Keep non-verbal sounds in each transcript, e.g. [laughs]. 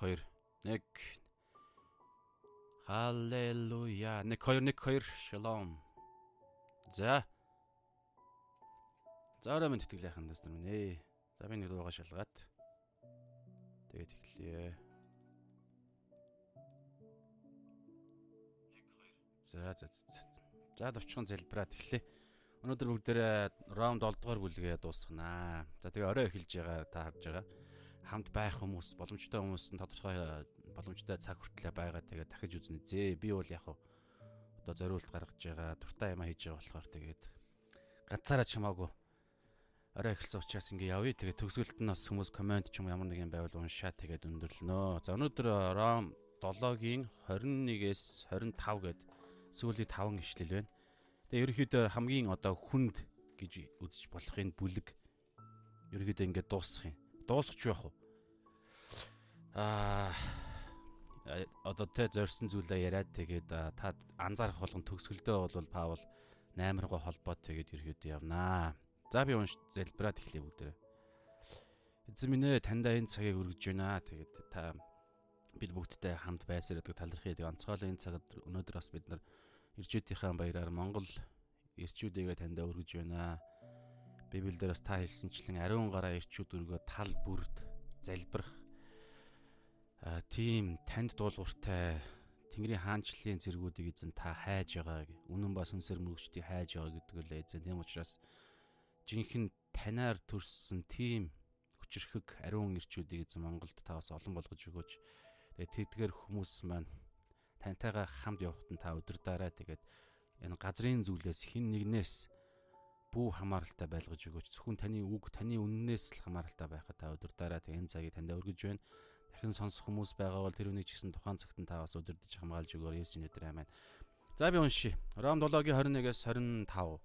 1 2 1 Халелуя. 1 2 1 2 Шалом. За. За орой минь тэтгэлээхэн дэс нар минь ээ. За би нэг дууга шалгаад. Тэгээд эхлэе. 1 2 За за за. За товчхон залбираад эхлэе. Өнөөдөр бүгдээрээ раунд 7 дугаар бүлгээ дуусгана. За тэгээ орой эхэлж байгаа та харж байгаа. Хамт байх хүмүүс, боломжтой хүмүүс нь тодорхой боломжтой цаг хүртлээр байгаа. Тэгээ дахиж үзнэ зээ. Би бол яг одоо зориулт гаргаж байгаа, дуртай юм хийж байгаа болохоор тэгээд ганцаараа чамаагүй орой эхэлсэн учраас ингээ явъя. Тэгээд төгсгөлт нь бас хүмүүс комент ч юм ямар нэг юм байвал уншаа тэгээд өндөрлөнө. За өнөөдөр Ром 7-гийн 21-ээс 25 гээд сүүлийн 5 ишлэл байна. Тэгээд ерөөхдөө хамгийн одоо хүнд гэж үзэж болох энэ бүлэг ерөөхдөө ингээ дуусах юм. Юу яах вэ? Аа одоо тэ зорьсон зүйлээ яриад тэгээд та анзаарах болгон төгсгөлдөө бол Паул 8 руу холбоод тэгээд ерөөдөө явнаа. За би унш залбираад эхлэе бүгдээрээ. Эзэн минь ээ таньда энэ цагийг өргөж байна. Тэгээд та бид бүгдтэй хамт байсараад талархъя. Тэгээд онцгойлон энэ цагт өнөөдөр бас бид нар ирчүүдийнхээ баяраар Монгол ирчүүдийгээ таньда өргөж байна. Библиэлд бас та хэлсэнчлэн ариун гараа ирчүүд өргөө тал бүрд залбирах тийм танд дуулууртай Тэнгэрийн хаанчлалын зэргүүдийг эзэн та хайж байгаа. Үнэн ба сүнсээр мөрөгчдийг хайж байгаа гэдэг л эзэн. Тийм учраас жинхэнэ танаар төрсөн тийм хүчрхэг ариун ирчүүдийг эзэн Монголд та бас олон болгож өгөөч. Тэгээд тэдгээр хүмүүс маань тантайгаа хамт явахад нь та өдөрдөө тэгээд энэ газрын зүйлээс хин нэгнээс бүү хамааралтай байлгаж өгөөч. Зөвхөн таны үг, таны үннээс л хамааралтай байхад та өдөрдөө тэгээд энэ цагийг танд өргөж байна дахин сонсох хүмүүс байгаа бол тэр үнийг ч гэсэн тухайн цагт нь та бас удирдах хамгаалж өгөөр Есүсийн нэрээр амин. За би уншия. Ром 7-гийн 21-ээс 25.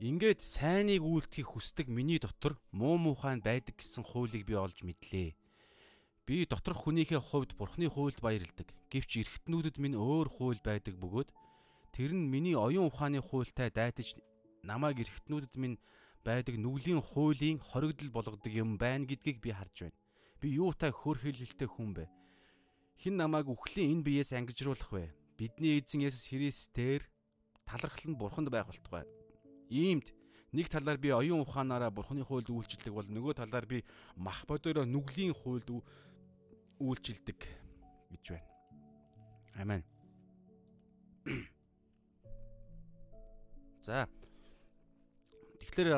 Ингээд сайныг үйлдэхийг хүсдэг миний дотор муу муухайн байдаг гэсэн хуулийг би олж мэдлээ. Би доторх хүнийхээ хувьд бурхны хуульд баярладаг. Гэвч эргэтнүүдэд минь өөр хууль байдаг бөгөөд тэр нь миний оюун ухааны хуультай дайтаж намайг эргэтнүүдэд минь байдаг нүглийн хуулийн хоригдл болгодог юм байна гэдгийг би харж байна. Би юутай хөөрхөлөлтэй хүн бэ? Хин намайг үхлийн энэ биеэс ангижруулах вэ? Бидний эзэн Есүс Христээр талархал нь бурханд байх болтугай. Иймд нэг талаар би оюун ухаанаараа бурханы хуульд үйлчлдэг бол нөгөө талаар би мах бодороо нүглийн хуульд үйлчлдэг гэж байна. Амен. За Тэгэхээр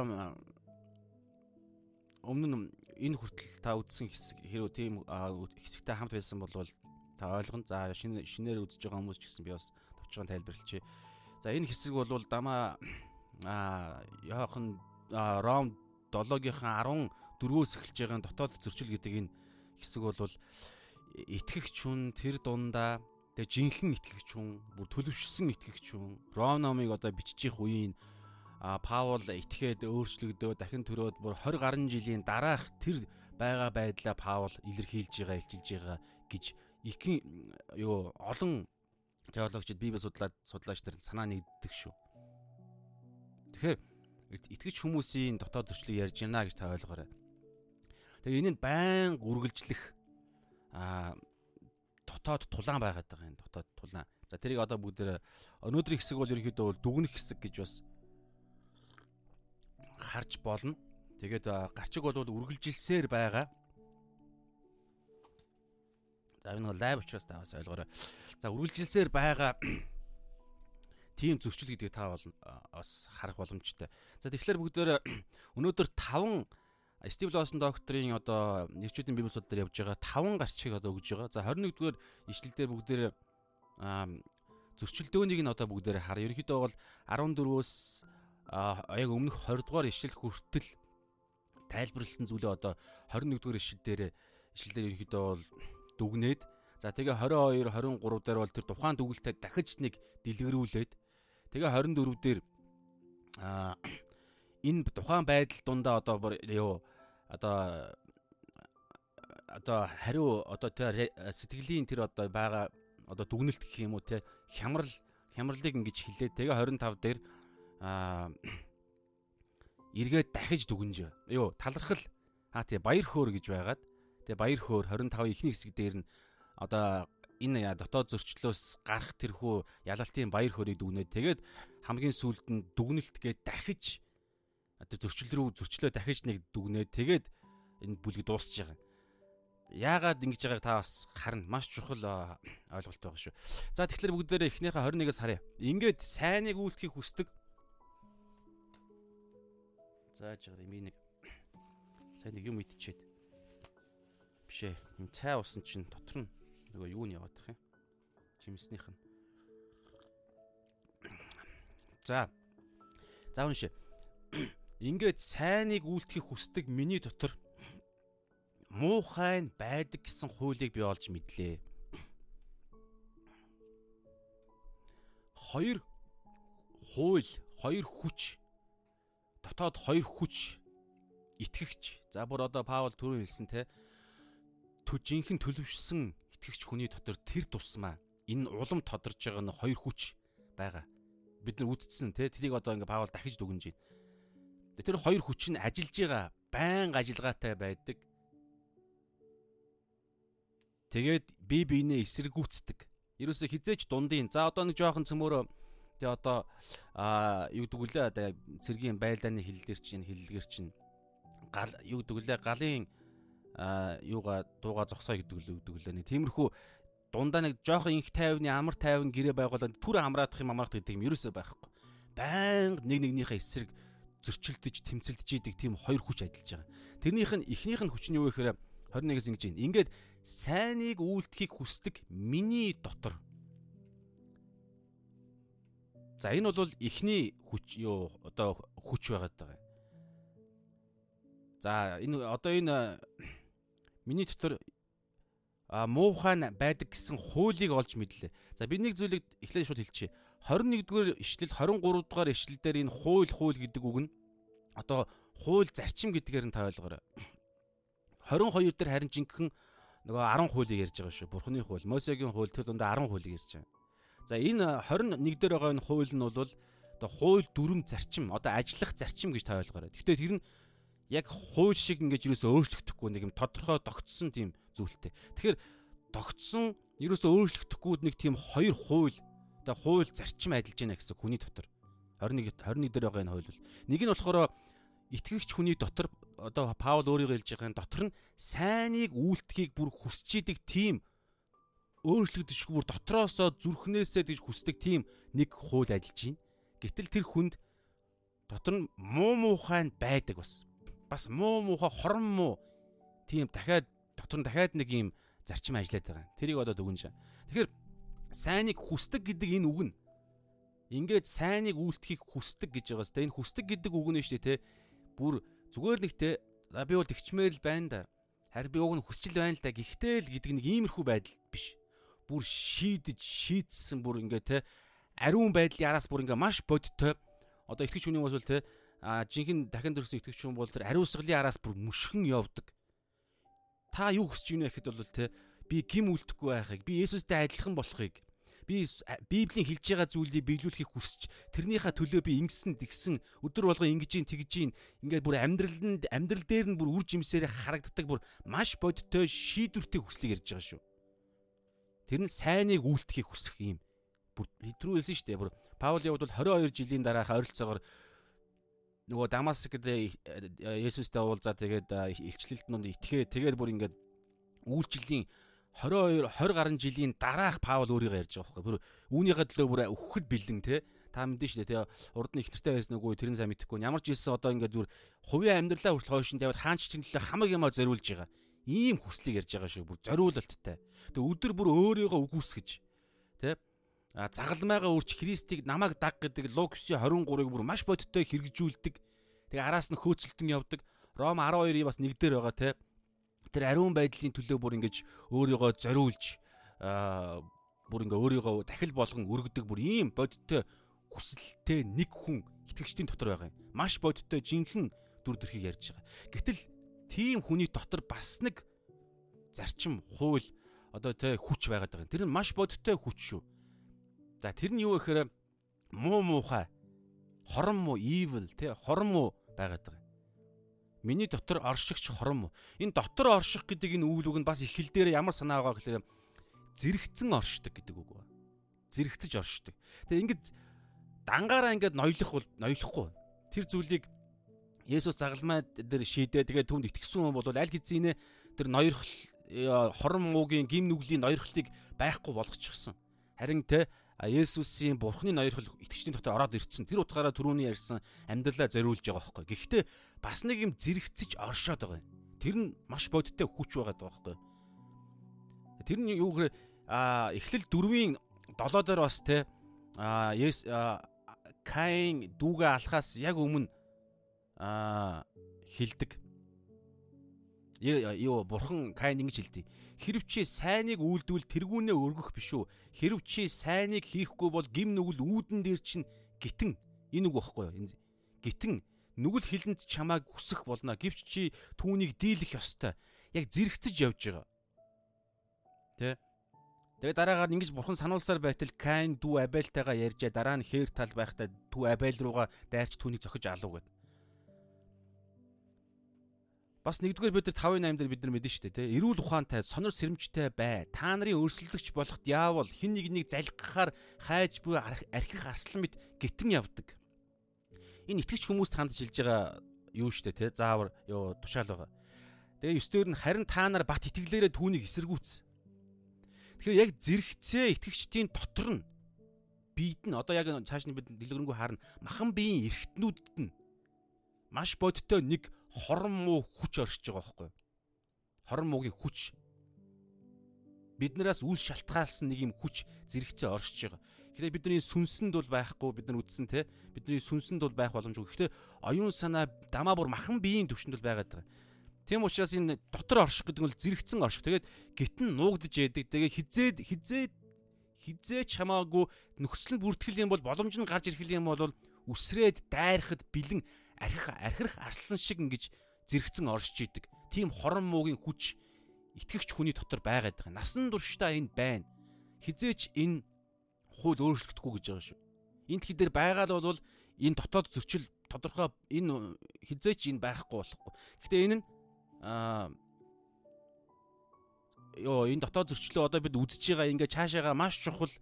өмнө нь энэ хүртэл та үзсэн хэсэг хэрэг тийм хэсэгтэй хамт байсан бол та ойлгоно. За шинэ шинээр үзэж байгаа хүмүүс ч гэсэн би бас товчхон тайлбарлачи. За энэ хэсэг бол дамаа а яахан Ром 7-гийнхаа 14-өөс эхэлж байгаа дотоод зөрчил гэдэг энэ хэсэг бол итгэгч хүн тэр дундаа тэгээ жинхэнэ итгэгч хүн бүр төлөвшсөн итгэгч хүн Ром номыг одоо биччих үеийн а Паул итгээд өөрчлөгдөө дахин төрөөд бүр 20 гаруй жилийн дараах тэр байгаа байдлаа Паул илэрхийлж байгаа, илчилж байгаа гэж ихэн юу олон теологчид Библи судлаад судлаач нар санаа нэгддэг шүү. Тэгэхээр итгэж хүмүүсийн дотоод зөрчлийг ярьж байна гэж та ойлгоорой. Тэгээ энэ нь байн үргэлжлэх а дотоод тулаан байгаад байгаа юм дотоод тулаан. За тэрийг одоо бүгд өнөөдрийн хэсэг бол ерөнхийдөө бол дүгнэх хэсэг гэж бас харж болно. Тэгээд гарчиг бол үргэлжилсээр байгаа. За энэ бол лайв учраас та бас ойлгоорой. За үргэлжилсээр байгаа [clears throat] тийм зөрчил гэдгийг та бол бас харах боломжтой. За тэгэхээр бүгдээр өнөөдөр 5 Стив Лосон докторийн одоо нэрчүүдийн бие босод дээр явж байгаа 5 гарчиг одоо өгж байгаа. За 21-р ишлэлдэр бүгдээр зөрчилдөөнийг нь одоо бүгдээр хар. Ерөнхийдөө бол 14-өөс яг өмнөх 20 дугаар ишил хүртэл тайлбарлсан зүйлээ одоо 21 дугаар ишил дээр ишил дээр ерөнхийдөө бол дүгнээд за тэгээ 22 23 дээр бол тэр тухайн дүгэлтэй дахиж нэг дэлгэрүүлээд тэгээ 24 дээр а энэ тухайн байдал дундаа одоо юу одоо одоо хариу одоо тэр сэтгэлийн тэр одоо байгаа одоо дүгнэлт гэх юм уу те хямрал хямралыг ингэж хилээд тэгээ 25 дээр аа [clears throat] эргээд дахиж дүгнж юу талархал. Аа тий баяр хөөр гэж байгаад тэгээ баяр хөөр 25 ихний хэсэг дээр нь одоо энэ дотоод зөрчлөөс гарах тэрхүү ялалтын баяр хөөргийг дүгнээд тэгээд хамгийн сүүлд нь дүгнэлт гээд дахиж одоо зөрчил рүү зөрчлөө дахиж нэг дүгнээд тэгээд энэ бүлэг дуусч байгаа. Яагаад ингэж байгааг та бас харна. Маш чухал ойлголт байгаа шүү. За тэгэхээр бүгдээрээ эхнийхээ 21-ээс харъя. Ингээд сайныг үйлдэхийг хүсдэг. За жагаар юм нэг сайн нэг юм идчихэд. Бишээ. Энэ цай усан чинь дотор нь нөгөө юу нь яваадах юм. Жимснийх нь. За. За уншээ. Ингээд сайныг үйлдэхийг хүсдэг миний дотор муухай нь байдаг гэсэн хуулийг би олж мэдлээ. Хоёр хууль, хоёр хүч дотоод хоёр хүч итгэгч. За бүр одоо Паул түрүү хэлсэн те төжинхэн төлөвшсөн итгэгч хүний дотор тэр тусмаа энэ улам тодорж байгаа нь хоёр хүч байгаа. Бид нар үздсэн те тэрийг одоо ингээ Паул дахиж дүгнэж байна. Тэр хоёр хүч нь ажиллаж байгаа байнга ажиллагаатай байдаг Тэгээд би биенээ эсэргүүцдэг. Ерөөсө хизээч дундын. За одоо нэг жоохон цөмөөрөө тэгээ одоо аа юу гэдэг үлээ одоо цэргийн байлдааны хил дээр чинь хиллэгэр чинь гал юу гэдэг үлээ галын аа юуга дууга зогсоо гэдэг үлээ гэдэг үлээ. Нэг тиймэрхүү дундаа нэг жоохон инх тайвны амар тайван гэрээ байгуулад түр амраадах юм амраадах гэдэг юм ерөөсөө байхгүй. Баян нэг нэгнийхээ эсрэг зөрчилдөж тэмцэлдэж идэг тийм хоёр хүч ажиллаж байгаа. Тэрнийх нь эхнийх нь хүч нь юу гэхээр 21-с ингэж байна. Ингээд сайныг үйлдэхийг хүсдэг миний дотор. За энэ бол эхний хүч юу одоо хүч байгаад байгаа. За энэ одоо энэ миний дотор а муухай байдаг гэсэн хуулийг олж мэдлээ. За би нэг зүйлийг эхлээд шууд хэлчихье. 21-р ишлэл 23 дугаар ишлэл дээр энэ хууль хууль гэдэг үг нь одоо хууль зарчим гэдгээр нь та ойлгоорой. 22 дээр харин жинхэнэ нөгөө 10 хуулийг ярьж байгаа шүү. Бурхны хууль, Мосегийн хууль тэр дундаа 10 хуулийг ярьж байгаа. За энэ 21 дээр байгаа энэ хууль нь бол одоо хууль дүрм зарчим, одоо ажиллах зарчим гэж та ойлгоорой. Гэхдээ тэр нь яг хууль шиг ингэж юусоо өөрчлөгдөхгүй нэг юм тодорхой тогтсон тийм зүйлтэй. Тэгэхээр тогтсон юусоо өөрчлөгдөхгүй нэг тийм хоёр хууль одоо хууль зарчим ажиллаж байна гэсэн хүний дотор 21 21 дээр байгаа энэ хууль бол нэг нь болохоор итгэгч хүний дотор одоо Паул өөрийгөө хэлж байгаа дотор нь сайныг үйлдэхийг бүр хүсч идэг тийм өөрчлөгдөшгүй бүр дотроосоо зүрхнээсээ гэж хүсдэг тийм нэг хууль ажиллаж байна. Гэтэл тэр хүнд дотор нь муу муухай байдаг бас. Бас муу муухай хорон муу тийм дахиад дотор нь дахиад нэг юм зарчим ажиллаад байгаа. Тэрийг одоо дүгнэж. Тэгэхээр сайныг хүсдэг гэдэг энэ үг нь ингээд сайныг үйлдэхийг хүсдэг гэж байгаа сте энэ хүсдэг гэдэг үг нь шүү дээ те бүр Зүгээр нэг те би бол тэгчмээр л байна да. Харин би уг нь хүсчил байна л да. Гэхдээ л гэдэг нэг иймэрхүү байдал биш. Бүр шийдэж шийдсэн бүр ингээ те ариун байдлын араас бүр ингээ маш бодтой. Одоо итгэж хүний бол те а жинхэнэ дахин төрсөн итгэж хүн бол тэр ариусгалын араас бүр мөшгөн явдаг. Та юу хүсэж байна гэхэд бол те би гим үлдэхгүй байхыг, би Есүстэй адилхан болохыг, би Библийн хэлж байгаа зүйлийг биелүүлэхийг хүсч тэрнийхээ төлөө би ингэсэн тэгсэн өдөр болго ингэж ин тэгж ин ингээд бүр амьдралд амьдрал дээр нь бүр үр жимсээр харагддаг бүр маш бодтой шийдвэртэй хүслийг ярьж байгаа шүү. Тэр нь сайныг үйлдэхийг хүсэх юм. Бүр Петрүү хэлсэн шүү дээ. Бүр Паул явд бол 22 жилийн дараах ойролцоогоор нөгөө Дамаск гэдэг Есүстэй уулзаа тэгээд илчлэлт нь итгээ тэгээд бүр ингээд үйлчлэлийн 22 20 гаруй жилийн дараах Паул өөрийгөө ярьж байгаа байхгүй. Бүр үүнийхээ төлөө бүр өвхөд бэлэн те. Та мэдэн шүү дээ те. Урд нь их нартай байсан үгүй тэрэн сайн мэдэхгүй. Ямар ч хэлсэн одоо ингээд бүр хувийн амьдралаа хүртэл хойшин тавиад хаанч төлөө хамаг юмаа зориулж байгаа. Ийм хүслийг ярьж байгаа шүү. Бүр зориулалттай. Тэгээ өдөр бүр өөрийгөө үгүйсгэж те. А загалмайгаа үрч Христийг намайг даг гэдэг Лук 9:23-ыг бүр маш бодиттой хэрэгжүүлдэг. Тэгээ араас нь хөөцөлтөн явдаг. Ром 12-ийг бас нэг дээр байгаа те тэр ариун байдлын төлөө бүр ингэж өөрийгөө зориулж бүр ингээ өөрийгөө дахил болгон өргөдөг бүр ийм бодиттой хүсэлтэй нэг хүн итгэгчдийн дотор байгаа юм. Маш бодиттой жинхэнэ дүр төрхийг ярьж байгаа. Гэтэл тийм хүний дотор бас нэг зарчим, хууль одоо тэ хүч байгаад байгаа. Тэр нь маш бодиттой хүч шүү. За тэр нь юу гэхээр муу муухай, хорон муу, evil тэ хорон муу байгаад байгаа. Миний дотор оршигч хором. Энэ дотор орших гэдэг энэ үйл үг нь бас их хэл дээр ямар санаа байгаа гэхээр зэрэгцэн оршдог гэдэг үг ба. Зэрэгцэж оршдог. Тэгээ ингээд дангаараа ингээд ноёлох бол ноёлохгүй. Тэр зүйлийг Есүс загалмай дээр шийдээ тэгээ түнд итгэсэн хүн бол аль хэзээ тэр ноёрхол хорон муугийн гим нүглийн ноёрхлыг байхгүй болгочихсон. Харин те Есүсийн Бурхны ноёрхол итгэжтийн дотор ороод ирсэн. Тэр утгаараа түрүүний ярьсан амьдралаа зориулж байгаа байхгүй. Гэхдээ бас нэг юм зэрэгцэж оршоод байгаа юм. Тэр нь маш бодиттой хүч байгаа байхгүй. Тэр нь юу гэхээр эхлэл дөрвийн 7 дээр бас те а Yes Каин дүүгээ алхаас яг өмнө а хилдэг. Юу бурхан Каин ингэж хэлдэг. Хэрв чи сайныг үйлдвэл тэргүүнээ өргөх биш үү? Хэрв чи сайныг хийхгүй бол гим нүгэл үүдэн дээр чинь гитэн энэ үг багхгүй юу? Гитэн нүгэл хилэнд чамааг хүсэх болно. Гэвч чи түүнийг дийлэх ёстой. Яг зэрэгцэж явж байгаа. Тэ? Тэгээ дараагаар ингэж бурхан сануулсаар байтал Каин дүү Абельтайгаа ярьжээ. Дараа нь хээр тал байхдаа дүү Абель руугаа дайрч түүнийг зохиж алуу гэд. Бас 1-р Петр 5:8 дээр бид нар мэдэн штэ тий. Эрүүл ухаантай, сонор сэрэмжтэй бай. Та нарын өрсөлдөгч болох диавол хин нэгнийг залгахаар хайж буй архих арслан мэд гитэн явдаг. Энэ итгэж хүмүүст хандж хэлж байгаа юу штэ тий. Заавар ёо тушаал байгаа. Тэгээ 9 дээр нь харин та нар бат итгэлээрээ түүнийг эсэргүүц. Тэгэхээр яг зэрэгцээ итгэгчдийн дотор нь биед нь одоо яг цааш нь бид дэлгэрэнгүй харна. Махан биеийн эргэтнүүдэд нь маш бодиттой нэг хорон муу хүч оршиж байгаа байхгүй. Хорон муугийн хүч биднээс үл шалтгаалсан нэг юм хүч зэрэгцээ оршиж байгаа. Тэгэхээр бидний сүнсэнд бол байхгүй бид нар үдсэн те бидний сүнсэнд бол байх боломжгүй. Гэхдээ оюун санаа дамаа бүр махан биеийн төвшөнд бол байгаад байгаа. Тийм учраас энэ дотор орших гэдэг нь зэрэгцэн орших. Тэгээд гитэн нуугдж яадаг. Тэгээд хизээд хизээд хизээч хамаагүй нөхцөл бүртгэл юм бол боломж нь гарч ирэх юм бол үсрээд дайрахад бэлэн архих архирах арслан шиг ингэж зэрэгцэн оршиж идэг. Тийм хорон муугийн хүч итгэгч хүний дотор байгаад байгаа. Насан туршдаа энэ байна. Хизээч энэ хууль өөрчлөгдөхгүй гэж байгаа шүү. Энд дэлхий дээр байгаа л бол энэ дотоод зөрчил тодорхой энэ хизээч энэ байхгүй болохгүй. Гэхдээ энэ нь аа ёо энэ дотоод зөрчлөө одоо бид үзэж байгаа ингээ цаашаага маш чухал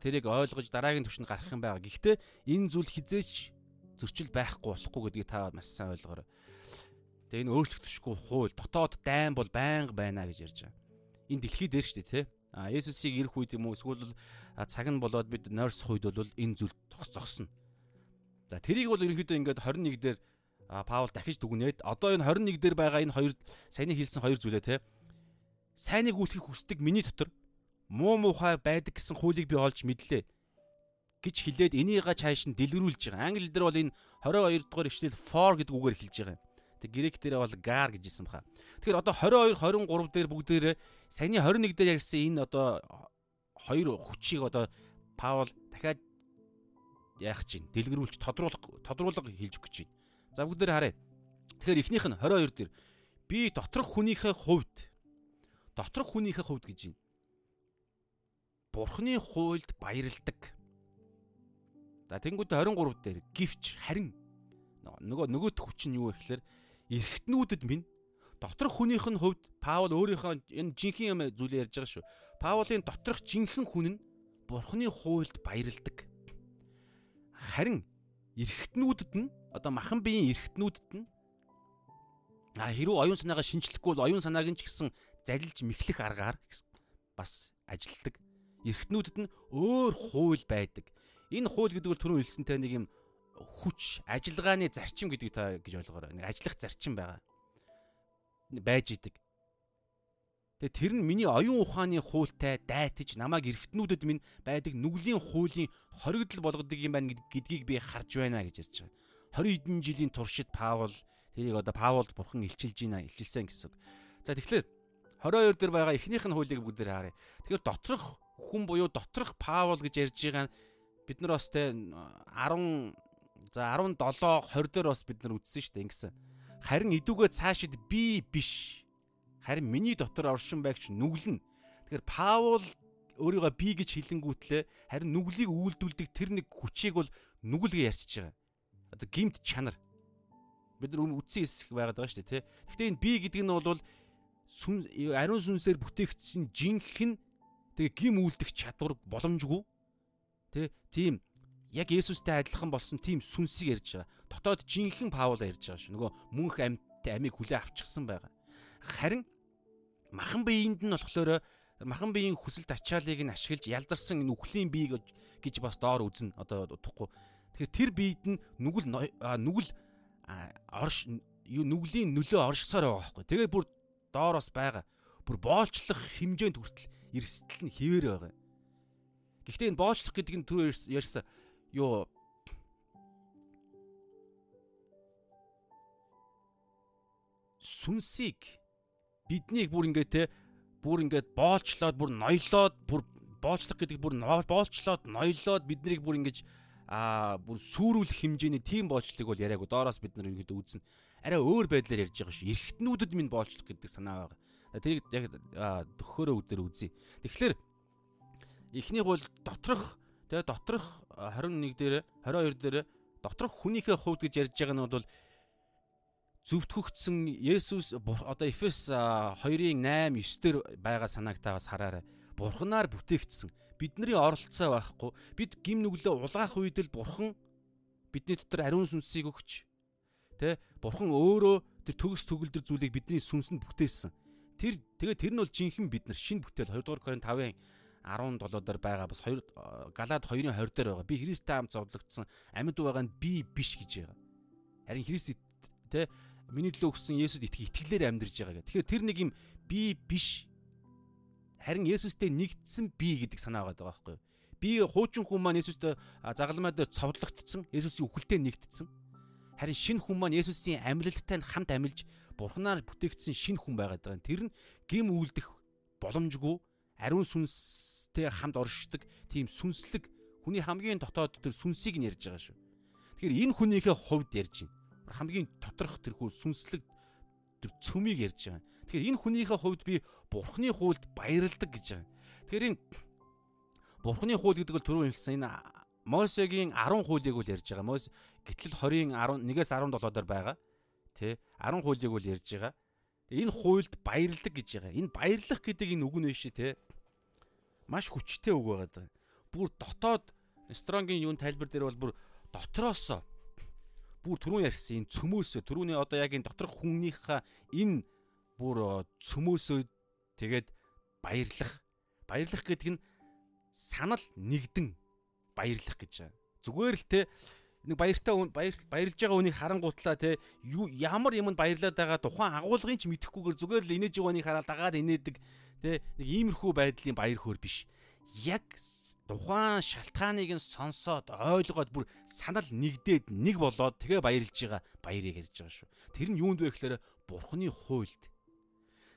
тэрийг ойлгож дараагийн төвшөнд гарах юм байна. Гэхдээ энэ зүйл хизээч зөрчил байхгүй болохгүй гэдгийг та маш сайн ойлгоорой. Тэгээ энэ өөрчлөгдөшгүй хууль дотоод дайн бол байнга байна гэж ярьж байгаа. Энэ дэлхий дээр шүү дээ тий. А Есүсийг ирэх үед юм уу эсвэл цаг нь болоод бид нойрсох үед бол энэ зүйл зогсно. За тэрийг бол ерөнхийдөө ингээд 21 дээр Паул дахиж дүгнээд одоо энэ 21 дээр байгаа энэ хоёр саяны хэлсэн хоёр зүйлээ тий. Сайныг үлдэхийг хүсдэг миний дотор муу муухай байдаг гэсэн хуулийг би олж мэдлээ гэж хэлээд энийга цааш нь дэлгэрүүлж байгаа. Англи дээр бол энэ 22 дугаар ишлэл for гэдэг үгээр хэлж байгаа юм. Тэг грек дээр бол gar гэж хэлсэн баха. Тэгэхээр одоо 22 23 дээр бүгдээрээ саяны 21 дээр ярьсан энэ одоо хоёр хүчийг одоо Паул дахиад яах чинь дэлгэрүүлж тодруулах тодруулга хийж өгч чинь. За бүгдээр харъя. Тэгэхээр эхнийх нь 22 дээр би доторх хүнийхээ хувьд доторх хүнийхээ хувьд гэж байна. Бурхны хуйлд баярладаг За тэнгууд 23 дээр гівч харин нөгөө нөгөөт хүч нь юу вэ гэхээр эргэтнүүдэд минь доторх хүнийх нь хувьд Паул өөрийнхөө энэ жинхэнэ юм зүйлээ ярьж байгаа шүү. Паулын доторх жинхэнэ хүн нь Бурхны хуйлд баярладаг. Харин эргэтнүүдэд нь одоо махан биеийн эргэтнүүдэд нь а хэрүү оюун санаагаа шинчлэхгүй бол оюун санааг нь ч гэсэн залилж мэхлэх аргаар бас ажилтдаг. Эргэтнүүдэд нь өөр хууль байдаг. Энэ хууль гэдэг бол түрүү хэлсэнтэй нэг юм хүч, ажиллагааны зарчим гэдгийг та гэж ойлгоорой. Нэг ажиллах зарчим байгаа. байж идэг. Тэгээ тэр нь миний оюун ухааны хуультай дайтаж намайг эргэтнүүдэд минь байдаг нүглийн хуулийн хоригдл болгодог юм байна гэдгийг би харж байна гэж ярьж байгаа. 20 хэдэн жилийн туршид Паул тэрийг одоо Паулд бурхан илчилж байна, илчилсэн гэсэн. За тэгэхээр 22 дээр байгаа эхнийх нь хуулийг бүгдээр харъя. Тэгэхээр доторх хүн буюу доторх Паул гэж ярьж байгаа нь бид нар бас те 10 за 17 20 дээр бас бид нар үзсэн шүү дээ ингэсэн. Харин идүүгээ цаашид би биш. Харин миний дотор оршин байгч нүглэн. Тэгэхээр Паул өөрийгөө би гэж хэлэнгүүтлээ харин нүглийг үйлдүүлдэг тэр нэг хүчийг бол нүгэл гэж ярьчихж байгаа. Одоо гимт чанар. бид нар үтсэн хэсэг байгаад байгаа шүү дээ тий. Гэхдээ энэ би гэдэг нь бол сүн ариун сүнсээр бүтээгдсэн жинхэнэ тэгээ гим үлдэх чадвар боломжгүй тий. Тийм яг Есүстэй адилхан болсон тийм сүнсийг ярьж байгаа. Дотоод жинхэнэ Паул ярьж байгаа шүү. Нөгөө мөнх амьд амийг хүлээ авчихсан байгаа. Харин махан биеинд нь болохоор махан биеийн хүсэл тачаалыг нь ашиглаж ялзарсан энэ үхлийн бие гэж бас доор үзнэ. Одоо утгагүй. Тэгэхээр тэр биед нь нүгэл нүгэл орш нүглийн нөлөө оршсоор байгаа байхгүй. Тэгээ бүр доороос байгаа. Бүр боолчлох хэмжээнд хүртэл эрсдэл нь хിവэр байгаа. Гэхдээ энэ боолчлох гэдэг нь түр ярьсан. Юу сүнсийг биднийг бүр ингээ те бүр ингээд боолчлоод бүр ноёлоод бүр боолчлох гэдэг бүр боолчлоод ноёлоод биднийг бүр ингэж аа бүр сүрүүлэх хэмжээний тийм боолчлыг бол яриаггүй доороос бид нар ерөөдөө үзнэ арай өөр байдлаар ярьж байгаа шүү эргэтнүүдэд минь боолчлох гэдэг санаа байгаа. Тэрийг яг төхөөрөө үдээр үзье. Тэгэхээр эхнийх бол доторх тэгээ доторх 21 дээр 22 дээр доторх хүнийхээ хувьд гэж ярьж байгаа нь бол зөвтгөгдсөн Есүс одоо Эфес 2-ын 8 9 дээр байгаа санаагтаагаас хараарай. Бурханаар бүтээгдсэн. Бидний оролцоо байхгүй. Бид гим нүглөө улгаах үед л Бурхан бидний дотор ариун сүнсийг өгч тэ Бурхан өөрөө тэр төгс төгөлдөр зүйлийг бидний сүнсэнд бүтээсэн. Тэр тэгээ тэр нь бол жинхэнэ бид нар шинэ бүтээл 2 дугаар Коринт 5-ын 17 дээр байгаа бас 2 Галаад 2-ын 20 дээр байгаа. Би Христтэй хамт зовлогдсон амьд байгаа нь би биш гэж байгаа. Харин Христ те миний төлөө өгсөн Есүс итгэх итгэлээр амьдарч байгаа гэх. Тэгэхээр тэр нэг юм би биш харин Есүстэй нэгдсэн би гэдэг санаа байгаа байхгүй юу? Би хуучин хүн маань Есүстэй загалмай дээр цовдлогдсон, Есүсийн үхэлтэд нэгдсэн. Харин шинэ хүн маань Есүсийн амьлалттай хамт амьлж Бурханаар бүтээгдсэн шинэ хүн байгаад байгаа. Тэр нь гим үлдэх боломжгүй ариун сүнстэй хамт оршдог тийм сүнслэг хүний хамгийн дотоод тэр сүнсийг нь ярьж байгаа шүү. Тэгэхээр энэ хүнийхээ хувьд ярьж байна. Хамгийн доторх тэрхүү сүнслэг тэр цөмийг ярьж байгаа. Тэгэхээр энэ хүнийхээ хувьд би бурхны хуульд баярладаг гэж байгаа. Тэгэхээр энэ бурхны хууль гэдэг бол түрүү хэлсэн энэ Мосегийн 10 хуулийг үл ярьж байгаа. Мос гэтэл 20-ын 11-ээс 17 дээр байгаа. Тэ 10 хуулийг үл ярьж байгаа. Энэ хуульд баярлаг гэж байгаа. Энэ баярлах гэдэг энэ үг нь биш те маш хүчтэй үг байгаа. Бүр дотоод Стронгийн юун тайлбар дээр бол бүр дотроос бүр түрүүн ярьсан энэ цөмөөсөө түрүүний одоо яг энэ доторх хүннийхээ энэ бүр цөмөөсөө тэгээд баярлах баярлах гэдэг нь санал нэгдэн баярлах гэж байна. Зүгээр л те нэг баяртай баяр баярлж байгаа хүнийг харангуутлаа те ямар юмд баярлаад байгаа тухайн агуулгын ч мэдэхгүйгээр зүгээр л инээж байгааг хараад дагаад инээдэг Тэ нэг иймэрхүү байдлын баяр хөөр биш. Яг тухайн шалтгааныг нь сонсоод ойлгоод бүр санал нэгдээд нэг болоод тэгээ баярлж байгаа баярыг ярьж байгаа шүү. Тэр нь юунд вэ гэхээр бурхны хуйлд.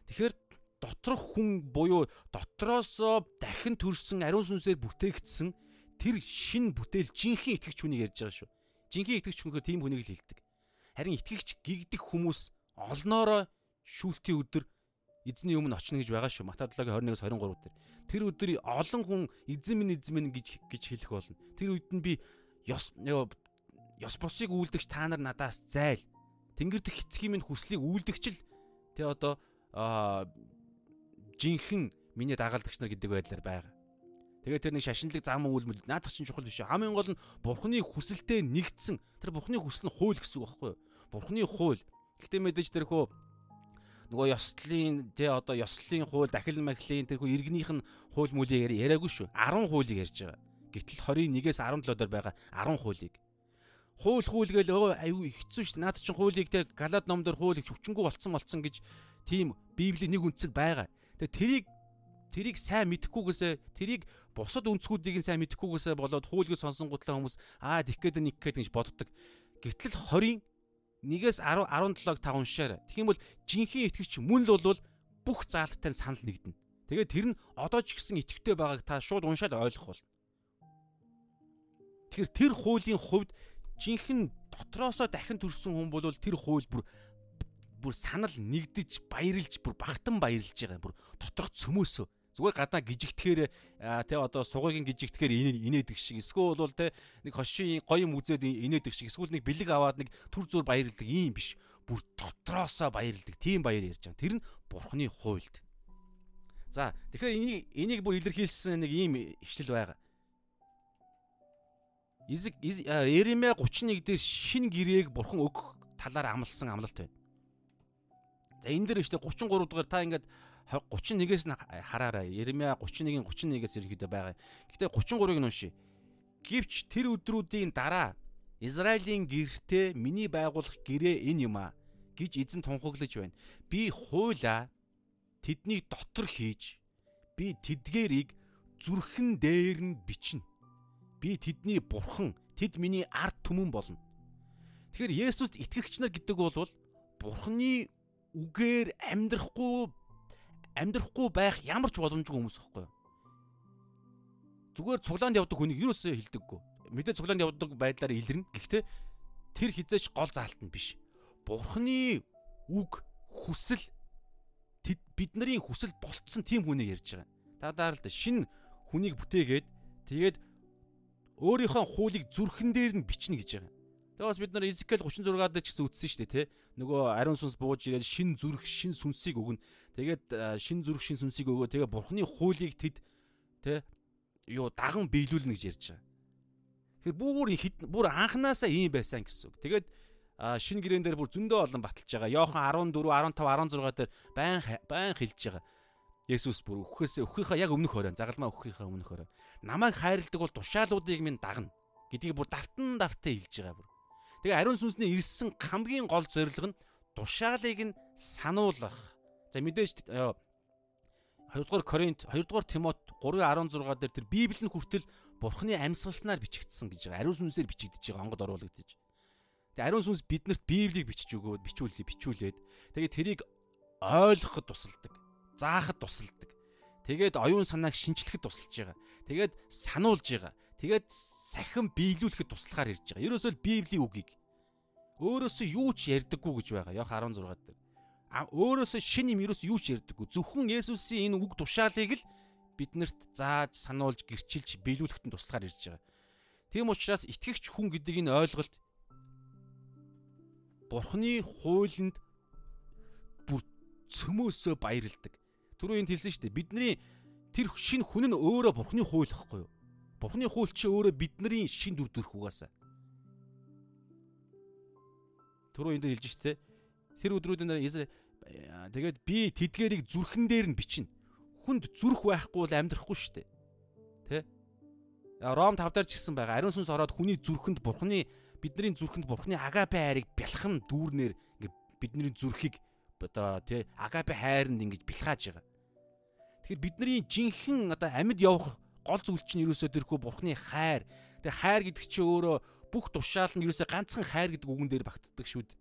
Тэгэхээр доторх хүн буюу дотроосоо дахин төрсэн ариун сүнсээр бүтээгдсэн тэр шин бүтээл жинхэнэ итгэгч хүнийг ярьж байгаа шүү. Жинхэнэ итгэгч хүнхээр тийм хүнийг л хэлдэг. Харин итгэгч гигдэх хүмүүс олноороо шүүлтийн өдөр эзний өмнө очно гэж байгаа шүү. Матай 7-гийн 21-с 23 дээр. Тэр өдөр олон хүн эзэн минь эзэн минь гэж гэж хэлэх болно. Тэр үед нь би ёс ёс бусыг үйлдэгч та нар надаас зайл. Тэнгэр дэх эцгийн минь хүслийг үйлдэгч л тэ одоо жинхэнэ миний дагалдагч нар гэдэг байдлаар байгаа. Тэгээд тэр нэг шашинлаг зам үйлмэл наадах чинь чухал биш. Хамгийн гол нь бурхны хүсэлтэд нэгдсэн. Тэр бурхны хүсэл нь хууль гэсэн үг байхгүй юу? Бурхны хууль. Гэтэ мэдээж тэр хөө нөгөө ёслолын тэ одоо ёслолын хууль дахил махлын тэрхүү иргэнийх нь хууль мүлийг яриаггүй шүү. 10 хуулийг ярьж байгаа. Гэтэл 21-ээс 17 дээр байгаа 10 хуулийг. Хууль хууль гээл аюу хэцүү шүү. Наад чинь хуулийг тэ галаад номдор хуулийг хүчингү болцсон болцсон гэж тийм библийн нэг үнцэг байгаа. Тэгээ тэрийг тэрийг сайн мэдэхгүйгээсээ тэрийг бусад үнцгүүдийг нь сайн мэдэхгүйгээсээ болоод хуулийг сонсон гутлаа хүмүүс аа тих гээд нэг гээд гэж боддог. Гэтэл 20 1-ээс 10 17-г та уншаарай. Тэгэх юм бол жинхэнэ итгэгч мөн л бол бүх заалттай санал нэгдэнэ. Тэгээд тэр нь одоо ч гэсэн итгэвтэй байгааг та шууд уншаад ойлгох бол. Тэгэхээр тэр хуулийн хувьд жинхэнэ дотроосоо дахин төрсэн хүн бол тэр хууль бүр бүр санал нэгдэж баярлж бүр багтан баярлж байгаа бүр доторх цөмөөсөө Зүгээр гадаа гижигдэхээр тэ одоо сугыг гижигдэхээр инээдэг шиг эсвэл бол тэ нэг хошийн гоё юм үзээд инээдэг шиг эсвэл нэг бэлэг аваад нэг түр зур баярлдаг ийм биш. Бүр дотроосоо баярлдаг. Тийм баяр ярьж байгаа. Тэр нь бурхны хуйлд. За тэгэхээр энийг энийг бүр илэрхийлсэн нэг ийм ишлэл байгаа. Изэг Эремэ 31 дээр шин гэрээг бурхан өгөх талаар амласан амлалт байна. За энэ дээр ихтэй 33 дугаар та ингээд 31-ээс нь хараарай. Еремья 31-ийн 31-ээс ерөөдөө байгаа. Гэтэ 33-ыг нь уншия. Гэвч тэр өдрүүдийн дараа Израилийн гэртээ миний байгуулах гэрээ энэ юм а гэж эзэн тунхаглаж байна. Би хуула тэдний дотор хийж би тэдгэрийг зүрхэн дээр нь бичнэ. Би тэдний бурхан, тэд миний ард түмэн болно. Тэгэхээр Есүст итгэгч нар гэдэг бол бурхны үгээр амьдрахгүй амьдрахгүй байх ямар ч боломжгүй хүмүүс ихгүй. Зүгээр цуглаанд явдаг хүнийг юусоо хилдэггүй. Мэдээ цуглаанд явдаг байдлаар илэрнэ. Гэхдээ тэр хизээч гол заалт нь биш. Бурхны үг хүсэл бидний хүсэл болцсон тийм хүнийг ярьж байгаа. Та дараа л да шин хүнийг бүтээгээд тэгээд өөрийнхөө хуулийг зүрхэн дээр нь бичнэ гэж байгаа. Тэгээ бас бид нар Ezekiel 36 дээр ч гэсэн үтсэн шүү дээ, тэ. Нөгөө ариун сүнс бууж ирээд шин зүрх, шин сүнсийг өгнө. Тэгээд шин зүрх, шин сүнсийг өгөө. Тэгээ бурхны хуулийг тэд тэ юу даган биелүүлнэ гэж ярьж байгаа. Тэгэхээр бүр бүр анханасаа ийм байсан гэсэн үг. Тэгээд шин гэрэн дээр бүр зөндөө олон баталж байгаа. Йохан 14, 15, 16 дээр байн байн хэлж байгаа. Есүс бүр өөхөөс өөхийнхаа яг өмнөх хорой, загалмаа өөхийнхаа өмнөх хорой. Намайг хайрладаг бол тушаалуудыг минь дагна гэдгийг бүр давтан давтаа хэлж байгаа бүр. Тэгээ ариун сүнсний ирсэн хамгийн гол зорилго нь тушаалыг нь сануулах. За мэдээж 2 дугаар Коринт, 2 дугаар Тимот 3:16 дээр тэр Библи нь хүртэл Бурхны амьсгалснаар бичигдсэн гэж байгаа. Ариун сүнсээр бичигдэж байгаа онгод оруулагдаж. Тэгээ ариун сүнс биднэрт Библийг бичиж өгөөд бичүүлээ, бичүүлээд тэгээ тэрийг ойлгоход тусалдаг, заахад тусалдаг. Тэгээд оюун санааг шинчлэхэд тусалж байгаа. Тэгээд сануулж байгаа. Тэгээд сахин биелүүлэхэд туслахаар ирж байгаа. Ерөөсөө л Библийн үгийг өөрөөсөө юу ч ярьдаггүй гэж байгаа. Йох 16 дээр. А өөрөөсөө шин юм ерөөс юу ч ярьдаггүй. Зөвхөн Есүсийн энэ үг тушаалыг л биднэрт зааж, сануулж, гэрчилж, биелүүлэхэд туслахаар ирж байгаа. Тийм учраас итгэгч хүн гэдэг энэ ойлголт Бурхны хуулинд бүр цөмөөсөө баярладаг. Түрүү энд хэлсэн шүү дээ. Бидний тэр шин хүн нь өөрөө Бурхны хууль гэхгүй юу? Бурхны хууль чи өөрөө бидний шин дүр төрх угаасаа. Түрүү энд хэлж штэ. Тэр өдрүүдэн дээр тэгээд би тэдгэрийг зүрхэн дээр нь бичнэ. Хүнд зүрх байхгүй бол амьдрахгүй штэ. Тэ? Ром 5 дээр ч гисэн байгаа. Ариун сүнс ороод хүний зүрхэнд бурхны бидний зүрхэнд бурхны агапе хайрыг бэлхэн дүүрнээр ингээ бидний зүрхийг одоо тий агапе хайранд ингэж бэлхааж байгаа. Тэгэхээр бидний жинхэнэ одоо амьд явах гол зүйл чинь ерөөсөө тэрхүү бурхны хайр. Тэгээ хайр гэдэг чинь өөрөө бүх тушаал нь ерөөсөө ганцхан хайр гэдэг үгэн дээр багтдаг шүү дээ.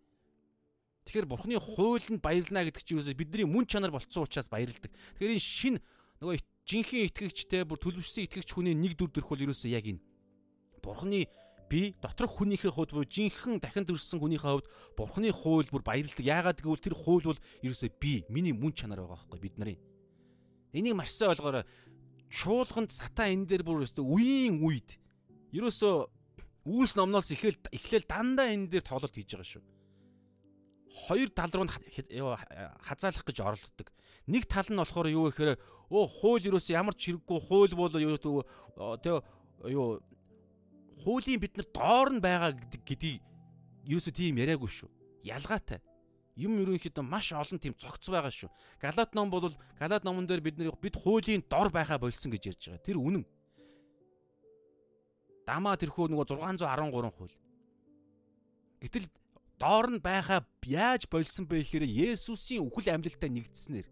Тэгэхээр бурхны хуулинд баярлна гэдэг чинь ерөөсөө бидний мөн чанар болцсон учраас баярлдаг. Тэгэхээр энэ шин нөгөө жинхэнэ итгэгчтэй бүр төлөвшсөн итгэгч хүний нэг дүр төрх бол ерөөсөө яг энэ. Бурхны би доторх хүнийхээ хувьд буюу жинхэнэ дахин төрсэн хүнийхээ хувьд бурхны хууль бүр баярлдаг. Яагаад гэвэл тэр хууль бол ерөөсөө би миний мөн чанар байгаа байхгүй бид нарын. Энийг маш сайн ойлгоорой чуулганд сатан энэ дээр бүр өстө үеийн үед ерөөсөө үүс номноос ихэл эхлээл дандаа энэ дээр тоглолт хийж байгаа шүү. Хоёр тал руу хазаалах гэж оролддог. Нэг тал нь болохоор юу гэхээр өө хууль ерөөсөө ямар ч хэрэггүй хууль бол юу тэ юу хуулийн бид нар доор нь байгаа гэдгийг ерөөсөө тийм яриаггүй шүү. Ялгаатай юм ерөнхийдөө маш олон тийм цогц байгаа шүү. Галат ном бол Галат номон дээр бид бид хуулийн дор байхаа болсон гэж ярьж байгаа. Тэр үнэн. Дамаа тэрхүү нөгөө 613 хууль. Гэтэл доор нь байхаа яаж болсон бэ гэхээр Есүсийн үхэл амьлалтай нэгдснээр.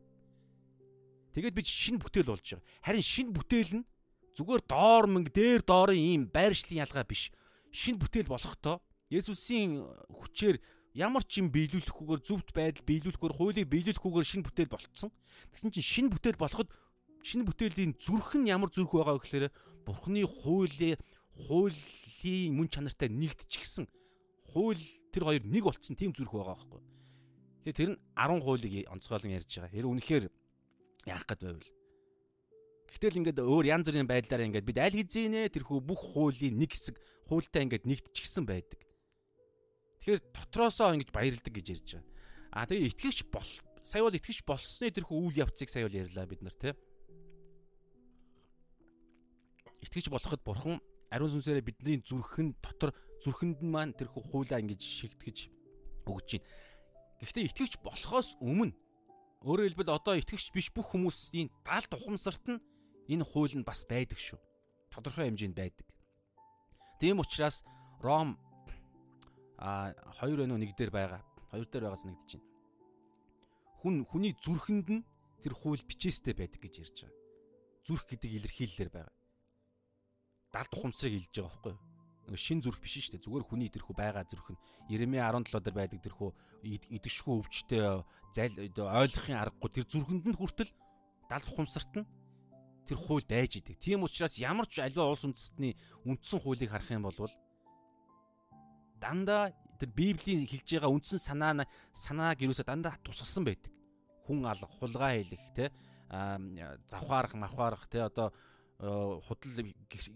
Тэгээд бид шин бүтээл болж байгаа. Харин шин бүтээл нь зүгээр доор мөнгө дээр доорын ийм байршлын ялгаа биш. Шин бүтээл болохдоо Есүсийн хүчээр ямар ч юм биелүүлэхгүйгээр зөвхт байдал биелүүлэхгүйгээр хуулийг биелүүлэхгүйгээр шинэ бүтээл болцсон. Тэгсэн чинь шинэ бүтээл болоход шинэ бүтээлийн зүрх нь ямар зүрх байгаа вэ гэхээр Бурхны хуулийн хуулийн мөн чанартай нэгдчихсэн. Хууль тэр хоёр нэг болцсон тийм зүрх байгаа байхгүй. Тэгээ тэр нь 10 хуулийг онцгойлон ярьж байгаа. Тэр үнэхээр яах гээд байвал Гэтэл ингээд өөр янз бүрийн байдлаар ингээд бид аль хэзээ тэрхүү бүх хуулийн нэг хэсэг хуультай ингээд нэгтчихсэн байдаг. Тэгэхээр дотроосоо ингэж баярлдаг гэж ярьж байгаа. А тэгээ итгэвч бол сая бол итгэвч болсны тэрхүү үйл явцыг сая бол ярьлаа бид нар те. Итгэвч болоход бурхан ариун сүнсээрээ бидний зүрхэн дотор зүрхэнд нь маань тэрхүү хуулаа ингэж шигтгэж өгч байна. Гэхдээ итгэвч болохоос өмнө өөрөөр хэлбэл одоо итгэвч биш бүх хүмүүсийн даалт ухамсарт нь энэ хууль нь бас байдаг шүү. Тодорхой хэмжээнд байдаг. Тийм учраас Ром а 2 вэ нэг дээр байгаа. 2 дээр байгаас нэгдэж байна. Хүн хүний зүрхэнд нь тэр хууль бичээстэй байдаг гэж ярьж байгаа. Зүрх гэдэг илэрхийлэлээр байгаа. Далд ухамсарыг илж байгаа байхгүй юу? Шин зүрх биш шүү дээ. Зүгээр хүний тэрхүү байгаа зүрх нь Иремья 17 дээр байдаг тэрхүү идэвшгүй өвчтэй зайл ойлгохын аргагүй тэр зүрхэнд нь хүртэл далд ухамсарт нь тэр хууль байж идэг. Тийм учраас ямар ч аливаа улс үндэстний үндсэн хуулийг харах юм бол дандаа тэр Библийн хэлж байгаа үндсэн санаа санааг юусаа дандаа тусгасан байдаг. Хүн алга, хулгай хийх те завхаарах, мавхаарах те одоо худал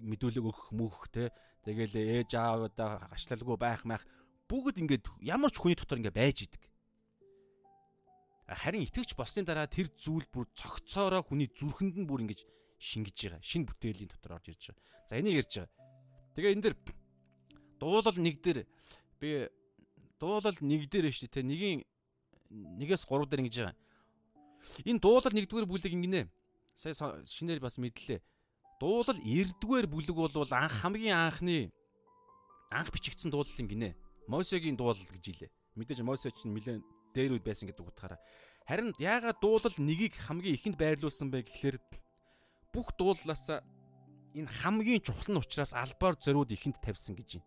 мэдүүлэг өгөх мөх те тэгэл ээж аавудаа ачлалгүй байх мах бүгд ингээд ямар ч хүний дотор ингээд байж идэг. Харин итгэвч болсны дараа тэр зүйл бүр цогцоороо хүний зүрхэнд нь бүр ингэж шингэж байгаа. Шинэ бүтээлийн дотор орж ирж байгаа. За энийг ярьж байгаа. Тэгээ энэ дэр дуулал нэг дээр би дуулал нэг дээр шүү дээ. Нэгийн нэгээс 3 дээр ингэж байгаа. Энэ дуулал нэгдүгээр бүлэг ингэнэ. Сая шинээр бас мэдлээ. Дуулал 9-р бүлэг бол анх хамгийн анхны анх бичигдсэн дуулал ингэнэ. Мосегийн дуулал гэж хэлээ. Мэдээж Мосе ч нэлээд дээр үед байсан гэдэг утгаараа. Харин яагаад дуулал нэгийг хамгийн ихэнд байрлуулсан бэ гэхлээр бүх дууллаасаа энэ хамгийн чухал нь учраас албаар зориуд ихэнд тавьсан гэж байна.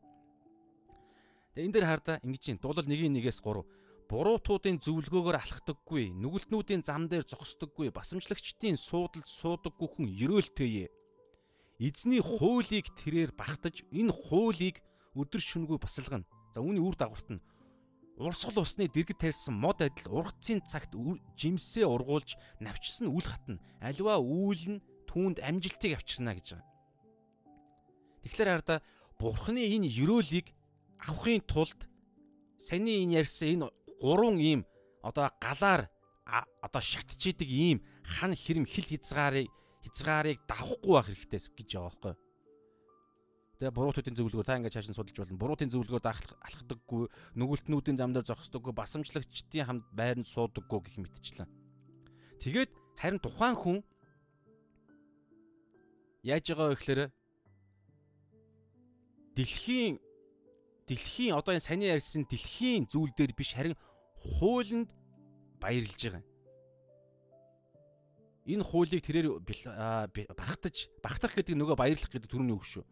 Тэгээ энэ дээр хардаа ингэж байна. Дуулал 1-1-ээс 3 буруутуудын зөвлгөөгөөр алхдаггүй, нүгэлтнүүдийн зам дээр зогсдоггүй, басамжлагчдын суудалд суудаггүй хүн ерөөлтэйе. Эзний хуулийг тэрээр багтаж, энэ хуулийг өдөр шөнөгүй басалгана. За үүний үр дагаварт нь урсгал усны дэргэд тарьсан мод адил ургацын цагт жимсээ ургуулж навчсан үл хатна. Аливаа үйл нь түүнд амжилтыг авчирна гэж байгаа. Тэгэхээр хараа бурхны энэ ерөөлийг авахын тулд саяны энэ ярьсан энэ гурван ийм одоо галаар одоо шатчихийдэг ийм хан хэрэм хил хязгаарыг хязгаарыг давахгүй байх хэрэгтэй гэж байгаа байхгүй? Тэгээ буруутуудын зөвлөгөөр та ингээд чаашин судалж болно. Буруутын зөвлөгөөр алхдаггүй, нүгэлтнүүдийн зам дээр зогсдоггүй, басамжлагчдын хамт байранд суудаггүй гэх мэтчлэн. Тэгээд харин тухайн хүн яаж байгаа вэ гэхээр дэлхийн дэлхийн одоо энэ саний ярьсан дэлхийн зүйл дээр биш харин хуулинд баярлж байгаа. Энэ хуулийг тэрээр багтаж багтах гэдэг нөгөө баярлах гэдэг төрөний үг шүү.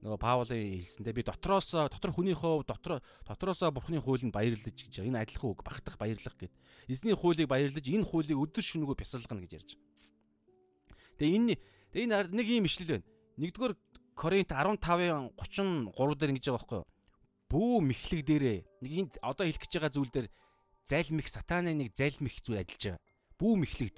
Нөгөө Паулын хэлсэндээ би дотроос дотор хүнийхөө дотор дотроосоо бурхны хуулинд баярлаж гэж. Энэ адилхан үг багтах баярлах гэд. Эзний хуулийг баярлаж энэ хуулийг өдөр шөнөгүй бясалгана гэж ярьж байгаа. Тэгээ энэ Тэгээ энэ нэг юм ишлэл байна. Нэгдүгээр Коринт 15-ын 33 дээр ингэж байгаа байхгүй юу? Бүү мэхлэг дээрээ нэг энд одоо хэлэх гэж байгаа зүйл дээр залмих сатаны нэг залмих зүйл ажиллаж байгаа. Бүү мэхлэгд.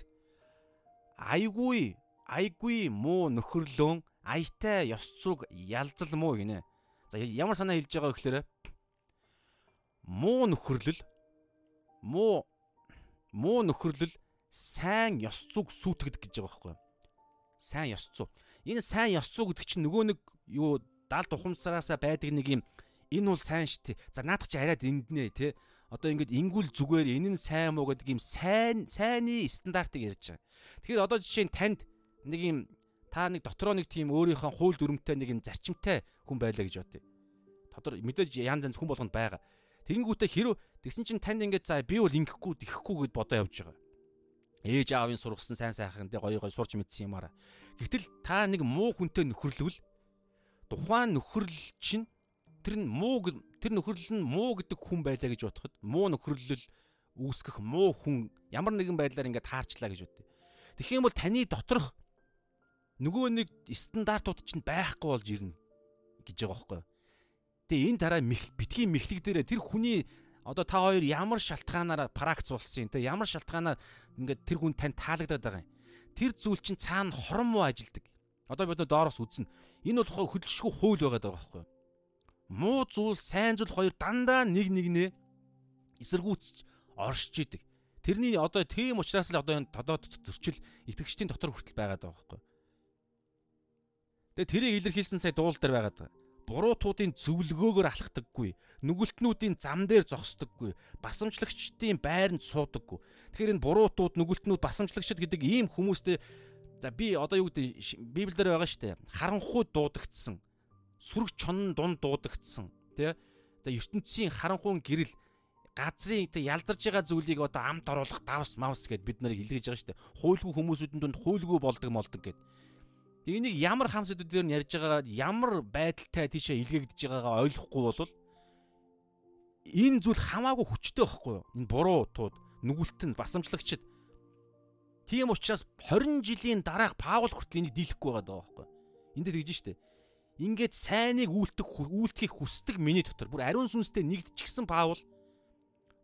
Айгүй айгүй муу нөхөрлөн аятай ёс зүг ялзал муу гинэ. За ямар санаа хэлж байгаа гэхээр муу нөхөрлөл муу муу нөхөрлөл сайн ёс зүг сүйтгэдэг гэж байгаа байхгүй юу? сайн ёс зүй. Энэ сайн ёс зүй гэдэг чинь нөгөө нэг юу далд ухамсараасаа байдаг нэг юм энэ бол сайн штэ. За наадах чи арайд энднэ те. Одоо ингээд ингүүл зүгээр энэ нь сайн муу гэдэг юм сайн сайнны стандартыг ярьж байгаа. Тэгэхээр одоо жишээ нь танд нэг юм та нэг дотроо нэг тийм өөрийнхөө хууль дүрмтэй нэг юм зарчимтай хүн байлаа гэж бодъё. Тодор мэдээж янз янз хүн болгонд байгаа. Тэнгүүтээ хэрв тэгсэн чинь танд ингээд за би бол ингэхгүй тэхгүй гэд бодоо явж байгаа ээж аавын сургасан сайн сайхан тэ гоё гоё сурч мэдсэн юмараа. Гэвтэл та нэг муу хүнтэй нөхөрлөвл тухайн нөхөрлөл чинь тэр нь муу тэр нөхөрлөл нь муу гэдэг хүн байлаа гэж бодоход муу нөхөрлөл үүсгэх муу хүн ямар нэгэн байдлаар ингээд таарчлаа гэж бодъё. Тэгэх юм бол таны доторх нөгөө нэг стандартууд чинь байхгүй болж ирнэ гэж байгаа байхгүй. Тэгээ энэ дараа битгий мэхлэг дээр тэр хүний одоо та хоёр ямар шалтгаанаар пракц болсон те ямар шалтгаанаар ингээд тэр хүн тань таалагдаад байгаа юм. тэр зүйл чинь цаана хорон муу ажилдаг. Одоо бид доороос үзнэ. Энэ бол хөдөлшгүй хууль байгаа даа байхгүй? Муу зүйл, сайн зүйл хоёр дандаа нэг нэгнээ эсэргүүцэж оршиж идэг. Тэрний одоо тийм учраас л одоо энэ тодоод зөрчил итгэгчдийн дотор хүртэл байгаад байгаа байхгүй? Тэгээ тэрийг илэрхийлсэн сая дуул дээр байгаад байгаа. Буруутуудын зөвлөгөөгөөр алхдаггүй, нүгэлтнүүдийн зам дээр зогсдоггүй, басамжлагчдын байранд суудаггүй. Тэгэхээр энэ буруутууд, нүгэлтнүүд, басамжлагчд гэдэг ийм хүмүүстэй за би одоо юу гэдэг Библиэлд байгаа шүү дээ. Харанхуй дуудагдсан. Сүрэг чонн дунд дуудагдсан. Тэ? Одоо ертөнцийн харанхуйн гэрэл газрын тэг ялзарж байгаа зүйлийг одоо амт оруулах давс мавс гэд бид нарыг хэлгэж байгаа шүү дээ. Хуйлгүй хүмүүсүүдэн дунд хуйлгүй болдог молдог гэд. Тэг энийг ямар хам сэдвүүдээр нь ярьж байгаа ямар байдалтай тийшээ илгээгдэж байгаагаа ойлгохгүй бол энэ зүйл хамаагүй хүчтэй байхгүй юу? Энэ буруу тууд нүгэлтэн басамжлагчд Тийм учраас 20 жилийн дараах Паул хүртэл энийг дийлэхгүй байгаа байхгүй юу? Энд дээр тэгж штэ. Ингээд сайныг үйлдэх үйлдэхийг хүсдэг миний дотор бүр ариун сүнстэй нэгдчихсэн Паул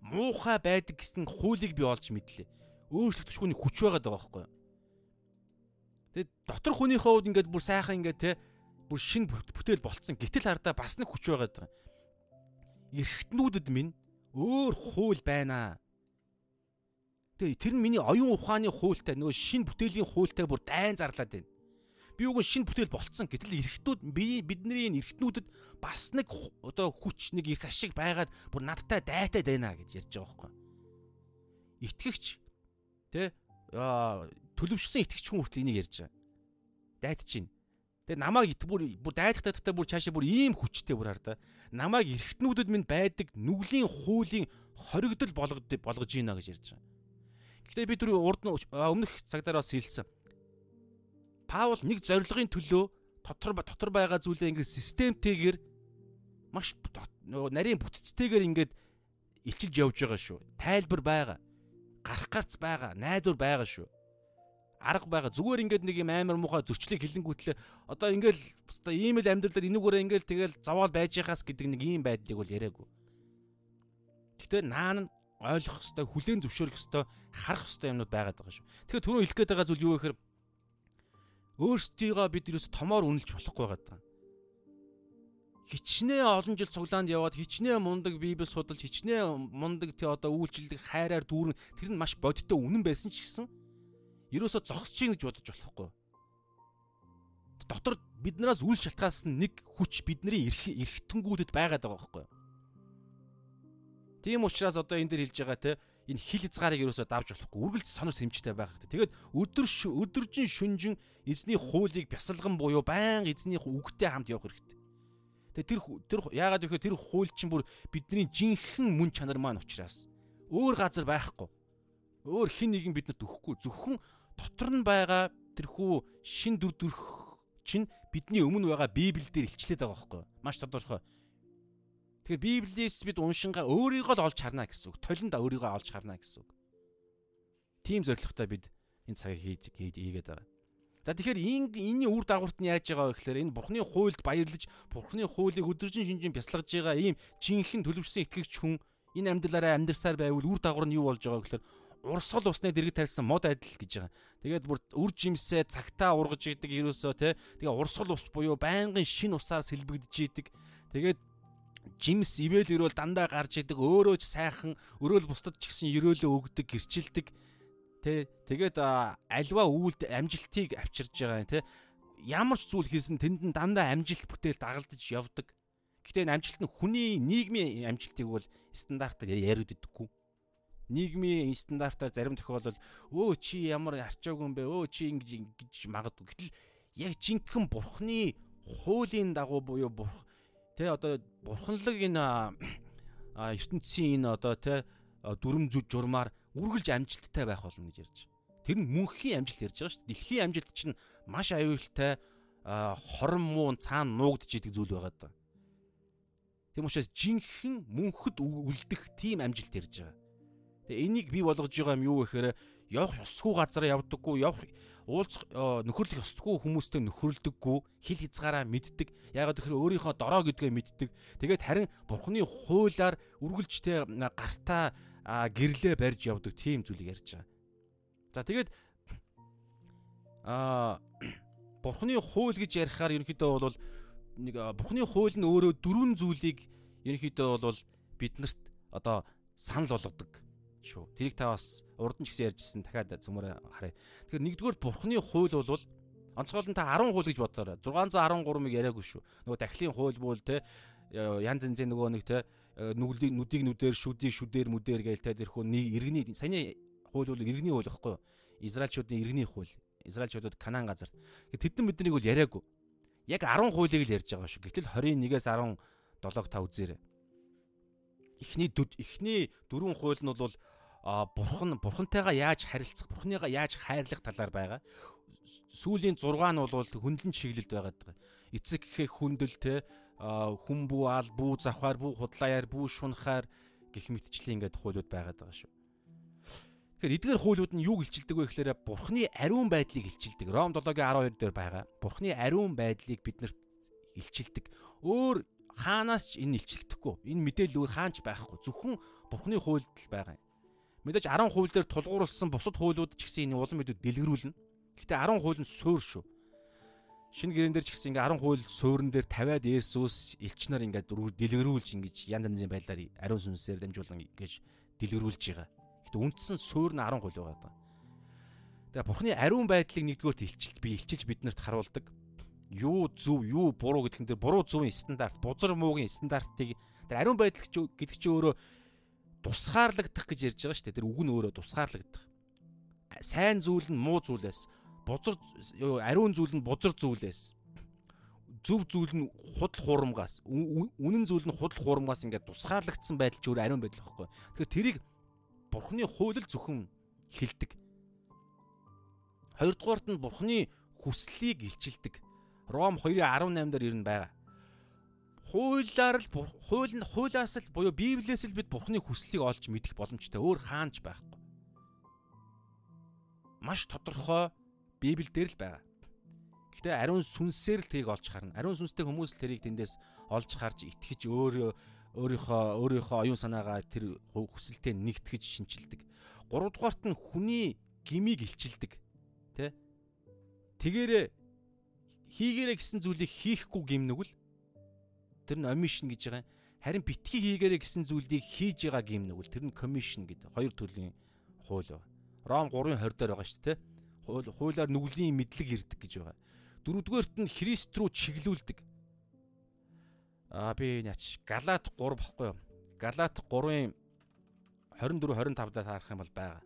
муухай байдаг гэсэн хуулийг би олж мэдлээ. Өөрчлөх тушгууны хүч байгаа даа байхгүй юу? Тэгээд дотор хүнийхээ хувьд ингээд бүр сайхан ингээд те бүр шин бүтээл болцсон. Гэтэл хардаа бас нэг хүч байгаа даа. Эрхтнүүдэд минь өөр хууль байна. Тэгээ тэр нь миний оюун ухааны хуультай нөгөө шин бүтээлийн хуультай бүр дайн зарлаад байна. Би үгүй шин бүтээл болцсон. Гэтэл эрхтнүүд би бидний энэ эрхтнүүдэд бас нэг одоо хүч нэг их ашиг байгаад бүр надтай дайтаад байна гэж ярьж байгаа байхгүй. Итгэгч тэ төлөвшсөн итгэгч хүн хүртэл энийг ярьж байгаа. Дайтаж чинь. Тэгээ намайг бүр бүр дайдах дайдахтаа бүр цаашаа бүр ийм хүчтэй бүр хар да. Намайг эргэтнүүдэд минь байдаг нүглийн хуулийн хоригдол болгож болгож ийна гэж ярьж байгаа. Гэхдээ би түр урд өмнөх цагдаар бас хэлсэн. Паул нэг зорилгын төлөө дотор дотор байгаа зүйлээ ингээд системтэйгээр маш нарийн бүтцтэйгээр ингээд илчилж явж байгаа шүү. Тайлбар байгаа. Гарах гарц байгаа. Найдвар байгаа шүү арга байгаа. Зүгээр ингээд нэг юм амар муухай зөрчлийг хилэнгүүтлээ одоо ингээл өстой ийм л амьдралаар энүүгээрээ ингээл тэгэл заваал байж хаас гэдэг нэг ийм байдлыг бол яриаггүй. Гэхдээ наан нь ойлгох хэвээр хүлээн зөвшөөрөх хэвээр харах хэвээр юмнууд байгаад байгаа шүү. Тэгэхээр түрүү хэлэх гээд байгаа зүйл юу вэ гэхээр өөрсдийгөө бид ерөөс томоор үнэлж болохгүй байгаа. Хичнээн олон жил цуглаанд яваад хичнээн мундаг библ судалж хичнээн мундаг тий одоо үйлчлдэг хайраар дүүрэн тэр нь маш бодиттой үнэн байсан ч гэсэн ерөөсө зогсож чинь гэж бодож болохгүй. Дотор биднээс үл шалтгаалс нэг хүч бидний эрх эрхтэнгүүдэд байгаад байгаа байхгүй. Тийм учраас одоо энэ дэр хэлж байгаа те энэ хил хязгаарыг ерөөсө давж болохгүй. Үргэлж сонор сэмжтэй байх хэрэгтэй. Тэгээд өдөр өдөржин шүнжин эзний хуулийг бясалган буюу баян эзний үгтэй хамт явах хэрэгтэй. Тэгээд тэр тэр яагаад гэвэл тэр хууль чинь бүр бидний жинхэнэ мөн чанар маань учраас өөр газар байхгүй. Өөр хин нэгэн бидэнд өгөхгүй. Зөвхөн дотор нь байгаа тэрхүү шин дүр төрх чинь бидний өмнө байгаа Библиэл дээр илчлээд байгаа байхгүй маш тодорхой. Тэгэхээр Библиэс бид уншингаа өөрийгөө л олж харна гэсэн үг. Толинд өөрийгөө олж харна гэсэн үг. Тим зорилготой бид энэ цагийг хийж хийгээд байгаа. За тэгэхээр энэ энэний үр дагаварт нь яаж байгаа вэ гэхээр энэ Бурхны хуульд баярлаж Бурхны хуулийг өдөржин шинжин бясалгаж байгаа ийм жинхэнэ төлөвшсөн итгэгч хүн энэ амьдралаараа амьдарсаар байвал үр дагавар нь юу болж байгаа гэхээр урсгал усны дэргэд тарьсан мод адил гэж байгаа. Тэгээд бүр үр жимсээ цагтаа ургаж идэг ерөөсөө те. Тэгээ урсгал ус буюу байнгын шин усаар сэлбэгдэж идэг. Тэгээд жимс ивэл ирвэл дандаа гарч идэг өөрөө ч сайхан өрөөл бусдад ч гэсэн өрөөлөө өгдөг гэрчилдэг тэ тэгээд альва үйлд амжилтыг авчирж байгаа тэ ямар ч зүйл хийсэн тэнд нь дандаа амжилт бүтээл дагалдаж явдаг гэтээ энэ амжилт нь хүний нийгмийн амжилтыг бол стандартаар яриад идэггүй нийгмийн стандартаар зарим тохиолдолд өө чи ямар арчаагүй юм бэ? Өө чи ингэж ингэж магадгүй. Гэтэл яг жинхэнэ бурхны хуулийн дагуу буюу бурх тэ одоо бурханлаг энэ ертөнцийн энэ одоо тэ дүрм зүж журмаар үргэлж амжилттай байх болно гэж ярьж. Тэр нь мөнхийн амжилт ярьж байгаа шүү дээ. Дэлхийн амжилт чинь маш аюултай хорон муун цаана нуугдж идэг зүйл байгаа даа. Тийм учраас жинхэнэ мөнхөд үлдэх тийм амжилт ярьж байгаа. Тэгээ энийг бий болгож байгаа юм юу гэхээр явах ёсгүй газар явдаггүй, явах уулзах нөхөрлөх ёсгүй хүмүүстэй нөхөрлөдөггүй, хил хязгаараа мэддэг. Яагаад гэхээр өөрийнхөө дорой гэдгээ мэддэг. Тэгээд харин бурхны хуулаар үргэлжтэй гартаа гэрлээ барьж явдаг тийм зүйлийг ярьж байгаа. За тэгээд аа [clears throat] бурхны хууль гэж ярихаар ерөнхийдөө бол нэг бурхны хууль нь өөрөө дөрвөн зүйлийг ерөнхийдөө бол биднэрт одоо санал болгодог шүү. Тэрийг та бас урд нь ч гэсэн ярьжсэн дахиад цөмөр харъя. Тэгэхээр нэгдүгээр бурхны хууль бол онцгойлон та 10 хууль гэж бодоорой. 613-ыг яриаггүй шүү. Нөгөө дахлын хууль буул те янз янзын нөгөө нэг те нүглийг нүдийг нүдээр шүдийг шүдээр мүдээр гээл те тэрхүү нэг иргэний саяны хууль бол иргэний хууль байхгүй юу? Израильчуудын иргэний хууль. Израильчуудад Канаан газарт. Тэдэн биднийг бол яриаггүй. Яг 10 хуулийг л ярьж байгаа шүү. Гэтэл 21-ээс 17-г та үзээрэй. Эхний эхний дөрвөн хууль нь бол бурхан бурхантайгаа яаж харилцах, бурханыгаа яаж хайрлах талаар байгаа. Сүүлийн 6 нь бол хөндлөн чиглэлд байгаа. Эцэг гэхээ хүндэл те хүн бүү аал бүү завхаар бүү худлааяар бүү шунахаар гих мэтчлийн ингээд хуулиуд байгаад байгаа шүү. Тэгэхээр эдгээр хуулиуд нь юу илчилдэг вэ гэхээр бурхны ариун байдлыг илчилдэг. Ром 7:12 дээр байгаа. Бурхны ариун байдлыг биднэрт илчилдэг. Өөр хаанаас ч энэ илчлэгдэхгүй. Энэ мэдээлэл өөр хаанч байхгүй. Зөвхөн бурхны хуульд л байгаа юм. Мэдээж 10 хууль дээр тулгуурласан бусад хуулиуд ч гэсэн энэ улам мэдүүд дэлгэрүүлнэ. Гэтэ 10 хууль нь суурь шүү. Шинэ гэрэн дээр ч гэсэн ингээ 10 хууль суурин дээр тавиад Есүс элчнэр ингээ дэлгэрүүлж ингэж янз янзын байдлаар ариун сүнсээр дамжуулан ингэж дэлгэрүүлж байгаа. Гэтэ үндсэн суурь нь 10 хууль байгаа даа. Тэгээ Бурхны ариун байдлыг нэгдүгээрт илчилт би илчилж биднэрт харуулдаг. Юу зөв, юу буруу гэдгэн дээр буруу зөвийн стандарт, бузар муугийн стандартыг тэр ариун байдал гэдэг чинь өөрөө тусгаарлагдах гэж ярьж байгаа шүү дээ. Тэр үг нь өөрөө тусгаарлагдах. Сайн зүйл нь муу зүйлээс бузар ариун зүйл нь бузар зүйлээс зөв зүйл нь худал хуурмгаас үнэн зүйл нь худал хуурмгаас ингээд тусгаарлагдсан байдал ч өөр ариун байдал байхгүй. Тэгэхээр тэрийг бурхны хууль зөвхөн хилдэг. Хоёрдугаарт нь бурхны хүслийг илчилдэг. Ром 2:18 дээр ирнэ байгаа. Хуулиар л хууль нь хуулиас л буюу Библиэс л бид бурхны хүслийг олж мэдэх боломжтой. Өөр хаанч байхгүй. Маш тодорхой Библиэл дээр л байгаа. Гэхдээ ариун сүнсээр л тэрийг олж харна. Ариун сүнстэй хүмүүс л тэрийг тэндээс олж харж итгэж өөрөө өөрийнхөө өөрийнхөө оюун санаагаа тэр хүсэлтэд нэгтгэж шинчилдэг. Гуравдугаарт нь хүний гмийг илчилдэг. Тэ? Тэгээрээ хийгээрэй гэсэн зүйлийг хийхгүй гимнүг л тэр нь omission гэж байгаа. Харин битгий хийгээрэй гэсэн зүйлийг хийж байгаа гимнүг л тэр нь commission гэдэг хоёр төрлийн хууль байна. Ром 3:20 дээр байгаа шүү дээ хуулиар нүглийн мэдлэг ирдэг гэж байгаа. Дөрөвдүгээрт нь Христ рүү чиглүүлдэг. Аа би няч Галаат 3 баггүй юу? Галаат 3-ын 24 25 даа таарах юм бол байгаа.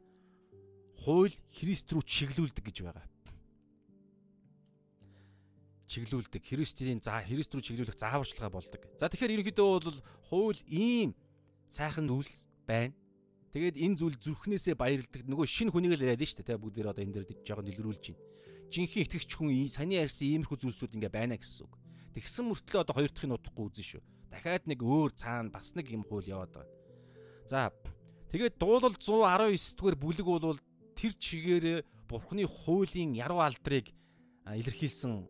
Хууль Христ рүү чиглүүлдэг гэж байгаа. Чиглүүлдэг. Христийн за Христ рүү чиглүүлэх зааварчилгаа болдог. За тэгэхээр ерөнхийдөө бол хууль ийм сайхан зүйлс байна. Тэгээд энэ зүйл зүрхнээсээ баярлдаг нөгөө шинэ хүнийг л яриад нь шүү дээ. Бүгд одоо энэ дээр жоохон дэлгэрүүлж байна. Жинхэнэ итгэгч хүн саний ярьсан иймэрхүү зүйлсүүд ингээ байна гэсэн үг. Тэгсэн мөртлөө одоо хоёр дахь нь удахгүй үзэн шүү. Дахиад нэг өөр цаана бас нэг юм хууль яваад байгаа. За тэгээд дуулал 119 дугаар бүлэг бол тэр чигээрээ Бурхны хуулийн яруу алдрыг илэрхийлсэн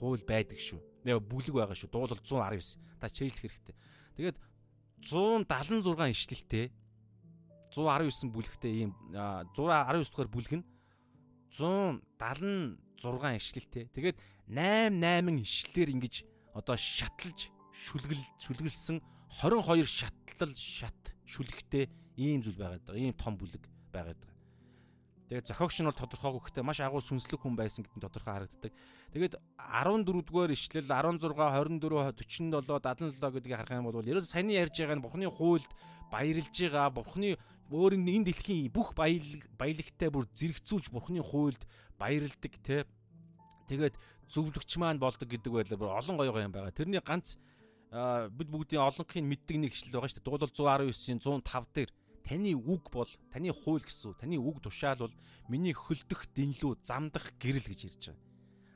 хууль байдаг шүү. Яг бүлэг байгаа шүү. Дуулал 119. Та чийлэх хэрэгтэй. Тэгээд 176 ишлэлтэй 119 бүлэгтэй ийм 119 дугаар бүлэг нь 176 ишлэлтэй. Тэгээд 8 8 ишлэлээр ингэж одоо шатлж шүлгэл шүлгэлсэн 22 шатлал шат шүлгтэй ийм зүйл байгаад байгаа. Ийм том бүлэг байгаад байгаа. Тэгээд зохиогч нь бол тодорхойгүй гэхдээ маш агуу сүнслэг хүн байсан гэдэг нь тодорхой харагддаг. Тэгээд 14 дугаар ишлэл 16 24 47 77 гэдгийг харах юм бол ерөөс саяны ярьж байгаа нь Бурхны хуульд баярлж байгаа Бурхны өөр энэ дэлхийн бүх баялаг баялагтай бүр зэрэгцүүлж бурхны хуульд баярлдаг те тэгээд зөвлөгч маань болдог гэдэг байлаа бүр олон гоё гоё юм байгаа. Тэрний ганц бид бүгдийн олонхын мэддэг нэг ишлэл байгаа шүү дээ. Дуулал 119-ийн 105 дээр таны үг бол таны хууль гэсэн таны үг тушаал бол миний хөлдөх дэнлүү замдах гэрэл гэж ирж байгаа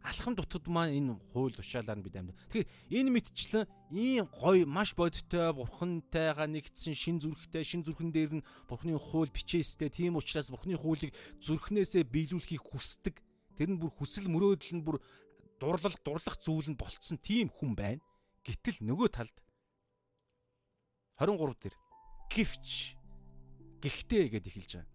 алхам дутагд маань энэ хууль тушаалаар нь бид амьд. Тэгэхээр энэ мэдчлэн ийм гоё маш бодиттой бурхантайгаа нэгдсэн шин зүрхтэй шин зүрхэн дээр нь бурхны хууль бичээстэй тийм учраас бурхны хуулийг зүрхнээсээ биелүүлэхийг хүсдэг. Тэр нь бүр хүсэл мөрөөдөл нь бүр дурлал дурлах зүйл нь болцсон тийм хүн байна. Гэтэл нөгөө талд 23 дээр гівч гихтээ гэдээ эхэлж байгаа.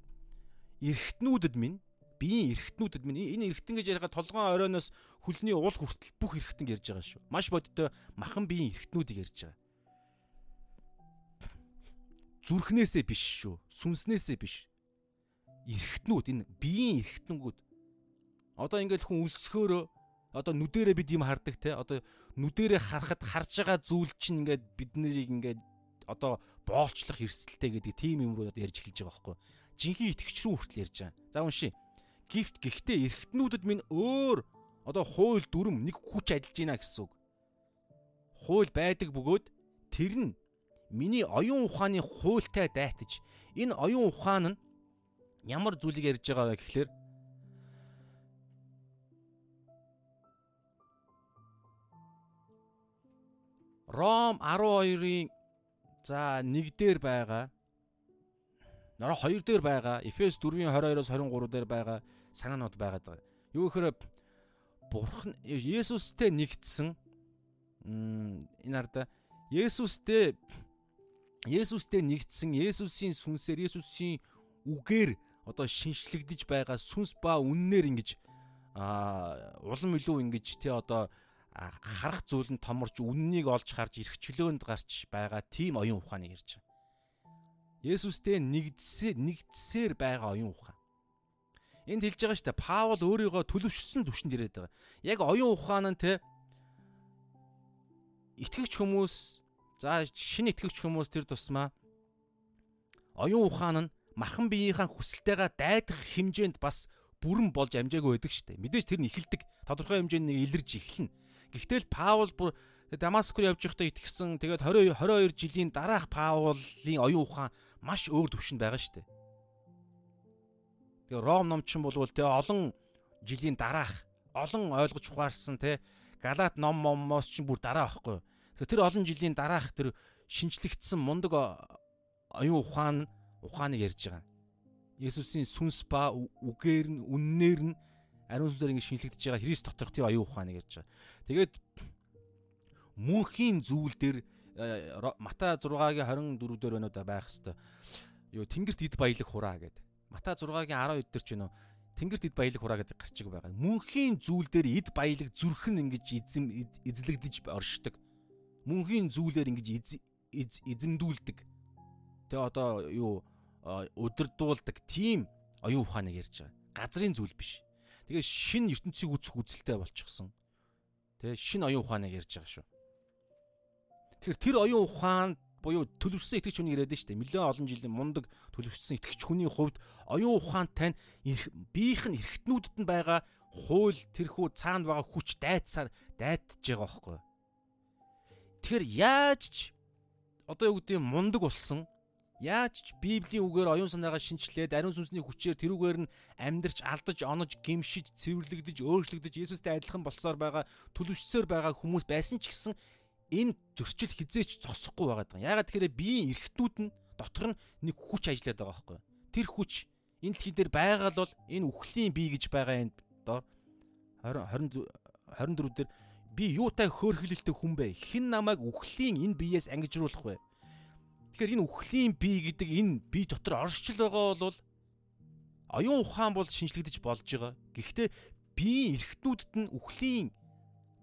Эрхтнүүдэд минь биеийн эргэтнүүдэд минь энэ эргэтэн гэж яриага толгоон оройноос хөлний уул хүртэл бүх эргэтэн ярьж байгаа шүү. Маш бодиттой махан биеийн эргэтнүүдийг ярьж байгаа. Зүрхнээсээ биш шүү. Сүнснээсээ биш. Эргэтнүүд энэ биеийн эргэтнгүүд. Одоо ингээд хүн өлсгөөрөө одоо нүдэрээ бид юм хардаг те. Одоо нүдэрээ харахад харж байгаа зүйл чинь ингээд бид нарыг ингээд одоо боолчлох эрсдэлтэй гэдэг тийм юм руу ярьж эхэлж байгаа байхгүй. Жинхэнэ итгэгч рүү хүртэл ярьж байгаа. За уншия. Гифт гэхдээ эргэтнүүдэд минь өөр одоо хууль дүрм нэг хүч ажиллаж байна гэсэн үг. Хууль байдаг бөгөөд тэр нь миний оюун ухааны хуультай дайтаж энэ оюун ухаан нь ямар зүйлийг ярьж байгаа вэ гэхлээр Ром 12-ын за 1 дээр байгаа. Нара 2 дээр байгаа. Эфес 4-ийн 22-оос 23 дээр байгаа санаанууд байгаад байгаа. Юу гэхээр Бурхан Есүстэй нэгдсэн. Энэ арда Есүстэй Есүстэй нэгдсэн. Есүсийн сүнсээр Есүсийн үгээр одоо шинчлэгдэж байгаа сүнс ба үннээр ингэж а улам илүү ингэж тий одоо харах зүйл нь томорч үннийг олж харж ирэх чөлөөнд гарч байгаа тийм оюун ухааныг ярьж байгаа. Есүстэй нэгдсээр нэгдсээр байгаа оюун ухаан. Энд хэлж байгаа шүү дээ. Паул өөрийгөө төлөвшсөн түвшинд ирээд байгаа. Яг оюун ухаан нь те итгэгч хүмүүс за шинэ итгэгч хүмүүс тэр тусмаа оюун ухаан нь махан биеийнхаа хүсэлтэйгээ дайдах хэмжээнд бас бүрэн болж амжаагүй байдаг шүү дээ. Мэдээж тэр нь эхэлдэг. Тодорхой хэмжээнд нэг илэрж эхэлнэ. Гэхдээ л Паул бүр Дамаск руу явж байхдаа итгэсэн. Тэгээд 20 22 жилийн дараах Паулын оюун ухаан маш өөр төвшөнд байгаа шүү дээ. Тэгээ Ром номчин болвол те олон жилийн дараах олон ойлгож ухаарсан те Галат ном момоос чинь бүр дараа байхгүй. Тэгэхээр тэр олон жилийн дараах тэр шинжлэгдсэн мундаг оюун ухаан ухааныг ярьж байгаа. Есүсийн сүнс ба үгээр нь үннээр нь ариун сүнсээр ингэ шинжлэгдэж байгаа Христ доторх тийм оюун ухааныг ярьж байгаа. Тэгээд мөнхийн зүйл дээр Матай 6-гийн 24 дээр байна уу да байх хэвээр. Юу тэнгэрт эд баялаг хураа гэдэг. Матай 6-гийн 12 дээр ч юм уу тэнгэрт эд баялаг хураа гэдэг гарчиг байгаа. Мөнхийн зүйл дээр эд баялаг зүрхэн ингэж эзэм эзлэгдэж оршдог. Мөнхийн зүйлээр ингэж эзэмдүүлдэг. Тэгээ одоо юу өдөрдуулдаг тийм оюун ухааныг ярьж байгаа. Газрын зүйл биш. Тэгээ шин ертөнцийг үүсэх үзэлтэй болчихсон. Тэгээ шин оюун ухааныг ярьж байгаа шүү. Тэгэхээр тэр оюун ухаан буюу төлөвшсөн итгэж хүний шүү дээ. Нэлээд олон жилийн мундаг төлөвшсөн итгэж хүний хувьд оюун ухаантай нь биеийнх нь эргэтнүүдэд нь байгаа хууль тэрхүү цаанд байгаа хүч дайцсаар дайтж байгаа байхгүй. Тэгэхээр яаж ч одоо юу гэдэг мундаг болсон яаж ч библийн үгээр оюун санаагаа шинчлээд ариун сүнсний хүчээр тэрүүгээр нь амьдрч алдаж онож гимшиж цэвэрлэгдэж өөрчлөгдөж Есүстэй адилхан болсоор байгаа төлөвшсөөр байгаа хүмүүс байсан ч гэсэн энэ зөрчил хизээч зогсохгүй байгаа. Ягаад тэгэхээр биеийн эрхтүүд нь дотор нь нэг хүч ажиллаад байгаа байхгүй. Тэр хүч энэ дэлхий дээр байгаа л бол энэ үхлийн бие гэж байгаа энэ доор 20 24 дээр би юутай хөөрхөлөлтэй хүн бэ? Хэн намайг үхлийн энэ биеэс ангижруулах вэ? Тэгэхээр энэ үхлийн бие гэдэг энэ бие дотор оршил байгаа бол оюун ухаан бол шинжлэгдэж болж байгаа. Гэхдээ биеийн эрхтнүүдэд нь үхлийн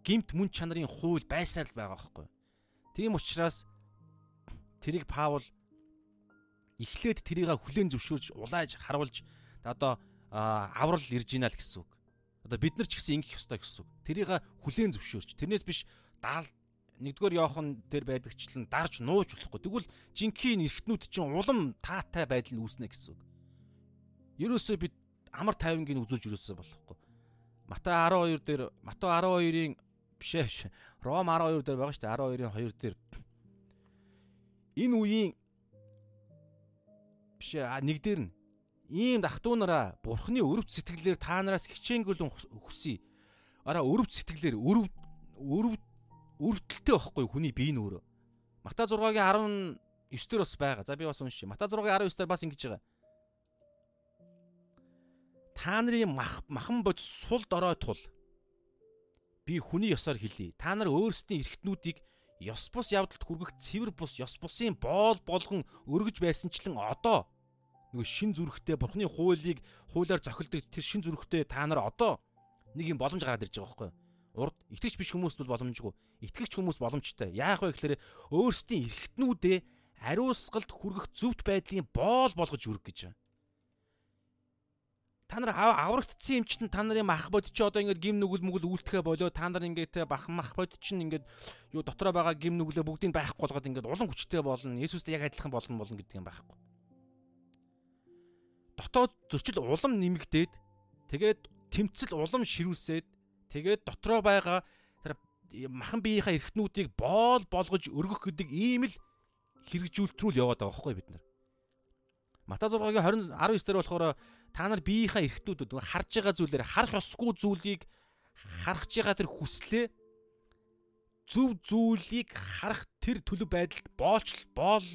гимт мөн чанарын хууль байсаар л байгаа байхгүй. Тийм учраас тэрийг Паул эхлээд тэрийг хүлээн зөвшөөрж улааж харуулж одоо аврал ирж гинэ л гэсэн үг. Одоо бид нар ч гэсэн ингэх ёстой гэсэн үг. Тэрийг хүлээн зөвшөөрч тэрнээс биш даал нэгдүгээр Йохан дээр байдагчлан дарж нууж болохгүй. Тэгвэл жинхэнэ эргэтнүүд чинь улам таатай байдал нь үүснэ гэсэн үг. Ерөөсөө бид амар тайвангийн үзүүлж ерөөсөө болохгүй. Матай 12 дээр Матай 12-ын биш ээ биш. Ром 12 дээр байгаа шүү дээ. 12-ын 2 дээр. Энэ үеийн биш ээ нэг дээр нь ийм дахтуу нараа бурхны өрөвт сэтгэлээр та нараас хичээнгүлэн хүсье. Араа өрөвт сэтгэлээр өрөв өрөв өрөвдөлтэй байхгүй хүний бие нь өөрөө. Мата 6-гийн 19 дээр бас байгаа. За би бас уншия. Мата 6-гийн 19 дээр бас ингэж байгаа. Та нарын махан бод сул дорой тул би хүний ёсоор хэлье. Та нар өөрсдийн эрхтнүүдийг ёс бус явдалд хүргэх цэвэр бус ёс бусын боол болгон өргөж байсанчлан одоо Нөгөө шин зүрхтэй бурхны хуулийг хуулиар зохилдог тэр шин зүрхтэй та нар одоо нэг юм боломж гараад ирж байгаа байхгүй юу? Урд итгэж биш хүмүүст бол боломжгүй. Итгэгч хүмүүс боломжтой. Яах вэ гэхээр өөрсдийн эргэтнүүдээ ариусгалд хүргэх зөвхт байдлын боол болгож үрг гэж байна. Та нар аврагдсан юм чинь та нарын мах бод чи одоо ингээд гим нүгэл мүгэл үлдэхэ болоо та нар ингээд бах мах бод чинь ингээд юу дотроо байгаа гим нүглээ бүгдийг байхгүй болгоод ингээд улам хүчтэй болно. Есүстэй яг адилхан болно болно гэдэг юм байхгүй. Дотоод зөрчил улам нэмэгдээд тэгээд тэмцэл улам ширүүлсээд тэгээд дотроо байгаа тэр махан биеийнхаа эрхтнүүдийг боол болгож өргөх гэдэг ийм л хэрэгжүүлтрүүл яваад байгаа байхгүй бид нар. Мата 6-гийн 20 19 дээр болохоор та нар биеийнхаа эрхтнүүд харж байгаа зүйлээр харах ёсгүй зүйлийг харах байгаа тэр хүслээ зөв зүйлийг харах тэр төлөв байдалд боолч боол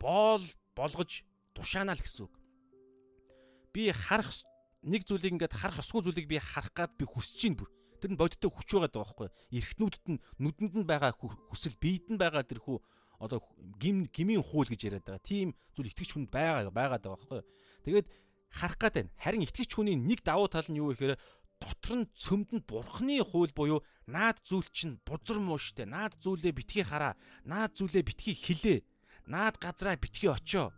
боол болгож тушаанаа л гэсэн үг. Би харах нэг зүйлийг ингээд харах ёсгүй зүйлийг би харах гад би хүсэж чинь бүр. Тэр нь бодиттой хүч байгаа байхгүй. Эрхтнүүдэд нь нүдэнд нь байгаа хүсэл биед нь байгаа тэр хүү одоо гим гмийн хууль гэж яриад байгаа. Тийм зүйл итгэж хүнд байгаа байгаа байхгүй. Тэгээд харах гад байна. Харин итгэж хүний нэг давуу тал нь юу гэхээр дотор нь цөмдөнд бурхны хууль буюу наад зүйл чинь бузар муу штэ. Наад зүйлээ битгий хараа. Наад зүйлээ битгий хилээ. Наад газраа битгий очоо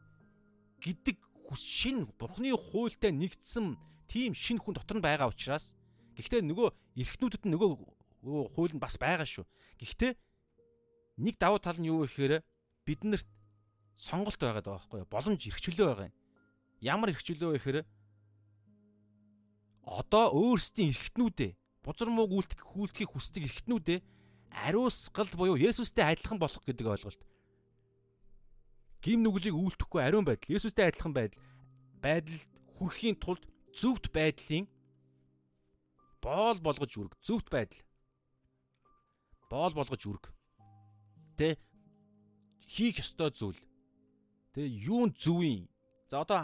гэдэг шин бурхны хуультай нэгдсэн тийм шин хүн дотор нь байгаа учраас гэхдээ нөгөө эрхнүүдэд нь нөгөө хууль нь бас байгаа шүү. Гэхдээ нэг давуу тал нь юу гэхээр биднэрт сонголт байгаад байгаа байхгүй юу? Боломж эрхчлөө байгаа юм. Ямар эрхчлөө вэ гэхээр одоо өөрсдийн эрхтнүүдээ бузар мууг үлдэх хүлдэхийг хүсдэг эрхтнүүдээ ариусгал буюу Есүстэй адилхан болох гэдэг ойлголт. Гим нүглийг үлдэхгүй ариун байдал, Есүстэй адилхан байдал байдал хүрэхийн тулд зөвхт байдлын боол болгож үрг, зөвхт байдал. Боол болгож үрг Тэ хийх ёстой зүйл. Тэ юун зөвийн. За одоо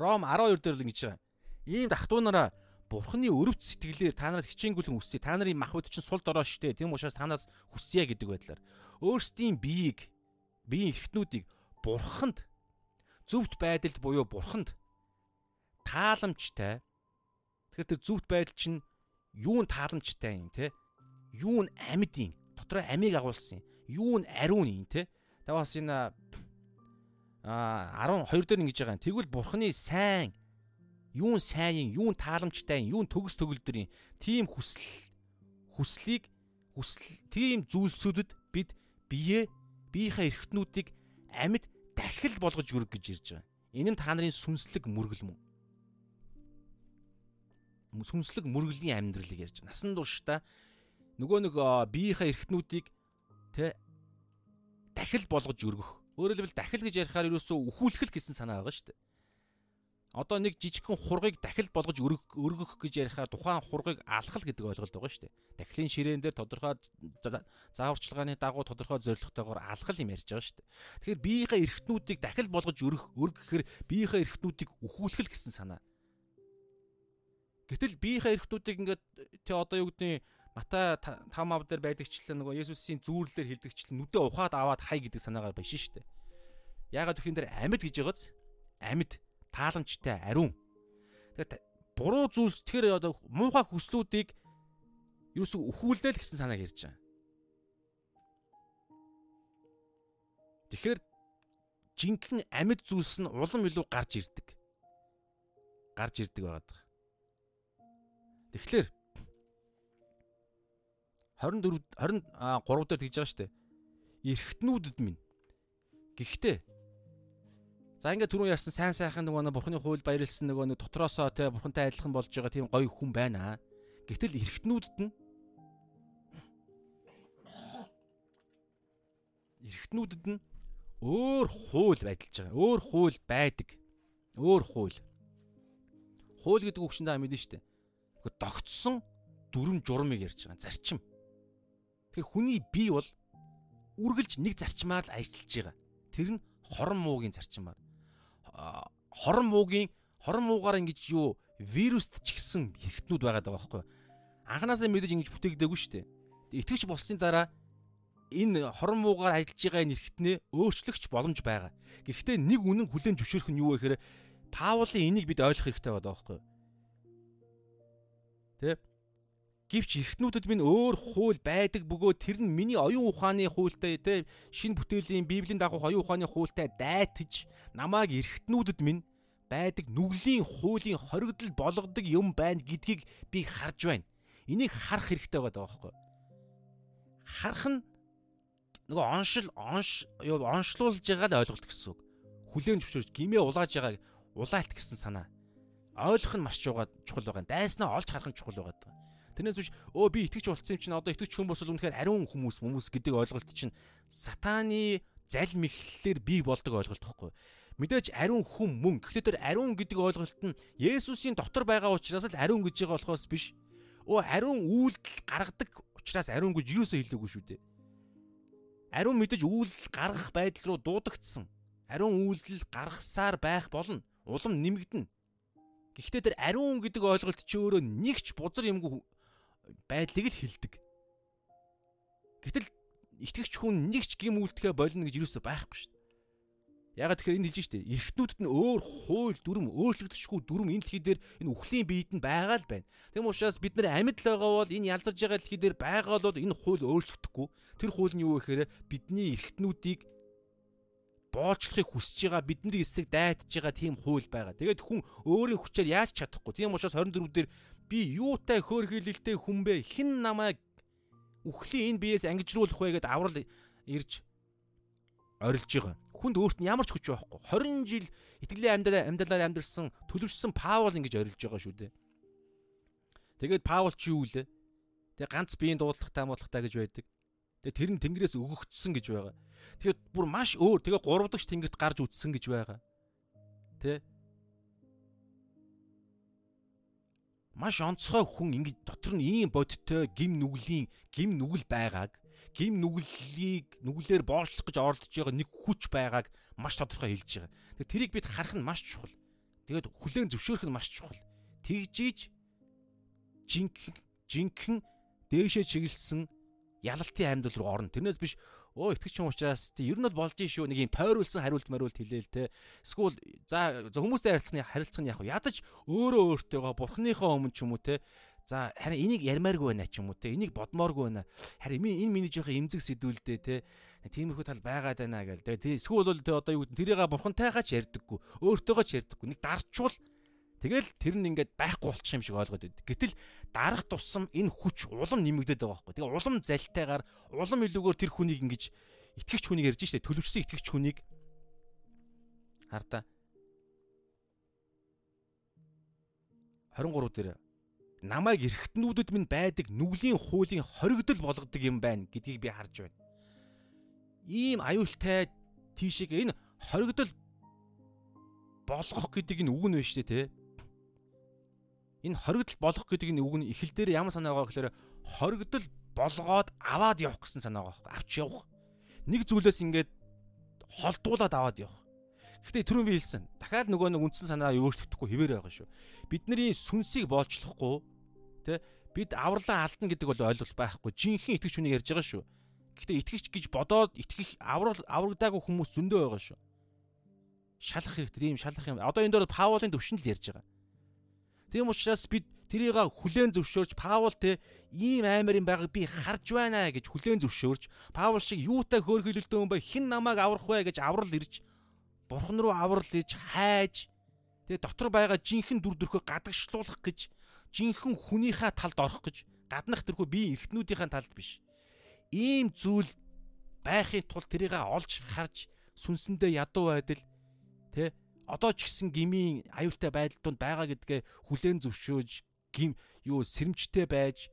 Ром 12 дээр л ингэж байгаа. Ийм дахтуунараа Бурхны өрөвч сэтгэлээр та нараас хичээнгүлэн үсээ. Та нарын махбод чинь сул дорой штэ. Тийм учраас танаас хүсье гэдэг байдлаар өөрсдийн биеийг биеийн эрхтнүүдийг Бурханд зөвхт байдалд буюу Бурханд тааламжтай. Тэгэхээр тэр зөвхт байдал чинь юун тааламжтай юм те? Юун амьд юм? Дотроо амийг агуулсан юм юу нь ариун юм те. Та бас энэ а 12 дээр ингэж байгаа юм. Тэгвэл бурхны сайн юун сайн юм, юун тааламжтай юм, юун төгс төгөлдөр юм. Тийм хүсэл хүслийг хүсэл тийм зүйлсүүдэд бид бие биеийнхээ эрхтнүүдийг амьд дахил болгож өрг гэж ирж байгаа. Энэ нь та нарын сүнслэг мөргөл мөн. Сүнслэг мөргөлийн амьдралыг ярьж байгаа. Насан туршдаа нөгөө нэг биеийнхээ эрхтнүүдийг Тэ дахил болгож өргөх. Өөрөөр хэлбэл дахил гэж ярихаар ерөөсөө өхүүлэх гэсэн санаа байгаа шүү дээ. Одоо нэг жижигхэн хургийг дахил болгож өргөх гэж ярихаар тухайн хургийг алхал гэдэг ойлголт байгаа шүү дээ. Дахилын ширээн дээр тодорхой зааварчилгааны дагуу тодорхой зорилготойгоор алхал юм ярьж байгаа шүү дээ. Тэгэхээр биеийнхээ эрхтнүүдийг дахил болгож өргөх өргөхээр биеийнхээ эрхтнүүдийг өхүүлэх гэсэн санаа. Гэтэл биеийнхээ эрхтнүүдийг ингээд тий одоо юу гэдгийг Матай 5 ав дээр байдагчлаа нөгөө Есүсийн зүүрлэлээр хилдэгчлэн нүдэ ухаад аваад хай гэдэг санаагаар байна шүү дээ. Яагаад гэхээр дээр амьд гэж байгааз амьд тааламжтай ариун. Тэгэхээр буруу зүйлс тэгэхээр одоо муухай хүслүүдийг юусыг өхүүлнэ л гэсэн санааг ярьж байгаа. Тэгэхээр жинхэнэ амьд зүйлс нь улам илүү гарч ирдэг. Гарч ирдэг байгаад байгаа. Тэгэхээр 24 23 дээр тэгж байгаа шүү дээ. Эрхтнүүдэд минь. Гэхдээ За ингээд түрүүн ярьсан сайн сайхан нөгөө нэг бурхны хууль баярлсан нөгөө нэг дотроосоо те бурхантай адилхан болж байгаа тийм гоё хүн байна. Гэтэл эргэтнүүдэд нь эргэтнүүдэд нь өөр хууль байдалж байгаа. Өөр хууль байдаг. Өөр хууль. Хууль гэдэг үг шинэ мэдэн штэ. Догтсон дүрм журмыг ярьж байгаа. Зарчим. Тэгэхээр хүний бие бол үргэлж нэг зарчмаар л ажиллаж байгаа. Тэр нь хорон муугийн зарчмаар. Хорон муугийн хорон муугаар ингэж юу вируст ч гэсэн хэрэгтнүүд байгаа байхгүй юу? Анханасаа мэдээж ингэж бүтээгдээгүй шүү дээ. Итгэж болсны дараа энэ хорон муугаар ажиллаж байгаа энэ эргэтнээ өөрчлөгч боломж байгаа. Гэхдээ нэг үнэн хүлэн зөвшөөрөх нь юу вэ гэхээр Паулын энийг бид ойлгох хэрэгтэй байгаа байхгүй юу? Тэ? Гэвч эргэтнүүдэд минь өөр хууль байдаг бөгөөд тэр нь миний оюун ухааны хуультай тэ шин бүтээлийн библийн дагуу оюун ухааны хуультай дайтаж намайг эргэтнүүдэд минь байдаг нүглийн хуулийн хоригдол болгодог юм байна гэдгийг би харж байна. Энийг харах хэрэгтэй байгаа байхгүй? Харах нь нөгөө оншил онш оншлуулж байгаа л ойлголт гэсэн үг. Хүлээн зөвшөөрч гимээ улааж байгааг улаалт гэсэн санаа. Ойлгох нь маш чухал байгаа. Дайснаа олж харах нь чухал байгаа. Тэрнээс биш өө би итгэж болцсон юм чинь одоо итгэж хүмүүс бол үнэхээр ариун хүмүүс хүмүүс гэдэг ойлголт чинь сатааны зал мэхлэлээр бий болдог ойлголт байхгүй. Мэдээж ариун хүн мөн. Гэхдээ тэр ариун гэдэг ойлголт нь Есүсийн дотор байгаа учраас л ариун гэж байгаа болохоос биш. Өө ариун үйлдэл гаргадаг учраас ариун гэж юусоо хэлээгүй шүү дээ. Ариун мэдэж үйлдэл гаргах байдал руу дуудагдсан. Ариун үйлдэл гаргасаар байх болно. Улам нэмэгдэнэ. Гэхдээ тэр ариун гэдэг ойлголт чи өөрөө нэгч бузар юмгүй байдлыг л хэлдэг. Гэтэл итгэгч хүн нэгч гим үйлдэхэ болно гэж юусоо байхгүй шүү дээ. Ягаад тэгэхээр энэ хэлж штэ эргэтнүүдэд нь өөр хууль дүрм өөрчлөгдөшгүй дүрм энэ дэлхий дээр энэ үхлийн биед нь байгаа л байна. Тэм учраас бид нар амьд л байгаа бол энэ ялзарж байгаа дэлхий дээр байгаа бол энэ хууль өөрчлөгдөхгүй. Тэр хууль нь юу вэ гэхээр бидний эргэтнүүдийг боолчлохыг хүсэж байгаа бидний эсрэг дайтаж байгаа тийм хууль байгаа. Тэгээд хүн өөрийн хүчээр яаж чадахгүй. Тийм учраас 24 дээр би юутай хөөрхийлэлтэй хүн бэ? Хэн намайг үхлийн энэ биеэс ангижруулах вэ гэд аврал ирж орилж байгаа хүнд өөрт нь ямар ч хүч байхгүй. 20 жил итгэлийн амьдрал амьдралаар амьдэрсэн төлөвшсөн Паул ингэж орилж байгаа шүү дээ. Тэгээд Паул чи юу лээ? Тэгээ ганц биеийн дуудлагатай муудлагатай гэж байдаг. Тэгээ тэр нь тэнгэрээс өгөгдсөн гэж байгаа. Тэгэхээр бүр маш өөр. Тэгээ гурав дахь тэнгэрт гарч үтсэн гэж байгаа. Тэ? Маш онцгой хүн ингэж дотор нь ийм бодиттой гим нүглийн гим нүгэл байгааг гим нүглийг нүглээр боочлох гэж оролдож байгаа нэг хүч байгааг маш тодорхой хэлж байгаа. Тэгээ тэрийг бид харах нь маш чухал. Тэгээд хүлээн зөвшөөрөх нь маш чухал. Тэгжиж жинхэнэ жинхэнэ дээшээ чиглэсэн ялалтын амьдрал руу орно. Тэрнээс биш өө итгэж юм учраас тий ер нь бол болж шүү нэг юм тойруулсан хариулт мариулт хэлээл те. Эсвэл за хүмүүстэй харилцахны харилцах нь яг ядаж өөрөө өөртөөгөө бурхныхоо өмнө ч юм уу те За харин энийг ярмааргүй байна ч юм уу те энийг бодмооргүй байна. Харин энэ миний жоохон эмзэг сэдвүүлдэ те тиймэрхүү тал байгаад байна гэл. Тэгээ эсвэл бол одоо юу гэдэн тэрийг бурхантайгаа ч ярьдаггүй, өөртөөгөө ч ярьдаггүй. Нэг дарчвал тэгэл тэр нь ингээд байхгүй болчих юм шиг ойлгоод байдаг. Гэтэл дарах тусам энэ хүч улам нэмэгдээд байгаа байхгүй. Тэгээ улам залтайгаар улам илүүгээр тэр хүнийг ингэж итгэгч хүнийг ярьж штэ төлөвшсөн итгэгч хүнийг хартаа 23 дээр намайг эргэтнүүдэд минь байдаг нүглийн хуулийн хоригдол болгодог юм байна гэдгийг би харж байна. Ийм аюултай тийшээ энэ хоригдол болгох гэдэг нь үг нь биш те. Энэ хоригдол болгох гэдэг нь үг нь эхэл дээр ямар санаа байгаа гэхээр хоригдол болгоод аваад явах гэсэн санаа байгаа. Авч явах. Нэг зүйлээс ингээд холдуулаад аваад явах. Гэхдээ түрүүн би хэлсэн. Дахиад нөгөө нэг үндсэн санаа өөрчлөгдөхгүй хэвээр байгаа шүү. Бидний сүнсийг боолчлохгүй те бид авралаа алдна гэдэг бол ойлголт байхгүй. Жинхэнэ итгэж хүнийг ярьж байгаа шүү. Гэхдээ итгэгч гэж бодоод итгэх аврал аврагдаагүй хүмүүс зөндөө байгаа шүү. Шалах хэрэгтэй ийм шалах юм. Одоо энэ дээр Паулын төвшин л ярьж байгаа. Тийм учраас бид тэрийг хүлээн зөвшөөрч Паул те ийм аймар юм байгааг би харж байна гэж хүлээн зөвшөөрч Паул шиг юутай хөөрхийлөлтөө юм бэ хэн намайг аврах вэ гэж аврал ирж бурхан руу аврал иж хайж тэгээ дотор байгаа жинхэнэ дүр төрхөө гадагшлуулах гэж жинхэнэ хүнийхээ талд орох гэж гаднах тэрхүү би эргтнүүдийнхээ талд биш. Ийм зүйл байхын тулд тэрийг олж харж сүнсэндээ ядуу байдал тэ одоо ч гэсэн гмийн аюултай байдал донд байгаа гэдгээ хүлээн зөвшөөж гим юу сэрэмжтэй байж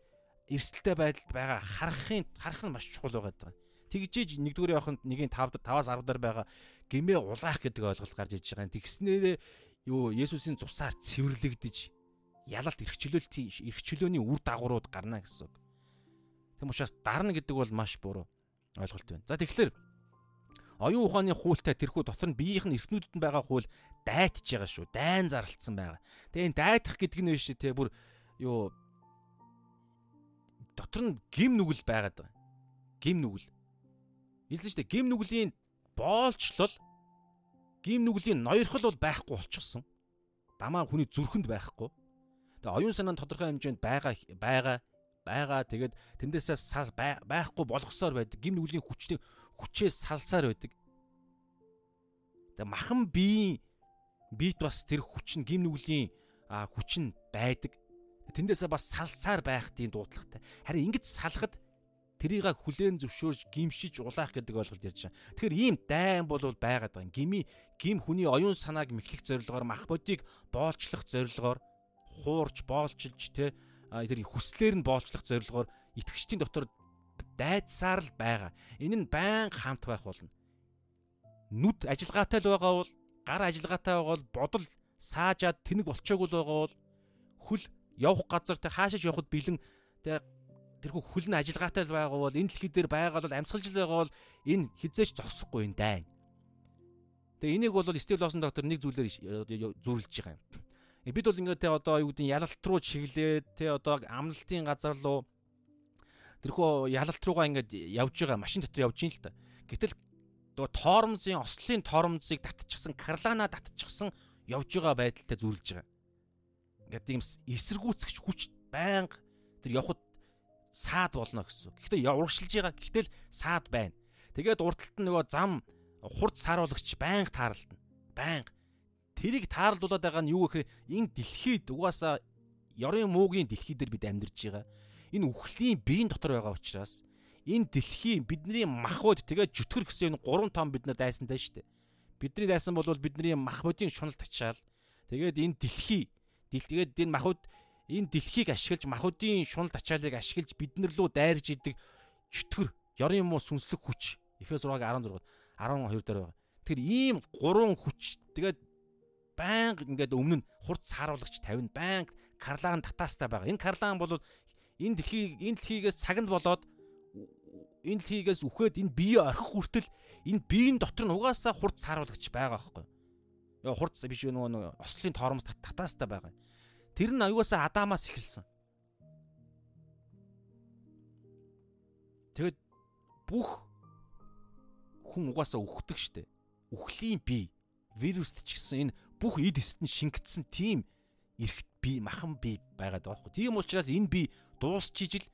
эрсдэлтэй байдалд байгаа харахын харах нь маш чухал байгаа. Тэгжээж нэгдүгээр яваханд нэгийн 5 5-аас 10 дараа байгаа гимээ улаах гэдэг ойлголт гарч иж байгаа юм. Тэгснээрээ юу Есүсийн цусаар цэвэрлэгдэж ялалт эрхчлөлт эрхчлөөний үр дагаврууд гарна гэсэн. Тэм учраас дарна гэдэг бол маш буруу ойлголт байна. За тэгэхээр оюун ухааны хуультай тэрхүү дотор нь биеийнх нь эрхнүүдэд байгаа хууль дайтж байгаа шүү. Дайн зарлцсан байгаа. Тэгээ энэ дайтах гэдэг нь биш те бүр юу дотор нь гим нүгэл байгаад байгаа. Гим нүгэл. Хэлсэн шүү дээ гим нүглийн боолчлол гим нүглийн ноёрхол бол байхгүй болчихсон. Дамаа хүний зүрхэнд байхгүй. Тэгээ оюун санаа тодорхой хэмжээнд байгаа байгаа байгаа тэгээд тэндээсээ байхгүй болгосоор байдаг. Гим нүглийн хүчний хүчээс салсаар байдаг. Тэгээ махан биеийн биет бас тэр хүч нь гим нүглийн хүч нь байдаг. Тэндээсээ бас салсаар байх тийм дуудлагатай. Харин ингэж салахад тэрийг хүлээн зөвшөөрж гимшиж улаах гэдэг ойлголт ярьж байгаа. Тэгэхээр ийм дайн бол байгаад байгаа. Гими гим хүний оюун санааг мэхлэх зорилгоор мах бодийг боолчлох зорилгоор хуурч боолчилж те тэр хүслээр нь боолчлох зорилгоор итгэгчдийн дотор дайдсаар л байгаа. Энэ нь байн хамт байх болно. Нүд ажиллагаатай л байгаа бол гар ажиллагаатай байгаа бол бодол саажаад тэнэг болчоогүй л байгаа бол хөл явах газар тэ хаашаач явахд бэлэн тэ тэрхүү хөл нь ажиллагаатай л байгаа бол энэ дэлхий дээр байгаа бол амьсгалж байгаа бол энэ хизээч зогсохгүй энэ дайн. Тэгээ энийг бол Стив Лосон доктор нэг зүйлээр зүйрлж байгаа юм. Э, бид бол ингээд те одоо юу гэдэг ялалт руу чиглээд те одоо амлалтын газар руу тэрхүү ялалт руугаа ингээд явж байгаа машин дотор явж ийн л та. Гэтэл нөгөө тоормзын ослын тоормзыг татчихсан карлана татчихсан явж байгаа байдалтай зүйрлж байгаа. Ингээд тийм эсэргүүцгч хүч байнга тэр явхад саад болно гэсэн. Гэхдээ урагшилж байгаа. Гэтэл саад байна. Тэгээд урталт нь нөгөө зам хурд сааруулагч байнга таарлтана. Байнга. Тэрийг таарлуулад байгаа нь юу гэхээр энэ дэлхийд угаасаа ёрын муугийн дэлхий дээр бид амьдарч байгаа. Энэ үхлийн биеийн дотор байгаа учраас энэ дэлхий бидний махбод тэгээд жүтгэр гэсэн энэ гурван том бид нар дайсантай шүү дээ. Бидний дайсан бол бидний махбодын шунал тачаал. Тэгээд энэ дэлхий тэгээд энэ махбод энэ дэлхийг ашиглаж махуудын шунал ачаалыг ашиглаж биднэр лөө дайрж идэг чөтгөр ёрын юм уу сүнслэг хүч Эфес 6-16 12 дээр байгаа. Тэгэхээр ийм гурван хүч тэгээд байнга ингээд өмнө нь хурд сааруулгач 50 байнга карлаган татаастай байгаа. Энэ карлаган бол энэ дэлхийг энэ дэлхийгээс цаганд болоод энэ дэлхийгээс үхээд энэ бие орхих хүртэл энэ биеийн дотор нь угаасаа хурд сааруулгач байгаа байхгүй. Яа хурд биш нөгөө ослын тоормос татаастай байгаа. Тэр нь аюулсаа Адамаас эхэлсэн. Тэгэд бүх хүн угаасаа үхдэг штэ. Үхлийн бие, вируст ч гэсэн энэ бүх эд эст нь шингэцсэн тийм эрхт бие, махан бие байгаад байгаа байхгүй. Тийм учраас энэ бие дуусчиж л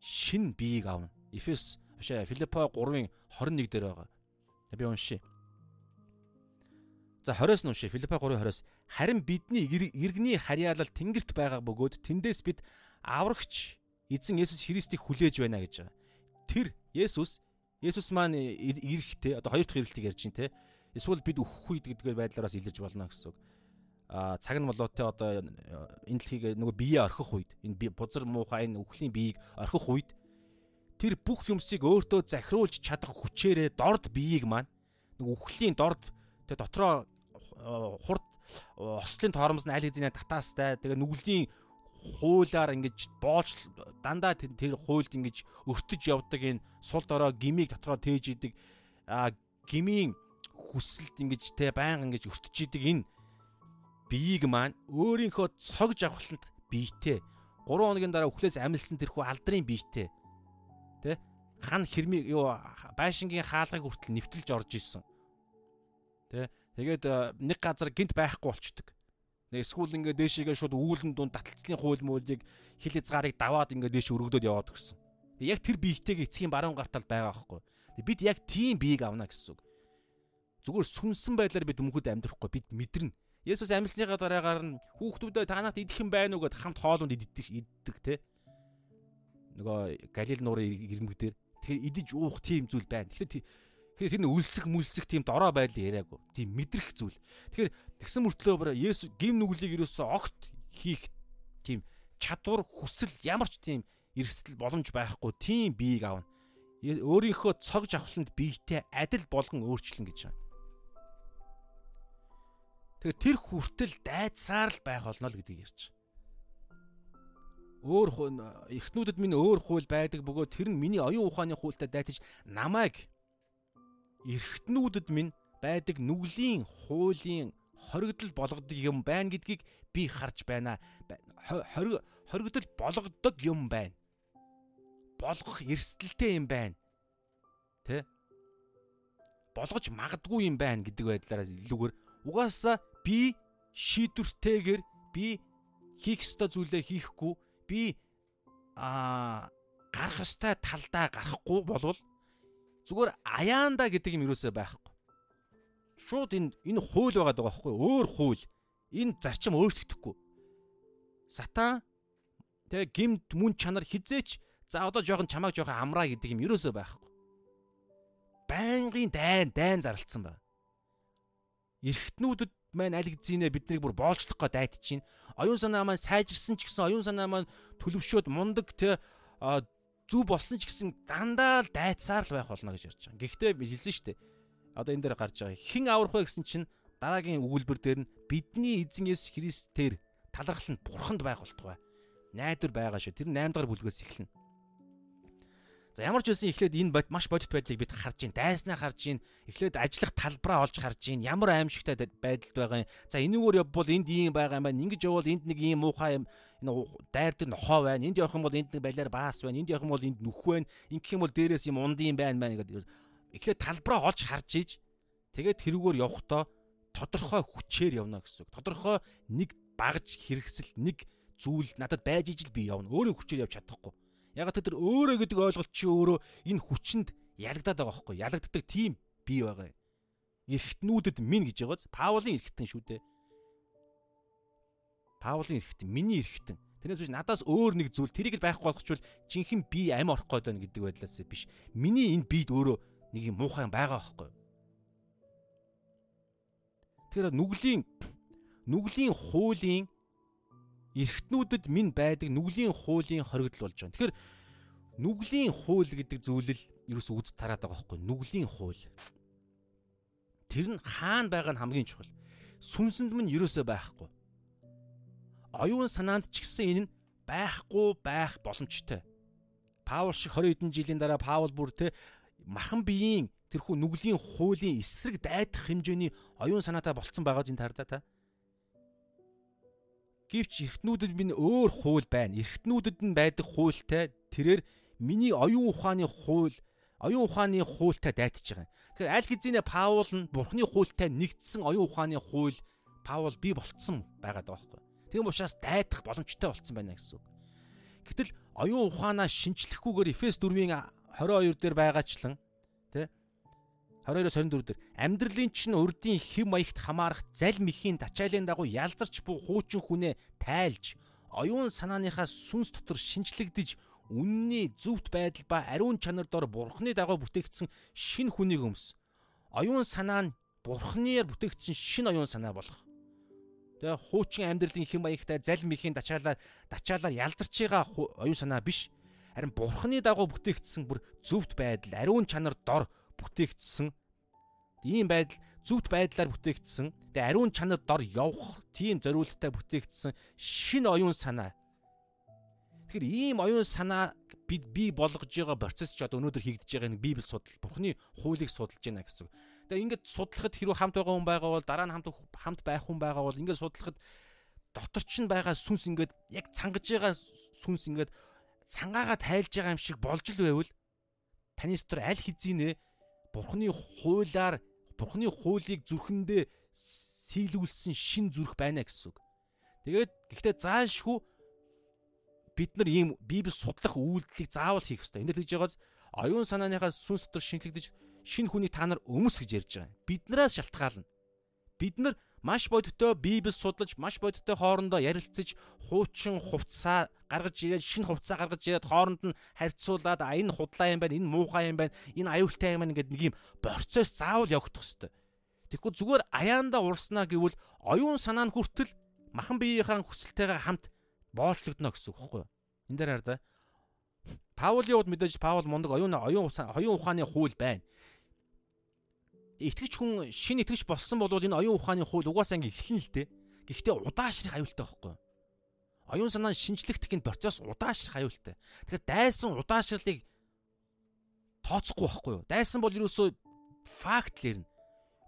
шин биеийг авна. Эфес бишээ Филиппо 3-ын 21 дээр байгаа. Би уншия. За 20-с нь уншия. Филиппо 3:20-с харин бидний иргэний харьяалал тэнгэрт байгаа бөгөөд тэндээс бид аврагч эзэн Есүс Христийг хүлээж байна гэж байгаа. Тэр Есүс Есүс маань ирэхтэй одоо хоёр дахь ирэлтийг ярьж байна те. Эсвэл бид өөхөх үед гэдгээр байдлаараас илэрж болно гэсэн үг. Цаг нь болоо те одоо энэ дэлхийг нөгөө бие орхих үед энэ бузар муухай энэ үхлийн биеийг орхих үед тэр бүх юмсыг өөртөө захируулж чадах хүчээрээ дорд биеийг маань нөгөө үхлийн дорд тэ дотроо хурд ослын тоормос нь аль хэзээ татаастай тэгээ нүглийн хуулаар ингэж боолж дандаа тэр хуульд ингэж өртөж явдаг энэ сул дорой гмийг дотроо тээж идэг гмийн хүсэлт ингэж те байнга ингэж өртөж идэг энэ биеийг маань өөрийнхөө цогж авахланд биетэй 3 хоногийн дараа өхлөөс амилсан тэрхүү алдрын биетэй тэ хан хэрми юу байшингийн хаалгыг хүртэл нэвтэлж орж исэн тэ Тэгээд э, нэг газар гинт байхгүй болчдөг. Эсвэл ингээд дээшээгээ шууд үүлэн дунд таталцлын хууль муулийг хил хязгаарыг даваад ингээд дээш өргөдөд яваад өгсөн. Яг тэр биетэйг эцгийн баруун гартал байгаа байхгүй. Бид яг тийм биеийг авна гэсэн үг. Зүгээр сүнсэн байдлаар бид өмгөд амьдрахгүй бид мэдэрнэ. Есүс амьсныхаа дараагаар нь хүүхдүүдээ танахт идэх юм байна уу гэд хамт хоолунд иддэг иддэг те. Нөгөө Галил нуурын ирмэг дээр тэгэхээр идэж уух тийм зүйл байна. Тэгэхээр Тэгэхээр тэр нь үлсэх мүлсэх тийм дорой байдал яриаггүй. Тийм мэдрэх зүйл. Тэгэхээр тэгсэн мөртлөө bara Есүс гим нүглийг ерөөсөө огт хийх тийм чадвар хүсэл ямар ч тийм эрсдэл боломж байхгүй тийм биеийг аавна. Өөрийнхөө цогж авахланд биетэй адил болгон өөрчлөн гэж байна. Тэгэхээр тэр хүртэл дайцсаар л байх болно л гэдгийг ярьж. Өөр эхнүүдэд минь өөр хууль байдаг бөгөөд тэр нь миний оюун ухааны хуультай дайтаж намайг эргэтнүүдэд минь байдаг нүглийн хуулийн хоригдол болгодог юм байна гэдгийг би харж байна. Хоригдол болгодог юм байна. Болгох эрсдэлтэй юм байна. Тэ? болгож магадгүй юм байна гэдэг байдлаараа илүүгээр угаасаа би шийдвэртэйгээр би хийх ёстой зүйлээ хийхгүй би а гарах ёстой талдаа гарахгүй болвол зүгээр аяанда гэдэг юм юусоо байхгүй. Шууд энэ энэ хууль байгаа даа байхгүй өөр хууль. Энэ зарчим өөрчлөгдөхгүй. Сатан тэгээ гимт мөн чанар хизээч за одоо жоохон чамааг жоохон амраа гэдэг юм юусоо байхгүй. Байнгын дайн дайн зарлцсан байна. Эрхтнүүдэд маань аль хэзээ бид нарыг бүр боолчлох гээд дайт чинь оюун санаа маань сайжирсан ч гэсэн оюун санаа маань төлөвшөөд мундаг те зүв болсон ч гэсэн дандаа л дайцсаар л байх болно гэж ярьж байгаа. Гэхдээ хэлсэн шүү дээ. Одоо энэ дээр гарч байгаа хэн аврах вэ гэсэн чинь дараагийн өгүүлбэр дээр нь бидний эзэн Есүс Христээр талархал нь бурханд байх болтугай. Найдвар байгаа шүү. Тэр 8 дахь бүлгээс эхэлнэ. За ямар ч байсан эхлээд энэ бод маш бодит байдлыг бид харж гин дайснаа харж гин эхлээд ажиллах талбараа олж харж гин ямар аимшигтай байдалд байгаа юм. За энэгээр явбал энд ийм байгаа юм байна. Ингэж явбал энд нэг ийм муухай юм дайрдаг нохоо байна. Энд явах юм бол энд нэг балиар баас байна. Энд явах юм бол энд нүх байна. Ингэх юм бол дээрээс юм унд юм байна байна гэдэг. Эхлээд талбараа олж харж иж тэгээд тэрүүгээр явахдаа тодорхой хүчээр явна гэсэн үг. Тодорхой нэг багж хэрэгсэл нэг зүйл надад байж ижил би явна. Өөрөө хүчээр явж чадахгүй Яг тэр өөрөө гэдэг ойлголт чи өөрөө энэ хүчинд ялагдаад байгаа байхгүй ялагддаг тийм бий байгаа. Эрхтнүүдэд минь гэж байгааз Паулын эрхтэн шүү дээ. Паулын эрхтэн миний эрхтэн. Тэрнээс биш надаас өөр нэг зүйл тэрийг л байхгүй болгочвол жинхэнэ би амь орох гээд байна гэдэг байдлаас биш. Миний энэ биед өөрөө нэг юм муухай байгаа байхгүй. Тэгэхээр нүглийн нүглийн хуулийн эргэтнүүдэд минь байдаг нүглийн хуулийн хоригдол болж байгаа. Тэгэхээр нүглийн хууль гэдэг зүйл л ерөөс үз тараад байгаа байхгүй нүглийн хууль. Тэр нь хаана байгаа нь хамгийн чухал. Сүнсэнд минь ерөөсөө байхгүй. Оюун санаанд ч гэсэн энэ нь байхгүй байх боломжтой. Паул шиг 20 хэдэн жилийн дараа Паул бүр те махан биеийн тэрхүү нүглийн хуулийн эсрэг дайдах хэмжээний оюун санаатай болцсон байгаа зин тардаа та. Гэвч эргэтнүүдэд минь өөр хууль байна. Эргэтнүүдэд нь байдаг хуультай тэрээр миний оюун ухааны хууль оюун ухааны хуультай дайтаж байгаа. Тэгэхээр аль хэзээ Паул нь Бурхны хуультай нэгдсэн оюун ухааны хууль Паул бий болцсон байгаад байгаа байхгүй. Тийм учраас дайдах боломжтой болцсон байна гэсэн үг. Гэтэл оюун ухаанаа шинчлэхгүйгээр Эфес 4-ийн 22 дээр байгаачлан 22-оос 24 дээр амьдралын чинь урдийн хэм маягт хамаарах зал мэхийн тачаалын дагуу ялзарч буй хуучин хүнээ тайлж оюун санааныхаа сүнс дотор шинчлэгдэж үнний зөвхт байдал ба ариун чанар дор бурхны дагуу бүтээгдсэн шин хүнийг өмс. Оюун санаа нь бурхнаар бүтээгдсэн шин оюун санаа болох. Тэгээ хуучин амьдралын хэм маягтай зал мэхийн тачаалаар тачаалаар ялзарч байгаа оюун санаа биш. Харин бурхны дагуу бүтээгдсэн бүр зөвхт байдал ариун чанар дор бүтээгдсэн ийм байдал зүвт байдлаар бүтээгдсэн тэгээ ариун чанар дор явах тийм зориулттай бүтээгдсэн шин оюун санаа. Тэгэхээр ийм оюун санаа бид бий болгож байгаа процесс ч одоо өнөөдөр хийгдэж байгаа нэг библи судал бурхны хуулийг судалж байна гэсэн. Тэгээ ингээд судлахад хэрвээ хамт байгаа хүн байгаа бол дараа нь хамт хамт байх хүн байгаа бол ингээд судлахад дотор ч нь байгаа сүнс ингээд яг цангаж байгаа сүнс ингээд цангаагаа тайлж байгаа юм шиг болж л байвал таны дотор аль хэзээ Бурхны хуулаар Бурхны хуулийг зүрхэндээ сийлүүлсэн шин зүрх байна гэсэн үг. Тэгээд гэхдээ заашгүй бид нар ийм Библи судлах үйлдэлийг заавал хийх хэрэгтэй. Энд тэгж байгааз оюун санааныхаа сүнс дотор шинжлэгдэж шинэ хүний та нар өмс гэж ярьж байгаа. Биднээс шалтгаална. Бид нар маш бодиттой Библи судлаж, маш бодиттой хоорондоо ярилцаж, хуучин хувцаа гаргаж ирээд, шинэ хувцаа гаргаж ирээд хооронд нь харьцуулаад, а энэ худлаа юм байна, энэ муухай юм байна, энэ аюултай юм байна гэдэг нэг юм процесс заавал явагдах хэвээр. Тэгэхгүй зүгээр аяанда урснаа гэвэл оюун санаа нь хүртэл махан биеийнхаа хүсэлтэйгээ хамт боолчлогдно гэсэн үг байхгүй юу? Энд дээр хараа. Паулийн хувьд мэдээж Паул мундаг оюун оюун оюун ухааны хууль байна итгэж хүн шин итгэж болсон бол энэ оюун ухааны хууль угаасаа ингэ эхлэн л дээ. Гэхдээ удаашрах аюултай байхгүй? Оюун санаа шинжлэх техникийн процесс удаашрах аюултай. Тэгэхээр дайсан удаашрлыг тооцохгүй байхгүй юу? Дайсан бол ерөөсөө факт л ирнэ.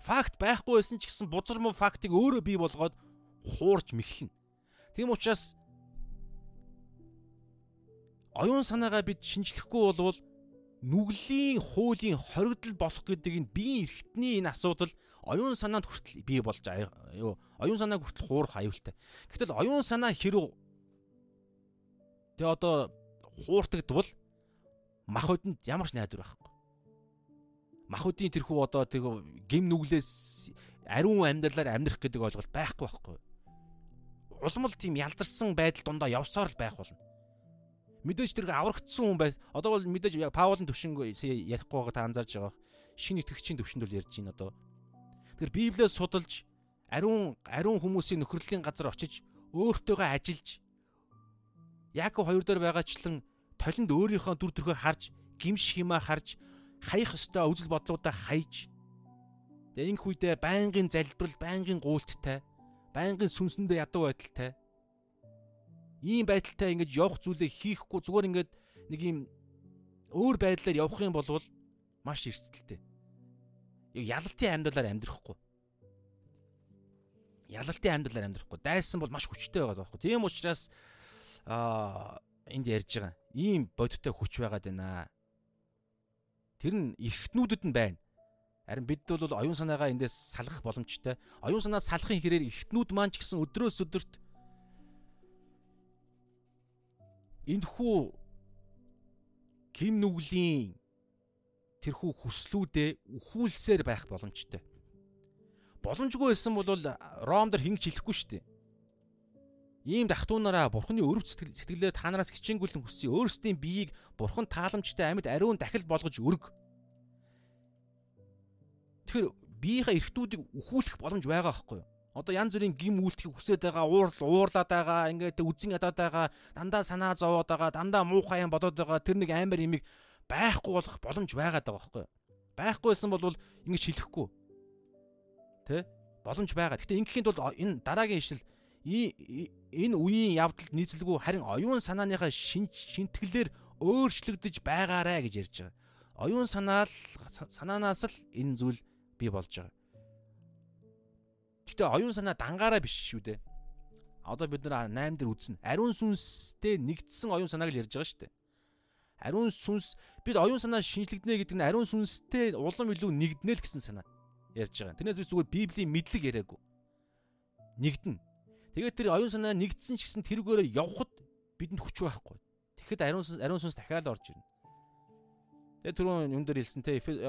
Факт байхгүй байсан ч гэсэн бузар муу фактыг өөрөө бий болгоод хуурж мэхлэн. Тийм учраас оюун санаагаа бид шинжлэхгүй болвол нүглийн хуулийн хоригдл болох гэдэг энэ биеийн эрхтний энэ асуудал оюун санаанд хүртэл бий болж юу оюун санааг хүртэл хуурах аюултай. Гэтэл оюун санаа хэрэг тэгээ одоо хууртагдвал мах хөдөнд ямар ч найдвар байхгүй. Мах хөдийн тэрхүү одоо тэг гим нүглээс ариун амьдралаар амьдрах гэдэг ойлголт байхгүй байхгүй. Улмал тийм ялзарсан байдал дундаа явсаар л байх болно. Мэдээж тэр аврагдсан хүн бай. Одоо бол мэдээж Паулын төвшинг ярихгүй байгаа та анзаарж байгаа. Шинэ итгэгчийн төвшөнд бол ярьж байна одоо. Тэр Библиэс судалж ариун ариун хүмүүсийн нөхрөлийн газар очиж өөртөөгөө ажиллаж Яаков хоёр дээр байгаачлан толинд өөрийнхөө дүр төрхөө харж, гимш химаа харж, хаях ёстой үзэл бодлуудаа хайж Тэгээ инх үедээ байнгын залбирал, байнгын гуйлттай, байнгын сүнсэндээ ядуу байдалтай. Ийм байдалтай ингэж явах зүйлээ хийхгүй зүгээр ингэж нэг юм өөр байдлаар явах юм бол маш эрсдэлтэй. Ялалтын амьдралаар амьдрахгүй. Ялалтын амьдралаар амьдрахгүй. Дайсан бол маш хүчтэй байгаа байхгүй. Тийм учраас аа энд ярьж байгаа. Ийм бодиттой хүч байгаад байна. Тэр нь эргэтнүүдэд нь байна. Харин бид бол оюун санаагаа эндээс салгах боломжтой. Оюун санаа салахын хэрээр эртнүүд маань ч гэсэн өдрөөс өдөрт энэхүү ким нүглийн тэрхүү хүслүүдээ үхүүлсээр байх боломжтой. Боломжгүй байсан бол Ром дээр хинч хэлэхгүй шүү дээ. Ийм дахтуунаараа бурхны өрөв сэтгэлээр та нараас хичээнгүйлэн хүсье. Өөрсдийн биеийг бурхан тааламжтай амьд ариун дахил болгож өрг Тэгэхээр биеийнхээ эрхтүүдийг өхүүлэх боломж байгаа байхгүй юу? Одоо янз бүрийн гим үйлдэхийг хүсээд байгаа, уурл уурлаад байгаа, ингээд үзэн ядаад байгаа, дандаа санаа зовоод байгаа, дандаа муухай юм бодоод байгаа, тэр нэг амар имийг байхгүй болох боломж байгаа байхгүй юу? Байхгүйсэн бол ингэж хэлэхгүй. Тэ? Боломж байгаа. Гэтэ ингэхийн тулд энэ дараагийн ишил энэ үеийн явдалд нийцэлгүй харин оюун санааныхаа шин шинтгэлээр өөрчлөгдөж байгаарэ гэж ярьж байгаа. Оюун санаал санаанаас л энэ зүйл бий болж байгаа. Гэхдээ оюун санаа дангаараа биш шүү дээ. Одоо бид нар 8 дээр үзнэ. Ариун сүнстэй нэгдсэн оюун санааг л ярьж байгаа шүү дээ. Ариун сүнс бид оюун санаа шинжлэгдэнэ гэдэг нь ариун сүнстэй улам илүү нэгднэ л гэсэн санаа ярьж байгаа. Тэрнээс би зүгээр Библийн мэдлэг яриаггүй. Нэгдэнэ. Тэгээд тэр оюун санаа нэгдсэн ч гэсэн тэрүүгээрээ явхад бидэнд хүч байхгүй. Тэгэхэд ариун сүнс ариун сүнс дахиад орж ирнэ. Тэгээд түрүүн юм дээр хэлсэн те 6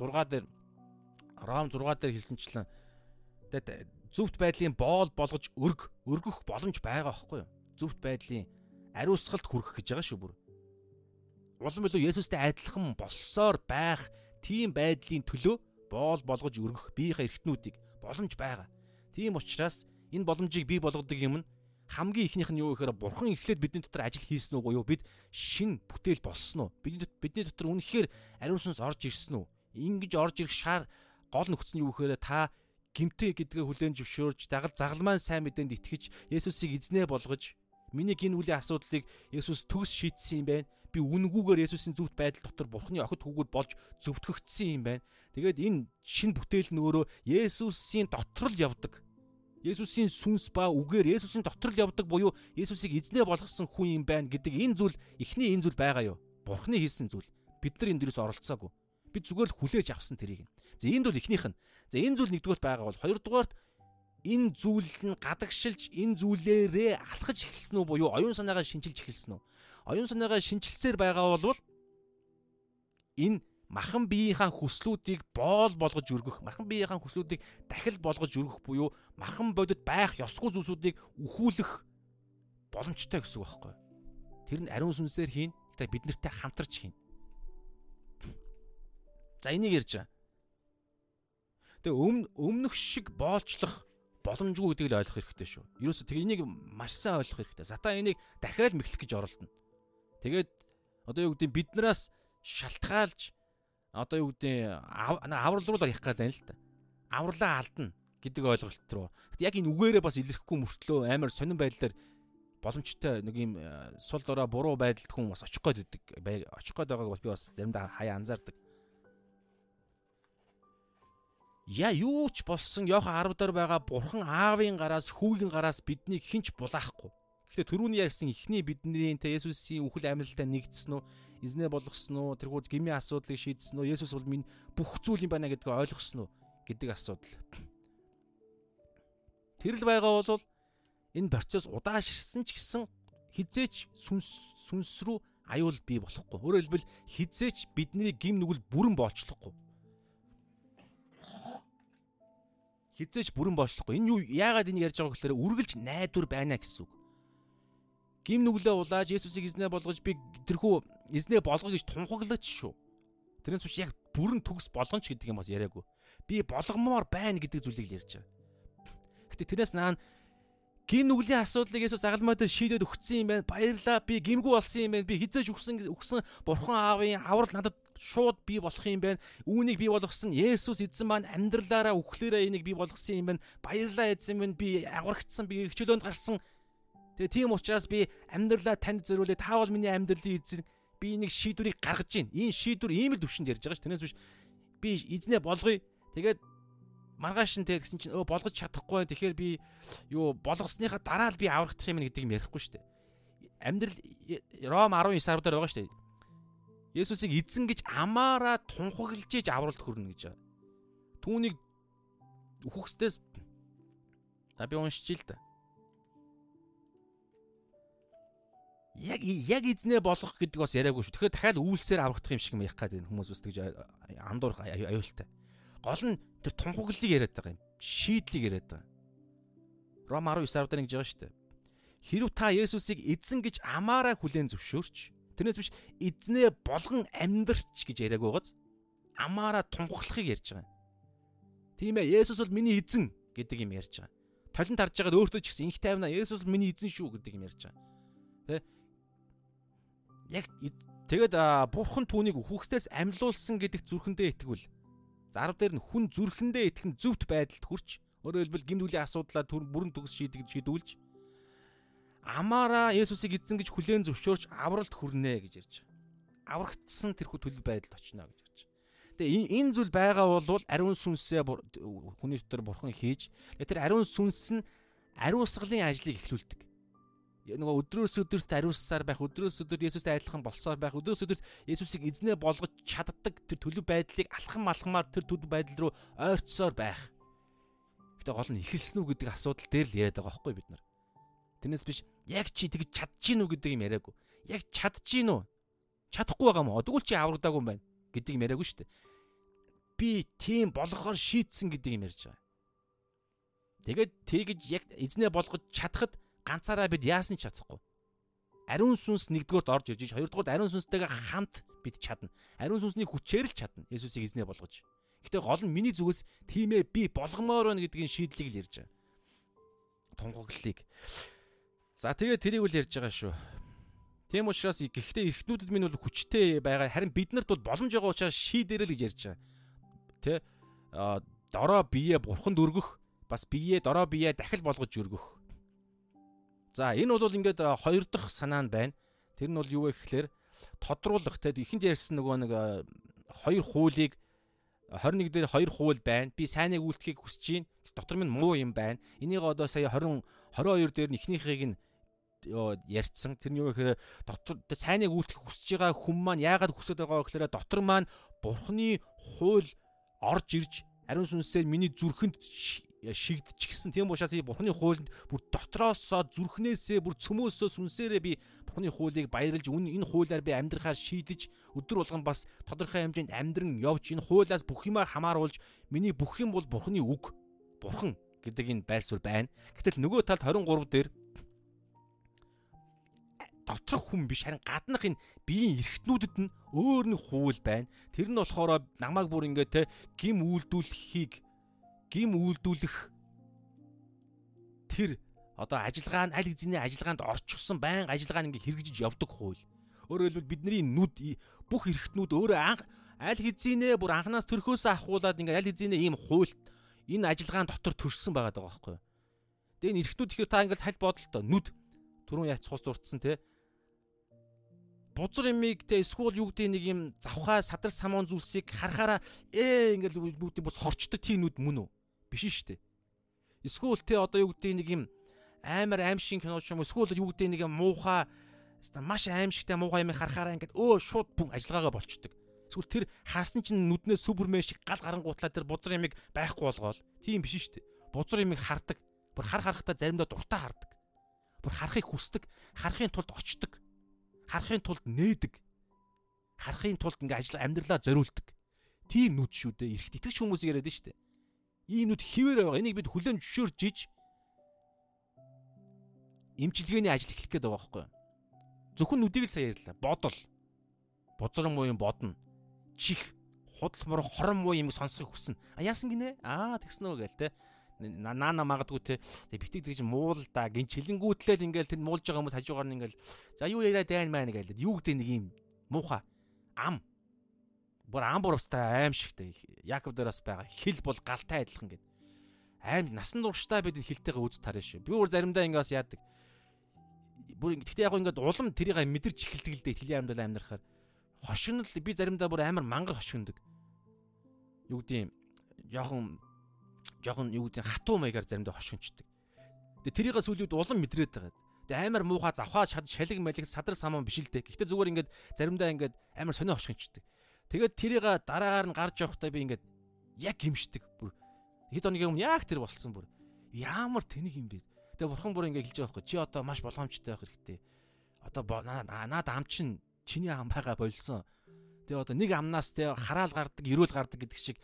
дээр Ром 6 дээр хэлсэнчлэн тэгээд зөвхт байдлын боол болгож өрг өргөх боломж байгаа байхгүй юу? Зөвхт байдлын ариусгалд хүрэх гэж байгаа шүү бүр. Улам билүү Есүстэй адилхан болсоор байх тийм байдлын төлөө боол болгож өргөх биеийнхээ эргэтнүүдийг боломж байгаа. Тийм учраас энэ боломжийг бий болгодог юм нь хамгийн ихнийх нь юу гэхээр бурхан эхлээд бидний дотор ажил хийсэн үү юу бид шин бүтээл болсон уу бидний бидний дотор үнэхээр ариун сүнс орж ирсэн үү ингэж орж ирэх шаар гол нөхцөл нь юу гэхээр та гимтэй гэдгээ хүлээн зөвшөөрж дагал загалмайн сайн мэдээнд итгэж Есүсийг эзнээ болгож миний гин үлийн асуудлыг Есүс төгс шийдсэн юм байна. Би үнгүүгээр Есүсийн зүвт байдал дотор Бурхны охид хүүгүүд болж зөвтгөгдсөн юм байна. Тэгээд энэ шин бүтээл нь өөрөө Есүсийн дотор л явдаг. Есүсийн сүнс ба үгээр Есүсийн дотор л явдаг буюу Есүсийг эзнээ болгосон хүн юм байна гэдэг энэ зүйл эхний энэ зүйл байгаа юу? Бурхны хийсэн зүйл. Бид нар энэ дээрээс оролцоогүй. Бид зүгээр л хүлээж авсан тэрийг. За энд бол эхнийх нь. За энэ зүйл нэгдүгээрт байгаа бол хоёрдугаарт энэ зүйл нь гадагшилж энэ зүйлээрээ алхаж эхэлсэн үү буюу оюун санаагаа шинжилж эхэлсэн үү? Оюун санаагаа шинжилсээр байгаа бол энэ махан биеийнхаа хүслүүдийг боол болгож өргөх, махан биеийнхаа хүслүүдийг дахил болгож өргөх буюу махан бодит байх ёсгүй зүйлсүүдийг өхүүлэх боломжтой гэсэн үг байхгүй. Тэр нь ариун сүнсээр хийн. Гэтэ бид нартай хамтарч хийн. За энийг ярьж байгаа. Тэгээ өмнө өмнөх шиг боолчлох боломжгүй гэдгийг л ойлгох хэрэгтэй шүү. Ерөөсө тэгээ энийг маш сайн ойлгох хэрэгтэй. Сатан энийг дахиад мэхлэх гэж оролдоно. Тэгээд одоо юу гэдэг биднээс шалтгаалж одоо юу гэдэг аврал руу л явах гэдэг юм л та. Авралаа алдна гэдэг ойлголт руу. Яг энэ үгээрээ бас илэрхгүй мөртлөө амар сонирн байдлаар боломжтой нэг юм э, сул дорой буруу байдалд хүн бас очих гээд байдаг. Очих гээд байгааг би бас заримдаа хаяа анзаардаг. Я юу ч болсон Йохан 10 дээр байгаа бурхан аавын гараас хүүгийн гараас биднийг хинч булаахгүй Гэхдээ түрүүний ярьсан ихний бидний тэ Есүсийн үхэл амьдлалтай нэгдсэн үү? Эзнээ болгосон уу? Тэрхүү гмийн асуудлыг шийдсэн үү? Есүс бол минь бүх зүйл юм байна гэдгийг ойлгосон уу гэдэг асуудал. Тэр л байгаа бол энэ процесс удаашрсан ч гэсэн хизээч сүнс сүнс рүү аюул бий болохгүй. Өөрөөр хэлбэл хизээч бидний гим нүгэл бүрэн боолчлохгүй. Хизээч бүрэн боолчлохгүй. Энэ юу яагаад энэ ярьж байгаа гэхээр үргэлж найдвар байна гэсэн үг. Гим нүглээ улааж Есүсийг эзнээ болгож би тэрхүү эзнээ болгоё гэж тунхаглагч шүү. Тэрнээс биш яг бүрэн төгс болгонч гэдэг юм бас яриаггүй. Би болгомоор байна гэдэг зүйлийг л ярьж байгаа. Гэтэ тэрнээс наан гин нүглийн асуудлыг Есүс загалмайд шийдээд өгсөн юм байна. Баярлаа. Би гимгүү болсон юм байна. Би хизээж өгсөн өгсөн Бурхан аавын аврал надад шууд бий болох юм байна. Үүнийг бий болгосон Есүс эзэн маань амьдралаараа үхлээрээ энийг бий болгосон юм байна. Баярлаа эзэн минь би агваргдсан би хичээлөнд гарсан. Тэгээ тийм учраас би амьдралаа танд зориулээ. Та бол миний амьдралын эзэн. Би нэг шийдвэрийг гаргаж гин. Энэ шийдвэр ийм л төвшөнд ярьж байгаа ш. Тэрнээс биш би эзнээ болгоё. Тэгээд маргааш нь тэг гэсэн чинь өө болгож чадахгүй. Тэгэхээр би юу болгосныхаа дараа л би аврагдах юм гэдэг юм ярихгүй шүү дээ. Амьдрал Ром 19 сар дээр байгаа шүү дээ. Есүсийг эзэн гэж амаараа тунхаглаж иж авралт хүрнэ гэж байгаа. Түүнийг үхэгчдээс а би уншиж л да. Яг яг эзнээ болгох гэдэг бас яриаггүй шүү. Тэгэхээр дахиад үйлсээр аврагдах юм шиг юм ярих гэдэг хүмүүс бас тэгж андуурах аюултай. Гол нь тэр тунхаглалыг яриад байгаа юм. Шийдлийг яриад байгаа. Ром 19 сард нэг жбайгаа шүү дээ. Хэрв та Есүсийг эзэн гэж амаараа хүлээн зөвшөөрч тэрнээс биш эзнээ болгон амьдрч гэж яриаг байгааз амаараа тунхаглахыг ярьж байгаа юм. Тийм ээ Есүс бол миний эзэн гэдэг юм ярьж байгаа. Толинд харж байгаад өөртөө ч гэсэн инх тайвна Есүс бол миний эзэн шүү гэдэг юм ярьж байгаа. Яг тэгээд бурхан түүнийг үхгсдээс амьлуулсан гэдэг зүрхэндээ итгэвэл За 10 дээр нь хүн зүрхэндээ итгэн зөвхт байдалд хүрч өөрөөр хэлбэл гимнүлийн асуудлаа бүрэн төгс шийдэг шийдүүлж амаараа Есүсийг эзэн гэж хүлээн зөвшөөрч авралт хүрнэ гэж ярьж байгаа. Аврагдсан тэрхүү төлөв байдалд очино гэж ярьж байгаа. Тэгээ энэ зүйл байгаа бол ариун сүнсээ хүний дотор бурхан хийж тэр ариун сүнс нь ариусгалын ажлыг эхлүүлдэг нөгөө өдрөөс өдөрт ариуссаар байх, өдрөөс өдөрт Есүстэй адилхан болсоор байх, өдрөөс өдөрт Есүсийг эзнээ болгож чаддаг тэр төлөв байдлыг алхам алхамаар тэр төлөв байдал руу ойртсоор байх. Гэтэ гол нь ихэлсэн үү гэдэг асуудал дээр л яриад байгаа байхгүй бид нар. Тэрнээс биш яг чи тэгж чадчихэв үү гэдэг юм яриаггүй. Яг чадчихэв үү? Чадахгүй байгаа мó. Тэгвэл чи аврагдаагүй юм байна гэдэг юм яриаггүй шүү дээ. Би тийм болохоор шийдсэн гэдэг юм ярьж байгаа. Тэгээд тэгж яг эзнээ болгож чадхад ганцаараа бид яасан ч чадахгүй. Ариун сүнс нэгдүгээрт орж ирж, хоёрдугаарт ариун сүнстэйгээ хамт бид чадна. Ариун сүнсний хүчээр л чадна. Есүсийг эзнээ болгож. Гэтэ гол нь миний зүгээс тийм ээ би болгомоор байна гэдгийн шийдлийг л ярьж байгаа. Тунгаглалыг. За тэгээ тэрийг үл ярьж байгаа шүү. Тийм учраас гэхдээ эрхтнүүдэд минь бол хүчтэй байгаа. Харин биднэрт бол боломж байгаа учраас шийдэрэл гэж ярьж байгаа. Тэ? А дороо бие бурханд өргөх, бас бие дороо бие дахил болгож өргөх За энэ бол ингээд хоёр дахь санаа нь байна. Тэр нь бол юу вэ гэхээр тодруулах те ихэнд ярьсан нөгөө нэг хоёр хуулийг 21 дээр хоёр хууль байна. Би сайныг үлдэхийг хүсэж байна. Дотор минь муу юм байна. Энийг одоо сая 20 22 дээр нь ихнийхийг нь ярьцсан. Тэр нь юу гэхээр дотор сайныг үлдэх хүсэж байгаа хүн маань яагаад хүсэж байгаа гэхээр дотор маань бурхны хууль орж ирж ариун сүнсээр миний зүрхэнд шигдчихсэн. Тийм учраас би Бурхны хуулинд бүр дотроосоо зүрхнээсээ бүр цөмөөсөө сүнсээрээ би Бурхны хуулийг баярлж энэ хуулиар би амьдрахаар шийдэж өдөр болгон бас тодорхой хэмжээнд амьдран явж энэ хуулиас бүх юмаа хамааруулж миний бүх юм бол Бурхны үг. Бурхан гэдэг энэ байр суурь байна. Гэтэл нөгөө талд 23 дээр доторх хүн биш харин гаднах энэ биеийн эргэтнүүдэд нь өөр нэг хууль байна. Тэр нь болохоор намайг бүр ингээ те гим үйлдүүлэхийг гим үйлдүүлэх тэр одоо ажиллагаа нь аль хэзээний ажиллагаанд орчихсон байн ажиллагаа нь ингээ хэрэгжиж явдаг хууль. Өөрөөр хэлбэл бидний нүд бүх эрхтнүүд өөрөө анх аль хэзээ бүр анханаас төрхөөсөө ахуулаад ингээ аль хэзээ ийм хууль энэ ажиллагаан дотор төрсэн байгаа даа байхгүй юу. Тэгээ энэ эрхтнүүд ихэр та ингээл халь бодолтой нүд түрүүн яац цус дурдсан те бузар имийг те эсвэл юу гэдэг нэг юм завхаа садар самуун зүйлсийг харахаараа ээ ингээл бүгдийн бус хорчдог тийм нүд мөн үү? Биш шүү дээ. Эсвэл те одоо юу гэдэг нэг юм амар аимшиг кино ч юм уу эсвэл юу гэдэг нэг муухай маш аимшигтай муухай юм харахаараа ингээд өө шууд бүн ажиллагаагаа болчдөг. Эсвэл тэр харсан чинь нүднээ супермен шиг гал гарангуутлаа тэр бузар ямиг байхгүй болгоол. Тийм биш шүү дээ. Бузар ямиг хардаг. Бүр хар харахтаа заримдаа дуртай хардаг. Бүр харахыг хүсдэг. Харахын тулд очдог. Харахын тулд нээдэг. Харахын тулд ингээ ажил амьдралаа зориулдаг. Тийм нүд шүү дээ. Ирэхт итгэж хүмүүс яриад нь шүү дээ. Ийм нүд хിവэр байгаа. Энийг бид хүлэн зөвшөөрж имчилгээний ажил эхлэх гээд байгаа байхгүй юу? Зөвхөн нүдийг л сая ярьлаа. Бодол. Бузар муу юм бодно. Чих, худал мөр хорон муу юм сонсохыг хүснэ. А яасан гинэ? Аа тэгсэн үү гээл те. Наана магадгүй те. Битэг тэгж муул да гин чилэнгүүтлээд ингээл тэнд муулж байгаа хүмүүс хажуугаар нь ингээл за юу яриа дайн маань гээл. Юу гэдэг нэг юм муухай ам. Бүр ам буравстай аим шигтэй. Яков дээр бас байгаа. Хил бол галтай адилхан гэдэг аим насан туршдаа бид хилтэйгээ үз тарна шүү. Би өөр заримдаа ингээс яадаг бүр гэхдээ яг ингээд улам тэрийг мэдэрч эхэлдэг л дээ хилийн амьдал амьдрахаар хошигнол би заримдаа бүр амар мангар хошигндог. Юу гэдэг юм жоохон жоохон юу гэдэг хатуу маягаар заримдаа хошигнчдаг. Тэгээ тэрийг сүлүүд улам мэдрээд байгаа. Тэгээ амар муухай завхаа шалиг малиг садар саман биш л дээ. Гэхдээ зүгээр ингээд заримдаа ингээд амар сонио хошигнчдаг. Тэгээд тэрийг дараагаар нь гарч явахдаа би ингээд яг гимшдэг бүр. Хэд хоногийн өмнө яг тэр болсон бүр. Ямар тэнэг юм бэ? Тэгээ бурхан бүр ингэ хэлж байгаа байхгүй. Чи одоо маш боломжтой байх хэрэгтэй. Одоо наад ам чин чиний ам байгаа болсон. Тэгээ одоо нэг амнаас те хараал гардаг, эрүүл гардаг гэдэг шиг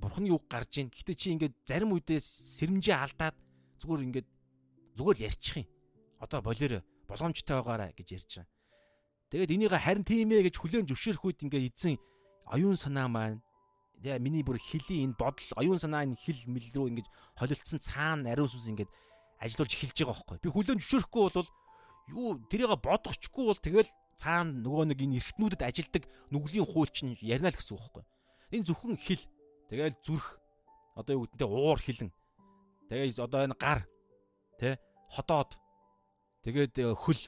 бурханы үг гарч ийн. Гэхдээ чи ингээд зарим үедээ сэрэмжээ алдаад зүгээр ингээд зүгээр ярьчих юм. Одоо болоорой боломжтой байгаарай гэж ярьж байгаа. Тэгээд энийг харин тийм ээ гэж хүлээн зөвшөөрөх үед ингээд эзэн оюун санаа маань тэгээ миний бүр хилийн энэ бодол оюун санаа энэ хил мэл рүү ингэж холилдсон цаана ариун сүнс ингээд ажиллуулж эхэлж байгаа байхгүй. Би хүлэн зөвшөөрөхгүй бол юу тэрийг бодохчгүй бол тэгэл цаана нөгөө нэг энэ эргэтнүүдэд ажилдаг нүглийн хууль чинь ярина л гэсэн үг байхгүй. Энэ зөвхөн хил тэгэл зүрх одоо юу гэдэнтэй уур хилэн тэгээ одоо энэ гар тэ ходоод тэгээд э, хөл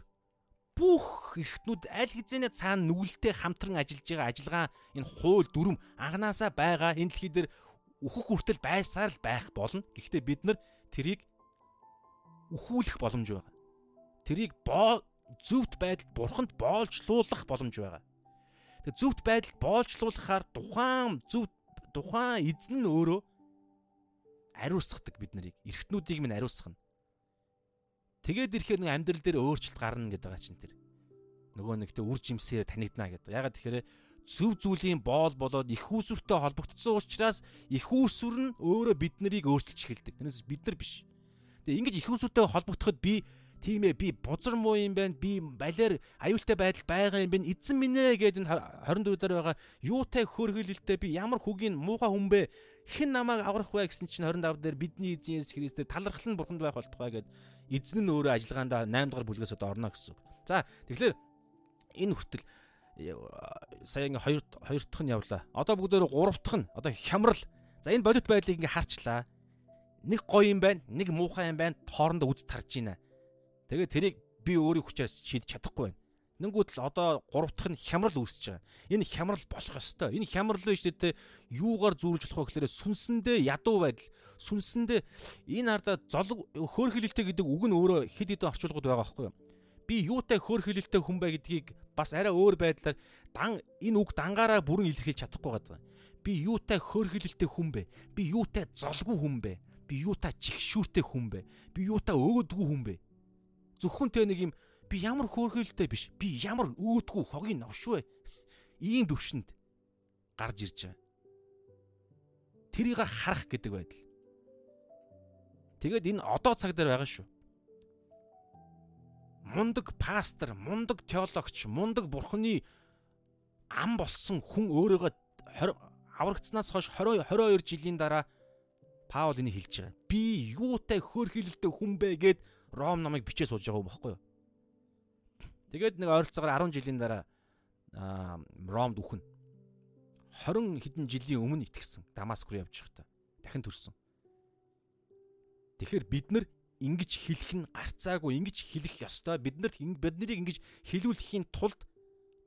бүх эргэтнүүд аль хэзээ цаана нүгэлтэй хамтран ажиллаж байгаа ажиллагаа энэ хууль дүрм анханасаа байгаа энэ дэлхий дээр өөхөх хүртэл байсаар л байх болно. Гэхдээ бид нар тэрийг өхүүлэх боломж байгаа. Тэрийг боо зөвхт байдалд бурханд боолжлуулах боломж байгаа. Тэг зөвхт байдалд боолжлуулахаар тухайн зөв тухайн эзэн нь өөрөө ариусгадаг бид нарыг. Эрхтнүүдийг минь ариусгана. Тэгээд ирэхээр нэг амьдрал дээр өөрчлөлт гарна гэдэг байгаа чинь тэр. Нөгөө нэгтээ үр жимсээр танигдана гэдэг. Ягаад тэгэхээр зөв зүйлийн боол болоод их үүсвэртэй холбогдсон учраас их үүсвэр нь өөрөө бид нарыг өөрчилж эхэлдэг. Тэрнээс бид нар биш. Тэгээ ингэж их усүтэй холбогдоход би тийм ээ би бузар муу юм байна. Би балиар аюултай байдал байгаа юм байна. Эзэн минь ээ гэдэг 24 дээр байгаа юутай хөөргөлөлтэй би ямар хүгийн муухай хүн бэ? Хэн намайг аврах вэ гэсэн чинь 25 дээр бидний эзэн Есүс Христээр талархал нь бурханд байх болтугай гэд эзэн нь өөрөө ажиллагаандаа 8 дугаар бүлгээс одоо орно гэсэн үг. За тэгэхээр энэ хүртэл сая ингээ хоёр хоёр дахь нь явлаа. Одоо бүгдээр гурав дахь нь одоо хямрал. За энэ бодит байдлыг ингээ харчлаа нэг гоё юм байна, нэг муухай юм байна, хоорондоо үз тарж байна. Тэгээ тэрийг би өөрийн хүчээр шийдэж чадахгүй байна. Нэнгүүд л одоо гурав дахь нь хямрал үүсэж байгаа. Энэ хямрал болох ёстой. Энэ хямрал биш үү юугаар зүүрж болох вэ гэхээр сүнсэндээ ядуу байдал. Сүнсэндээ энэ ардаа золог хөөрхилэлтэй гэдэг үг нь өөрөө хэд хэдэн орчуулгууд байгаа байхгүй юу? Би юутай хөөрхилэлтэй хүн бай гэдгийг бас арай өөр байдлаар дан энэ үг дангаараа бүрэн илэрхийлж чадахгүй байгаа. Би юутай хөөрхилэлтэй хүн бэ? Би юутай золгүй хүн бэ? би юутай чигшүүртэй хүн бэ? Би юутай өөдгүү хүн бэ? Зөвхөн тэ нэг юм би ямар хөөрхөлтэй биш. Би ямар өөдгүү хогийн новш вэ? Ийм төвшөнд гарч ирж байгаа. Тэрийг харах гэдэг байдал. Тэгээд энэ одоо цаг дээр байгаа шүү. Мундаг пастор, мундаг теологч, мундаг бурхны ам болсон хүн өөрийгөө аврагдсанаас хойш 20 22 жилийн дараа Паул энийг хэлж байгаа. Би юутай хөөрхилэлтэй хүн бэ гэд Ром намайг бичээ сууж байгаа байхгүй юу? Тэгээд нэг ойролцоогоор 10 жилийн дараа Ромд үхэн. 20 хэдэн жилийн өмнө итгэсэн Дамаск руу явж байхдаа дахин төрсөн. Тэгэхээр бид нар ингэж хэлэх нь гарцаагүй ингэж хэлэх ёстой. Биднэрт биднийг ингэж хэлүүлэхийн тулд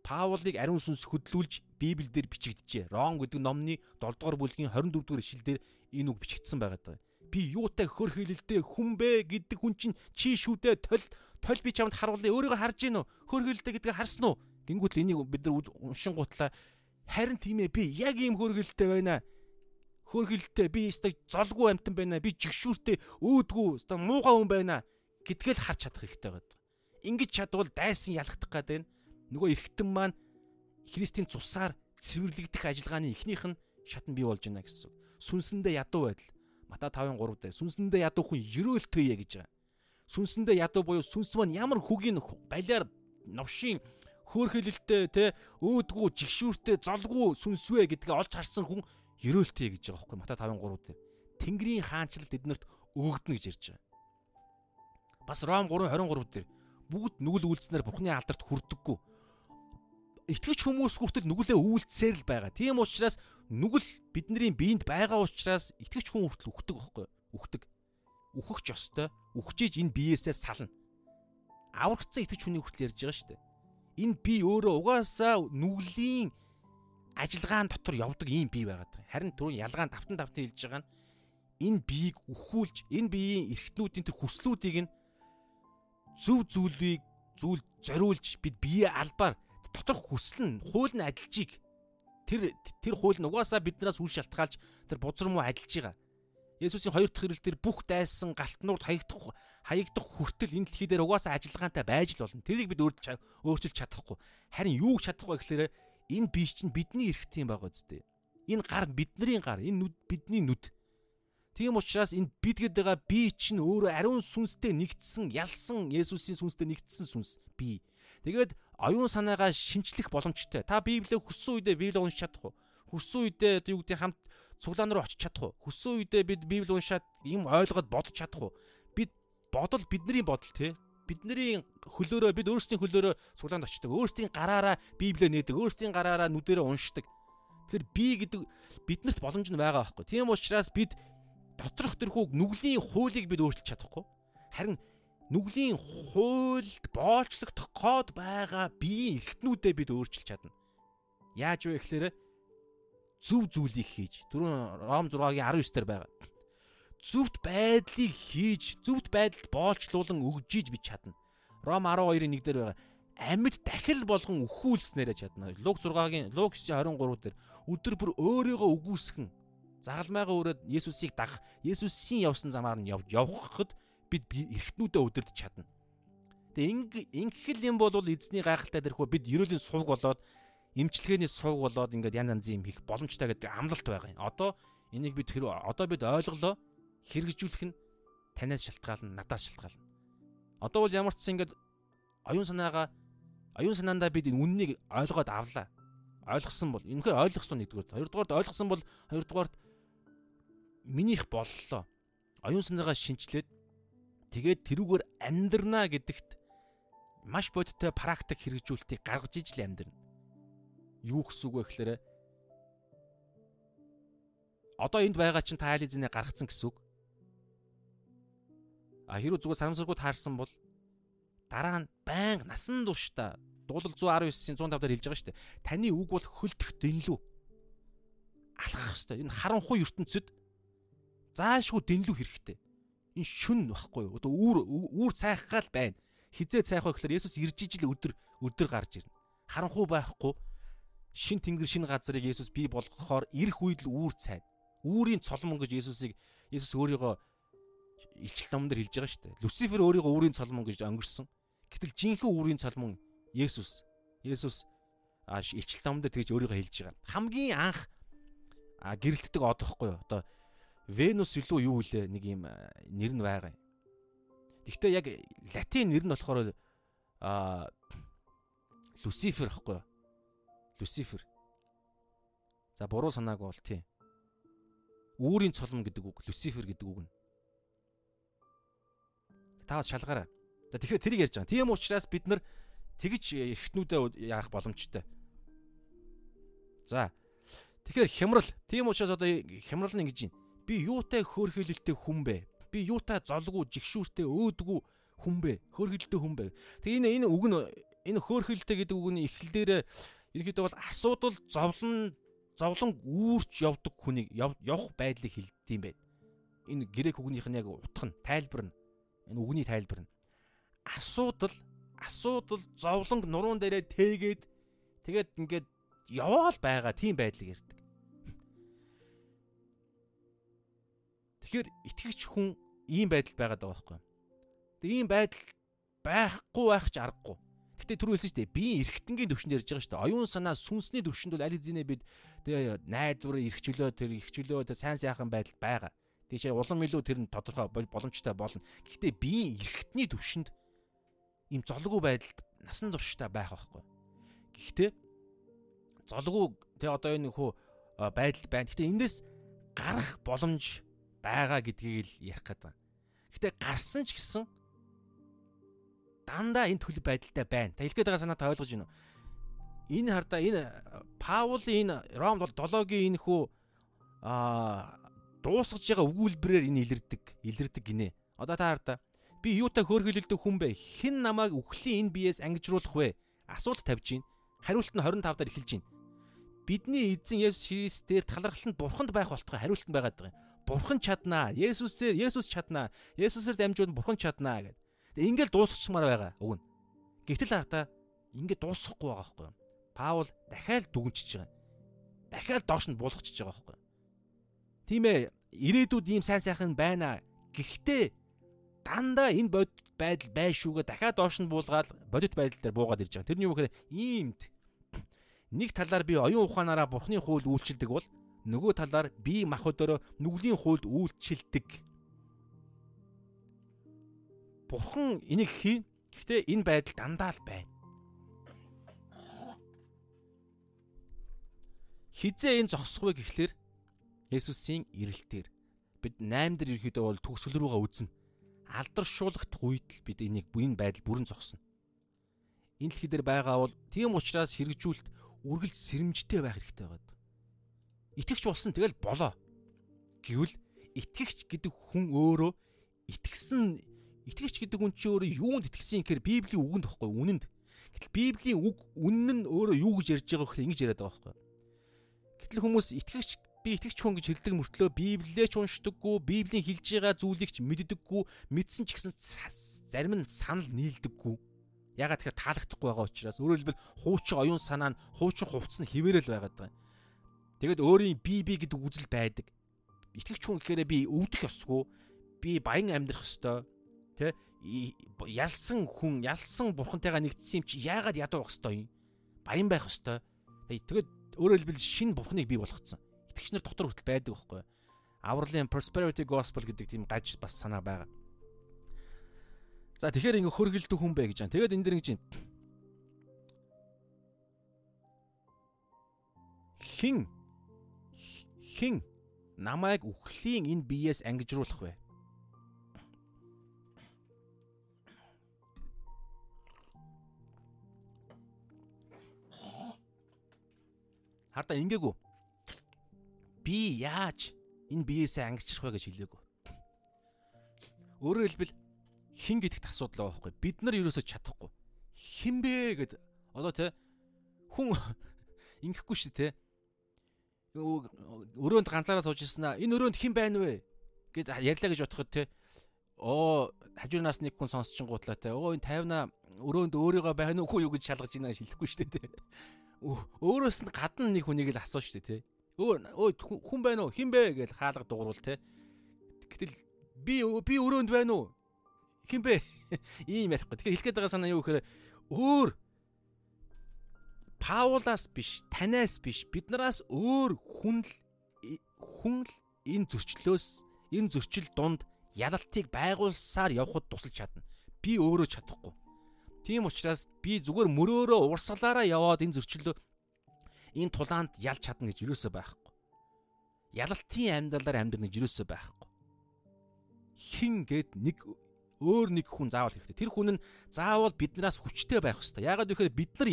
Паулыг ариун сүнс хөдлүүлж Библиэлд бичигдэжээ. Ром гэдэг номны 7 дугаар бүлгийн 24 дугаар ишлэлдэр энэ үг бичигдсэн байгаа. Би юутай хөрхилэлтэй хүн бэ гэдэг хүн чинь чи шүдэ тол тол би чамд харуулъя өөрийгөө харж гин үү? Хөрхилэлтэй гэдгийг харсан уу? Гингүүт энийг бид нар уншин гутлаа. Харин тийм ээ би яг ийм хөрхилэлтэй байна. Хөрхилэлтэй би өстой золгүй амтан байна. Би жигшүүртэй өөдгүү өстой муухай хүн байна. Гэдгээл харж чадах хэрэгтэй байдаг ингэж чадвал дайсан ялагдах гад байна. Нөгөө эргэтэн маань Христийн цусаар цэвэрлэгдэх ажиллагааны эхнийх нь шатан бий болж байна гэсэн. Сүнсэндээ ядуу байдал Мата 5:3 дээр сүнсэндээ ядуу хүн ерөөлтөе гэж байгаа. Сүнсэндээ ядуу буюу сүнс маань ямар хөгийн балиар новшийн хөөхөлөлтөй те өөдгүү жигшүүртэй золгүй сүнсвэ гэдгээ олж харсан хүн ерөөлтөе гэж байгаа байхгүй Мата 5:3 дээр. Тэнгэрийн хаанчлал эднэрт өгөгдөнө гэж ярьж байгаа. Бас Ром 3:23 дээр бүгд нүгэл үйлснээр Бурхны алдарт хүрдэггүй итгэж хүмүүс хүртэл нүглээ үйлдсээр л байгаа. Тийм учраас нүгэл бидний биед байгаа учраас итгэж хүн хүртэл үхдэг байхгүй үхдэг. Үхэх ёстой. Үхчихэж энэ биеэсээ сална. Аврагцсан итгэж хүний хүртэл ярьж байгаа шүү дээ. Энэ би өөрөө угаасаа нүглийн ажиллагаан дотор явдаг ийм бие байгаад байгаа. Харин түрүүн ялгаан давтан давтан хэлж байгаа нь энэ биеийг өхүүлж энэ биеийн эрхтнүүдийн тэр хүслүүдийг нь зөв зүйлийг зүйл зориулж бид бие албаар доторх хүсэл нь хууль нь адилжийг тэр тэр хууль нь угаасаа биднээс үл шалтгаалж тэр бузар муу адилж байгаа. Есүсийн хоёр дахь ирэл дээр бүх дайсан галтнууд хаягдах хаягдах хүртэл энэ дэлхий дээр угаасаа ажиллагаантай байж л болно. Тэрийг бид өөрчилж чадахгүй. Харин юу чадахгүй гэхээр энэ биш чинь бидний эрхт юм байгаа үстэй. Энэ гар бидний гар, энэ нүд бидний нүд. Тийм учраас энэ бид гэдэг байгаа би чинь өөрөө ариун сүнстэй нэгдсэн, ялсан Есүсийн сүнстэй нэгдсэн сүнс би. Тэгээд оюун санаагаа шинчлэх боломжтой. Та Библийг хүссэн үедээ Библийг уншиж чадах уу? Хүссэн үедээ юу гэдэг хамт цуглаан руу очиж чадах уу? Хүссэн үедээ бид Библийг уншаад юм ойлгоод бодож чадах уу? Бид бодол бидний бодол тий. Бидний хөлөөрөө бид өөрсдийн хөлөөрөө цуглаанд очдог. Өөрсдийн гараараа Библийг нээдэг. Өөрсдийн гараараа нүдэрээ уншдаг. Тэгэхээр би гэдэг биднэрт боломж нь байгаа байхгүй. Тийм учраас бид доторх тэрхүү нүглийн хуулийг бид өөрчилж чадахгүй. Харин нүглийн хуульд боолчлогдох код байгаа биеийн эрхтнүүдээ бид өөрчилж чадна. Яаж вэ гэхээр зөв зүйлийг хийж түрүүн Ром 6-гийн 19 дээр байгаа. Зөвхт байдлыг хийж, зөвхт байдалд боолчлуулан өгжиж бид чадна. Ром 12-ийн 1 дээр байгаа. Амьд дахил болгон өхүүлснээрээ чадна. Луг 6-гийн Луг 9:23 дээр өдөр бүр өөрийгөө үгүйсгэн загалмайгаа өрөөд Есүсийг дагах, Есүсийн явсан замаар нь явхад бид эргэтнүүдээ удирдах чадна. Тэгээ ингэхэл юм бол эзний гайхалтай дэрхүү бид ерөөлийн сувг болоод эмчилгээний сувг болоод ингээд янз янзын юм хийх боломжтой гэдэг амлалт байгаа юм. Одоо энийг бид хэрэг одоо бид ойлголоо хэрэгжүүлэх нь танаас шалтгаална, надаас шалтгаална. Одоо бол ямар ч зүйл ингээд оюун санаагаа оюун санаандаа бид энэ үннийг ойлгоод авлаа. Ойлгосон бол энэхээр ойлгосон нэгдүгээр. Хоёрдугаарт ойлгосон бол хоёрдугаарт минийх боллоо. Оюун санаагаа шинчлээд Тэгээд тэрүүгээр амьдрнаа гэдэгт маш бодиттой практик хэрэгжүүлэлтийг гаргаж ижил амьдрна. Юу гэсэн үг вэ гэхээр одоо энд байгаа чинь таализинэ гаргацсан гэсэн үг. А хэрүү зүгээр санамсаргууд таарсан бол дараа нь байнга насан туршдаа дуулал 119-ийн 105 дээр хэлж байгаа шүү дээ. Таны үг бол хөлдөх дэнлүү. Алхах хэвээр. Энэ харанхуй ертөнцид заашгүй дэнлүү хэрэгтэй энэ шүн багхгүй юу? Одоо үүр үүр цайхгаал байна. Хизээ цайхаа гэхээр Есүс ирж ижил өдөр өдөр гарч ирнэ. Харанхуй байхгүй шин тэнгэр шин газрыг Есүс бий болгохоор ирэх үед л үүр цайна. Үүрийн цолмон гэж Есүсийг Есүс өөрийгөө илчил номдэр хэлж байгаа шүү дээ. Люцифер өөрийгөө үүрийн цолмон гэж өнгөрсөн. Гэтэл жинхэнэ үүрийн цолмон Есүс. Есүс илчил номдэр тэгж өөрийгөө хэлж байгаа. Хамгийн анх гэрэлтдэг од واخгүй юу? Одоо Венус илүү юу вэ? Нэг юм нэр нь байгаа юм. Гэхдээ яг латин нэр нь болохоор а Люцифер гэхгүй юу? Люцифер. За буруу санаагүй бол тийм. Үүрийн цолом гэдэг үг, Люцифер гэдэг үг нь. Та бас шалгаарай. За тэгэхээр тэрийг ярьж байгаа. Тийм учраас бид нар тэгж эрхтнүүдээ яах боломжтой. За. Тэгэхээр хямрал. Тийм учраас одоо хямрал нь ингэж юм Би юутай хөөрхийлэлтэй хүн бэ? Би юутай золгүй, жигшүүртэй, өөдгүү хүн бэ? Хөөрхийлэлтэй хүн бэ? Тэгээ энэ энэ үг нь энэ хөөрхийлэлтэй гэдэг үг нь эхлэл дээр ерөнхийдөө бол асуудал зовлон зовлон үүрч явдаг хүнийг явах байдлыг хэлдэг юм байна. энэ грек үгнийх нь яг утга нь тайлбар нь энэ үгний тайлбар нь асуудал асуудал зовлонг нуруунд дээрээ тээгээд тэгээд ингээд яваал байгаа тийм байдлыг ярьдаг. Тэгэхээр итгэгч хүн ийм байдал байгаад байгаа байхгүй. Тэгээ ийм байдал байхгүй байх ч аргагүй. Гэтэ түрүү хэлсэн шүү дээ. Би эргэтэнгийн төвшөнд ярьж байгаа шүү дээ. Оюун санаа сүнсний төвшөнд бол аль хэзээ бид тэгээ найдвар эргчлөө тэр эргчлөө тэр сайн сайхан байдал байгаа. Тийшээ улам илүү тэр нь тодорхой боломжтой болно. Гэхдээ би эргэтний төвшөнд ийм золгүй байдалд насан туршдаа байх байхгүй. Гэхдээ золгүй тэг одоо энэ хөө байдал байна. Гэхдээ эндээс гарах боломж байгаа гэдгийг л ярих гэдэг. Гэхдээ гарсан ч гэсэн дандаа энэ төлөв байдалтай байна. Та хэлгээд байгаа санаа та ойлгож байна уу? Энэ хардаа энэ Паул энэ Ром 7-гийн энэ хүү аа дуусгаж байгаа өгүүлбэрээр энэ илэрдэг, илэрдэг гинэ. Одоо та хардаа би юутай хөөрхөлөлдөг хүн бэ? Хэн намайг үхлийн энэ биеэс ангижруулах вэ? Асуулт тавьж гин. Хариулт нь 25 дээр эхэлж гин. Бидний эзэн Есүс Христээр талархалтанд бурханд байх болтгой хариулт нь байгаад байгаа юм. Бурхан чаднаа. Есүсээр Есүс чаднаа. Есүсээр дамжуулан бурхан чаднаа гэд. Тэг ингээл дуусчихмаар байгаа. Уг нь. Гэтэл хартаа ингээд дуусахгүй байгаа байхгүй юу? Паул дахиад дүгнчихэж байгаа. Дахиад доош нь буулгачихж байгаа байхгүй юу? Тийм ээ. Ирээдүйд ийм сайн сайхан байна. Гэхдээ дандаа энэ бодит байдал байшүүгээ дахиад доош нь буулгаад бодит байдал дээр буугаад ирж байгаа. Тэрний юу гэхээр иймд нэг талаар би оюун ухаанаараа бурхны хууль үйлчилдэг бол нөгөө талаар би мах өдөрөө нүглийн хуульд үйлчилдэг Бурхан энийг хийн. Гэхдээ энэ байдал дандаа л байна. Хизээ энэ зогсох вэ гэхлээр Есүсийн ирэлтээр бид 8 дээр ирэхэд бол төгсгөл рүүгээ үзнэ. Алдаршуулгах үед л бид энийг энэ байдал бүрэн зогсно. Энэ дэлхий дээр байгаа бол тийм учраас хэрэгжүүлэлт үргэлж сэрэмжтэй байх хэрэгтэй байгаа. Итгэвч болсон тэгэл болоо. Гэвэл итгэгч гэдэг хүн өөрөө итгэсэн Итгэгч гэдэг хүн чинь өөрөө юунд итгэсэн юм гэхээр Библийн үгэнд баггүй үнэнд. Гэтэл Библийн үг үнэн нь өөрөө юу гэж ярьж байгааг ингэж яриад байгаа байхгүй. Гэтэл хүмүүс итгэгч би итгэгч хүн гэж хэлдэг мөртлөө Библиээ ч уншдаггүй, Библийн хэлж байгаа зүйлийг ч мэддэггүй, мэдсэн ч гэсэн зарим нь санал нийлдэггүй. Ягаад тэгэхээр таалагдахгүй байгаа учраас өөрөөр хэлбэл хуучин оюун санаа нь хуучин хувцс нь хിവэрэл байгаад байгаа. Тэгэд өөрийн би би гэдэг үзэл байдаг. Итгэгч хүн гэхээр би өвдөх ёсгүй, би баян амьдрах ёстой, Тэ ялсан хүн, ялсан бурхантайгаа нэгдсэн юм чи яагаад ядуу байх хэвээр юм? Баян байх хэвээр. Тэгээд өөрөөр хэлбэл шинэ бурхныг бий болгоцсон. Итгэгч нар дотор хүртэл байдаг байхгүй юу? Авралын prosperity gospel гэдэг тийм гаж бас санаа байгаа. За тэгэхээр ингээ хөргөлдөх хүн бэ гэж байна. Тэгээд энэ дэр ингэж. Хин хин намайг үхлийн энэ биеэс ангижруулах вэ? Хардаа ингээгүй. Би яаж энэ биеэсээ ангичрах вэ гэж хэлээгүү. Өөрөөр хэлбэл хин гэдэгт асуудал байгаа байхгүй. Бид нар ерөөсөө чадахгүй. Хин бэ гэд одоо те хүн [laughs] ингэхгүй шүү те. Өрөөнд ганцаараа сууж ирсэн аа. Энэ өрөөнд хэн байна вэ? гэд ярьлаа гэж бодоход те. Оо хажуунаас нэг хүн сонсчихгуудлаа те. Оо энэ 50-аа өрөөнд өөрийгөө байна уу юу гэж шалгаж ийна шилэхгүй дээ те өөрөөс нь гадна нэг хүнийг л асуу штэ тий. Өөр өө хүн байна уу? Хин бэ гэж хаалга дуурвал тий. Гэтэл би би өрөөнд байна уу? Хин бэ? [laughs] Ийм ярихгүй. Тэгэхээр хэлэх гээд байгаа санаа юу гэхээр өөр Паулаас биш, танаас биш, биднээс өөр хүн л хүн л энэ зөрчлөөс энэ зөрчил дунд ялалтыг байгуулсаар явхад тусалж чадна. Би өөрөө чадахгүй. Тийм учраас би зүгээр мөрөөрөө урсгалаараа яваад энэ зөрчилөө энэ тулаанд ялж чадна гэж юусоо байхгүй. Ялалтын амьдралаар амьдрна гэж юусоо байхгүй. Хин гэд нэг өөр нэг хүн заавал хэрэгтэй. Тэр хүн нь заавал биднээс хүчтэй байх хэрэгтэй. Яагаад гэвэл бид нар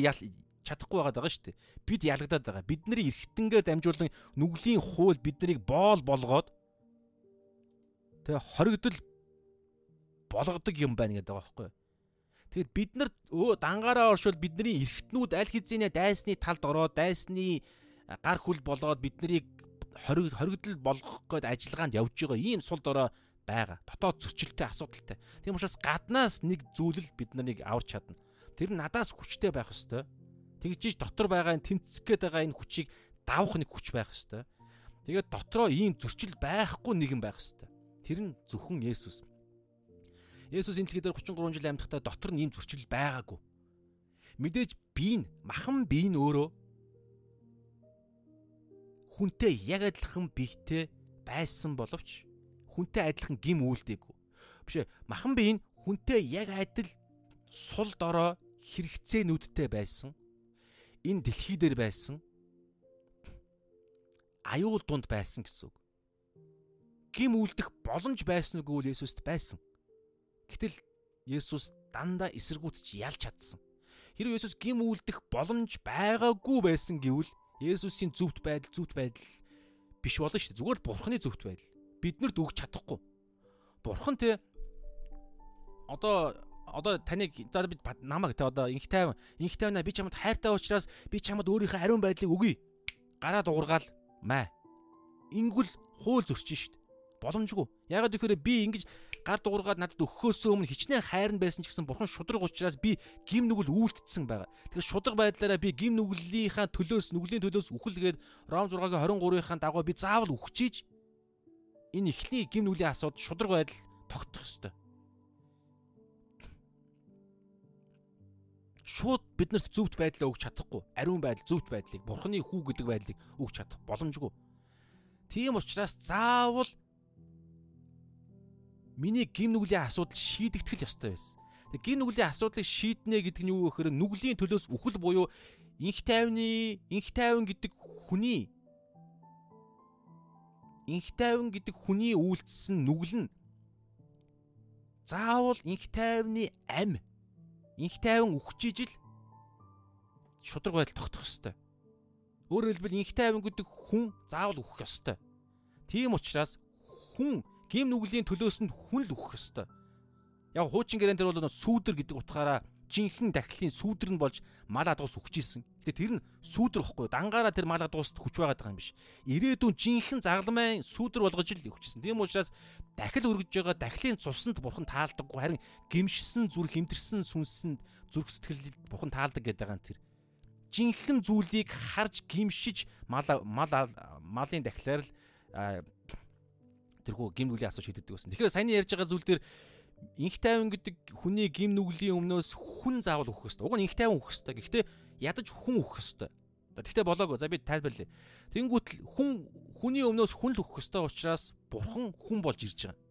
чадахгүй байгаад байгаа шүү дээ. Бид ялагдаад байгаа. Бидний эргэтэнгээр дамжуулан нүглийн хууль биднийг боол болгоод тэгээ хоригдол болгодог юм байна гэдэг байгаа байхгүй юу? Тэгэд бид нар өө дангаараа оршвол бидний эргэтнүүд аль хэзээ дайсны талд ороод дайсны гар хүл болоод биднийг хоригдол болгох гээд ажиллагаанд явж байгаа ийм сул дорой байгаа. Дотоод зөрчилтэй асуудалтай. Тийм учраас гаднаас нэг зүйлэл бид нарыг аварч чадна. Тэр надаас хүчтэй байх ёстой. Тэгжиж дотор байгаа энэ тэнцэх гээд байгаа энэ хүчийг давах нэг хүч байх ёстой. Тэгээд дотроо ийм зөрчил байхгүй нэгэн байх ёстой. Тэр нь зөвхөн Есүс. Есүс энэ дэлхий дээр 33 жил амьдахдаа дотор нь ийм зөрчил байгаагүй. Мэдээж бие нь махан бие нь өөрөө хүнтэй яг адилхан биетэй байсан боловч хүнтэй адилхан гим үйлдэггүй. Биш ээ махан бие нь хүнтэй яг адил сул дорой хэрэгцээнүүдтэй байсан. Энэ дэлхий дээр байсан аюул дунд байсан гэсэн үг. Гим үлдэх боломж байсан үгүй л Есүст байсан. Гэтэл Есүс дандаа эсэргүүцэж ялж чадсан. Хэрвээ Есүс гим үлдэх боломж байгаагүй байсан гэвэл Есүсийн зөвхт байдал зөвхт байдал биш болно шүү дээ. Зүгээр л Бурхны зөвхт байдал. Биднэрд өгч чадахгүй. Бурхан те одоо одоо таныг за бид намайг те одоо инх тайван инх тайвнаа би чамд хайртай учраас би чамд өөрийнхөө ариун байдлыг өгье. Гараа дуургаал маа. Ингүүл хууль зөрчин штт. Боломжгүй. Ягаад гэхээр би ингэж гар дуургаад надад өгөхөөс өмнө хичнээн хайрн байсан ч гэсэн бурхан шудраг учраас би гим нүгэл үйлдэлсэн байгаа. Тэгэхээр шудраг байдлаараа би гим нүглийнхаа төлөөс нүглийн төлөөс үхэлгээд Ром 6-гийн 23-ийн дагуу би заавал үхчихийж энэ ихний гим нүглийн асуудал шудраг байдал тогтох ёстой. Шууд биднэрт зөвхт байдлаа өгч чадахгүй. Ариун байдал, зөвхт байдлыг, Бурхны хүү гэдэг байдлыг өгч чадах боломжгүй. Тийм учраас заавал миний гин нүглийн асуудал шийдэгдэх ёстой байсан. Тэг гин нүглийн асуудлыг шийднэ гэдэг нь юу гэхээр нүглийн төлөөс үхэл буюу инх тайвны инх тайван гэдэг хүний инх тайван гэдэг хүний үйлдэлсэн нүгэл нь заавал инх тайвны ам инх тайван үхчихиж л шудраг байдал тогтох ёстой. Өөрөөр хэлбэл инх тайван гэдэг хүн заавал үхэх ёстой. Тийм учраас хүн гим нүглийн төлөөс нь хүн л үхэх ёстой. Яг хуучин гэрэн дээр бол сүүдэр гэдэг утгаараа жинхэнэ дахилын сүүдэр нь болж мал адгуус үхчихсэн. Гэтэ тэр нь сүүдэр واخгүй дангаараа тэр мал адгуусд хүч байгаад байгаа юм биш. Ирээдүйн жинхэнэ загламын сүүдэр болгож л өгчсэн. Тийм учраас дахил өргөж байгаа дахилын цусанд бурхан таалдаггүй харин гимшсэн зүрх хэмтэрсэн сүнсэнд зүрх сэтгэлд бурхан таалдаг гэдэг байгаа нь тэр жинхэнэ зүйлийг харж гимшиж мал мал малын дахилаар л тэрхүү гимнүлийн асуу шийддэг байсан. Тэгэхээр саяны ярьж байгаа зүйл дээр инх тайван гэдэг хүний гим нүглийн өмнөөс хүн заавал өгөх ёстой. Уг нь инх тайван өгөх ёстой. Гэхдээ ядаж хүн өгөх ёстой. Тэгтээ болоогүй. За би тайлбарлая. Тэнгүүт хүн хүний өмнөөс хүн л өгөх ёстой учраас бурхан хүн болж ирж байгаа.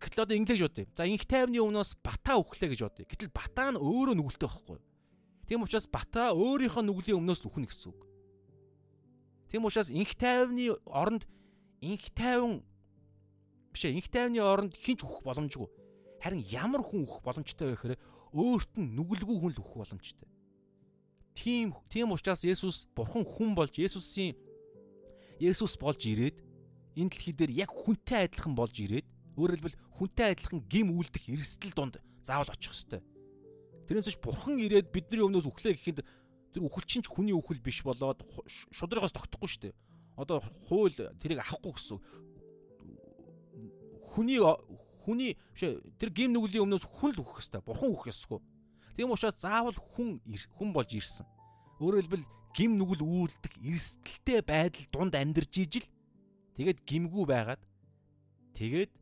Гэтэл одоо инглиш бодъё. За инх тайвны өмнөөс батаа өглөө гэж бодъё. Гэтэл батаа нь өөрөө нүгэлтэй байхгүй. Тийм учраас батаа өөрийнхөө нүглийн өмнөөс үхнэ гэсэн үг. Тийм учраас инх тайвны оронд инх тайван биш ээ инх тайвны оронд хинч үхэх боломжгүй. Харин ямар хүн үхэх боломжтой вэ гэхээр өөрт нь нүгэлгүй хүн л үхэх боломжтой. Тийм тийм учраас Есүс бурхан хүн болж Есүсийн Есүс болж ирээд энэ дэлхий дээр яг хүнтэй адилхан болж ирээд өөрөөр хэлбэл хүнтэй адилхан гим үлдэх эрсдэл донд заавал очих ёстой. Тэрнээс ч бурхан ирээд бидний өмнөөс үхлээ гэхэд тэр үхэлчин ч хүний үхэл биш болоод шудрагаас тогтохгүй шүү дээ. Одоо хууль тэрийг авахгүй гэсэн хүний хүний биш тэр гим нүглийн өмнөөс хүн л үхэх хэвээр бурхан үхэх ёсгүй. Тийм учраас заавал хүн хүн болж ирсэн. Өөрөөр хэлбэл гим нүгэл үйлдэх эрсдэлтэй байдал дунд амьдарч ижил тэгээд гимгүү байгаад тэгээд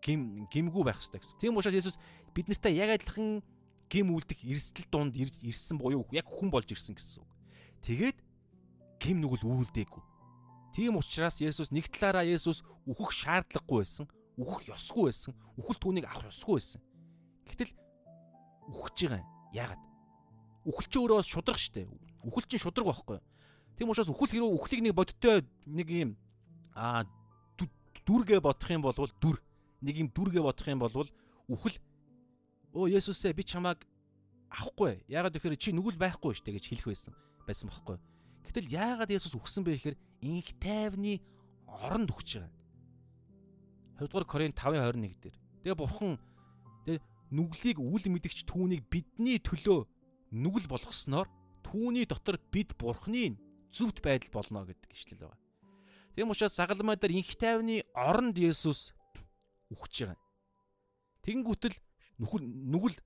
гим гимгүү байх хэрэгтэй гэсэн. Тийм учраас Есүс бид нартай яг адилхан гим үлдэх эрсдэл дунд ирсэн буюу яг хүн болж ирсэн гэсэн үг. Тэгээд гим нүгэл үйлдээгүй. Тийм учраас Есүс нэг талаараа Есүс үхэх шаардлагагүй байсан, үхэх ёсгүй байсан, үхэл түүнийг авах ёсгүй байсан. Гэтэл үхэж байгаа юм. Яагаад? Үхэл чи өөрөө шудрах штэ. Үхэл чинь шудраг байхгүй. Тийм учраас үхэл хэрэг үхлийг нэг бодиттой нэг юм аа дүргээ бодох юм бол дүр нэг юм дүргээ бодох юм бол үхэл өө Есүсээ би чамааг авахгүй. Яагаад гэхээр чи нүгэл байхгүй штэ гэж хэлэх байсан байсан байхгүй. Гэтэл яагаад Есүс үхсэн бэ гэхээр инх тайвны оронд өгч байгаа. 2 дугаар Коринт 5:21 дээр. Тэгээ бурхан тэгээ нүглийг үл мэдгч түүнийг бидний төлөө нүгэл болгосноор түүний дотор бид бурханы зөвхт байдал болно гэдэг ишлэл байгаа. Тийм учраас загалмай дээр инх тайвны оронд Есүс үхэж байгаа. Тэнгүүтэл нүгэл нүгэл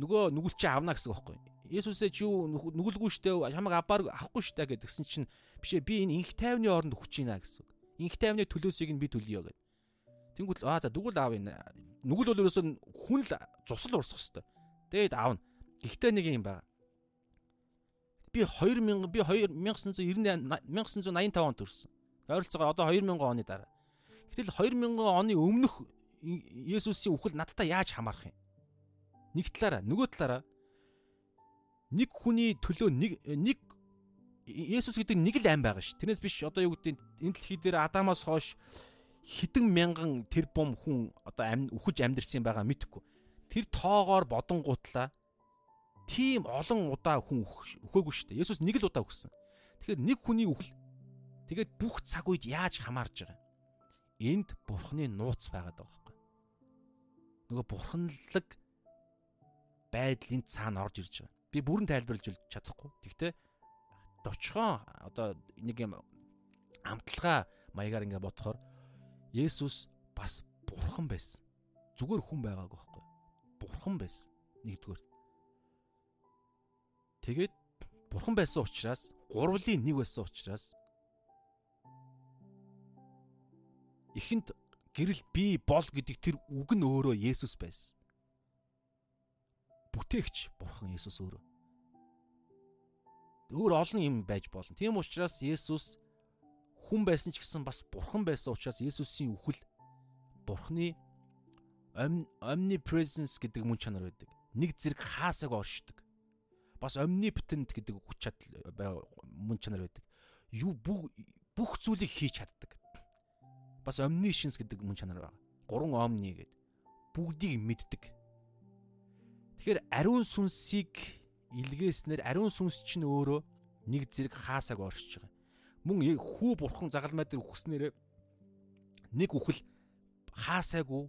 нөгөө нүгэл чи авна гэсэн үг байхгүй. Есүсээ чи юу нүгэлгүй штэ хамаг аваар авахгүй штэ гэдгсэн чинь бишээ би энэ инх тайвны оронд үхэж байна гэсэн. Инх тайвны төлөөсийг нь би төлөё гэдэг. Тэнгүүл аа за дүгэл аав энэ. Нүгэл бол ерөөсөө хүн л цусал урсах хэвээр. Тэгээд аавна. Гэхдээ нэг юм байна би 2000 би 1990 1985 онд төрсөн. Ойролцоогоор одоо 2000 оны дараа. Гэтэл 2000 оны өмнөх Есүсийн үхэл надтай яаж хамаарах юм? Нэг талаараа, нөгөө талаараа нэг хүний төлөө нэг нэг Есүс гэдэг нэг л ам байгаа ш. Тэрнээс биш одоо юу гэдэг энэ дэлхий дээр Адамаас хойш хэдэн мянган тэр бум хүн одоо ам үхэж амьдэрсэн байгаа мэдхгүй. Тэр тоогоор бодонгуутлаа тийм олон удаа хүн өхөөгүй шүү дээ. Есүс нэг л удаа өгсөн. Тэгэхээр нэг хүний үхэл тэгээд бүх цаг үед яаж хамаарж байгаа. Энд бурхны нууц байгаад байгаа байхгүй. Нөгөө бурханлаг байдлын цаана орж ирж байгаа. Би бүрэн тайлбарлаж чадахгүй. Тэгтээ дочхон одоо нэг юм амталгаа маягаар ингээ бодохоор Есүс бас бурхан байсан. Зүгээр хүн байгаагүй байхгүй. Бурхан байсан. Нэгдүгээр. Тэгээд бурхан байсан учраас гурвлын нэг байсан учраас эхэнд гэрэл би бол гэдэг тэр үг нь өөрөө Есүс байсан. Бүтээгч бурхан Есүс өөрөө. Өөр олон юм байж болно. Тийм учраас Есүс хүн байсан ч гэсэн бас бурхан байсан учраас Есүсийн үхэл бурханы omnipresence гэдэг мөн чанар байдаг. Нэг зэрэг хаасаг оршдог бас omnipotent гэдэг хүч чадал мөн чанар байдаг. Юу бүх зүйлийг хийж чаддаг. Бас omniscience гэдэг мөн чанар байна. Гурван omni гэдэг. Бүгдийг мэддэг. Тэгэхээр ариун сүнсийг илгээснээр ариун сүнс чинь өөрөө нэг зэрэг хаасаг оршиж байгаа. Мөн хүү бурхан загалмай дээр үхснээр нэг үхэл хаасаагүй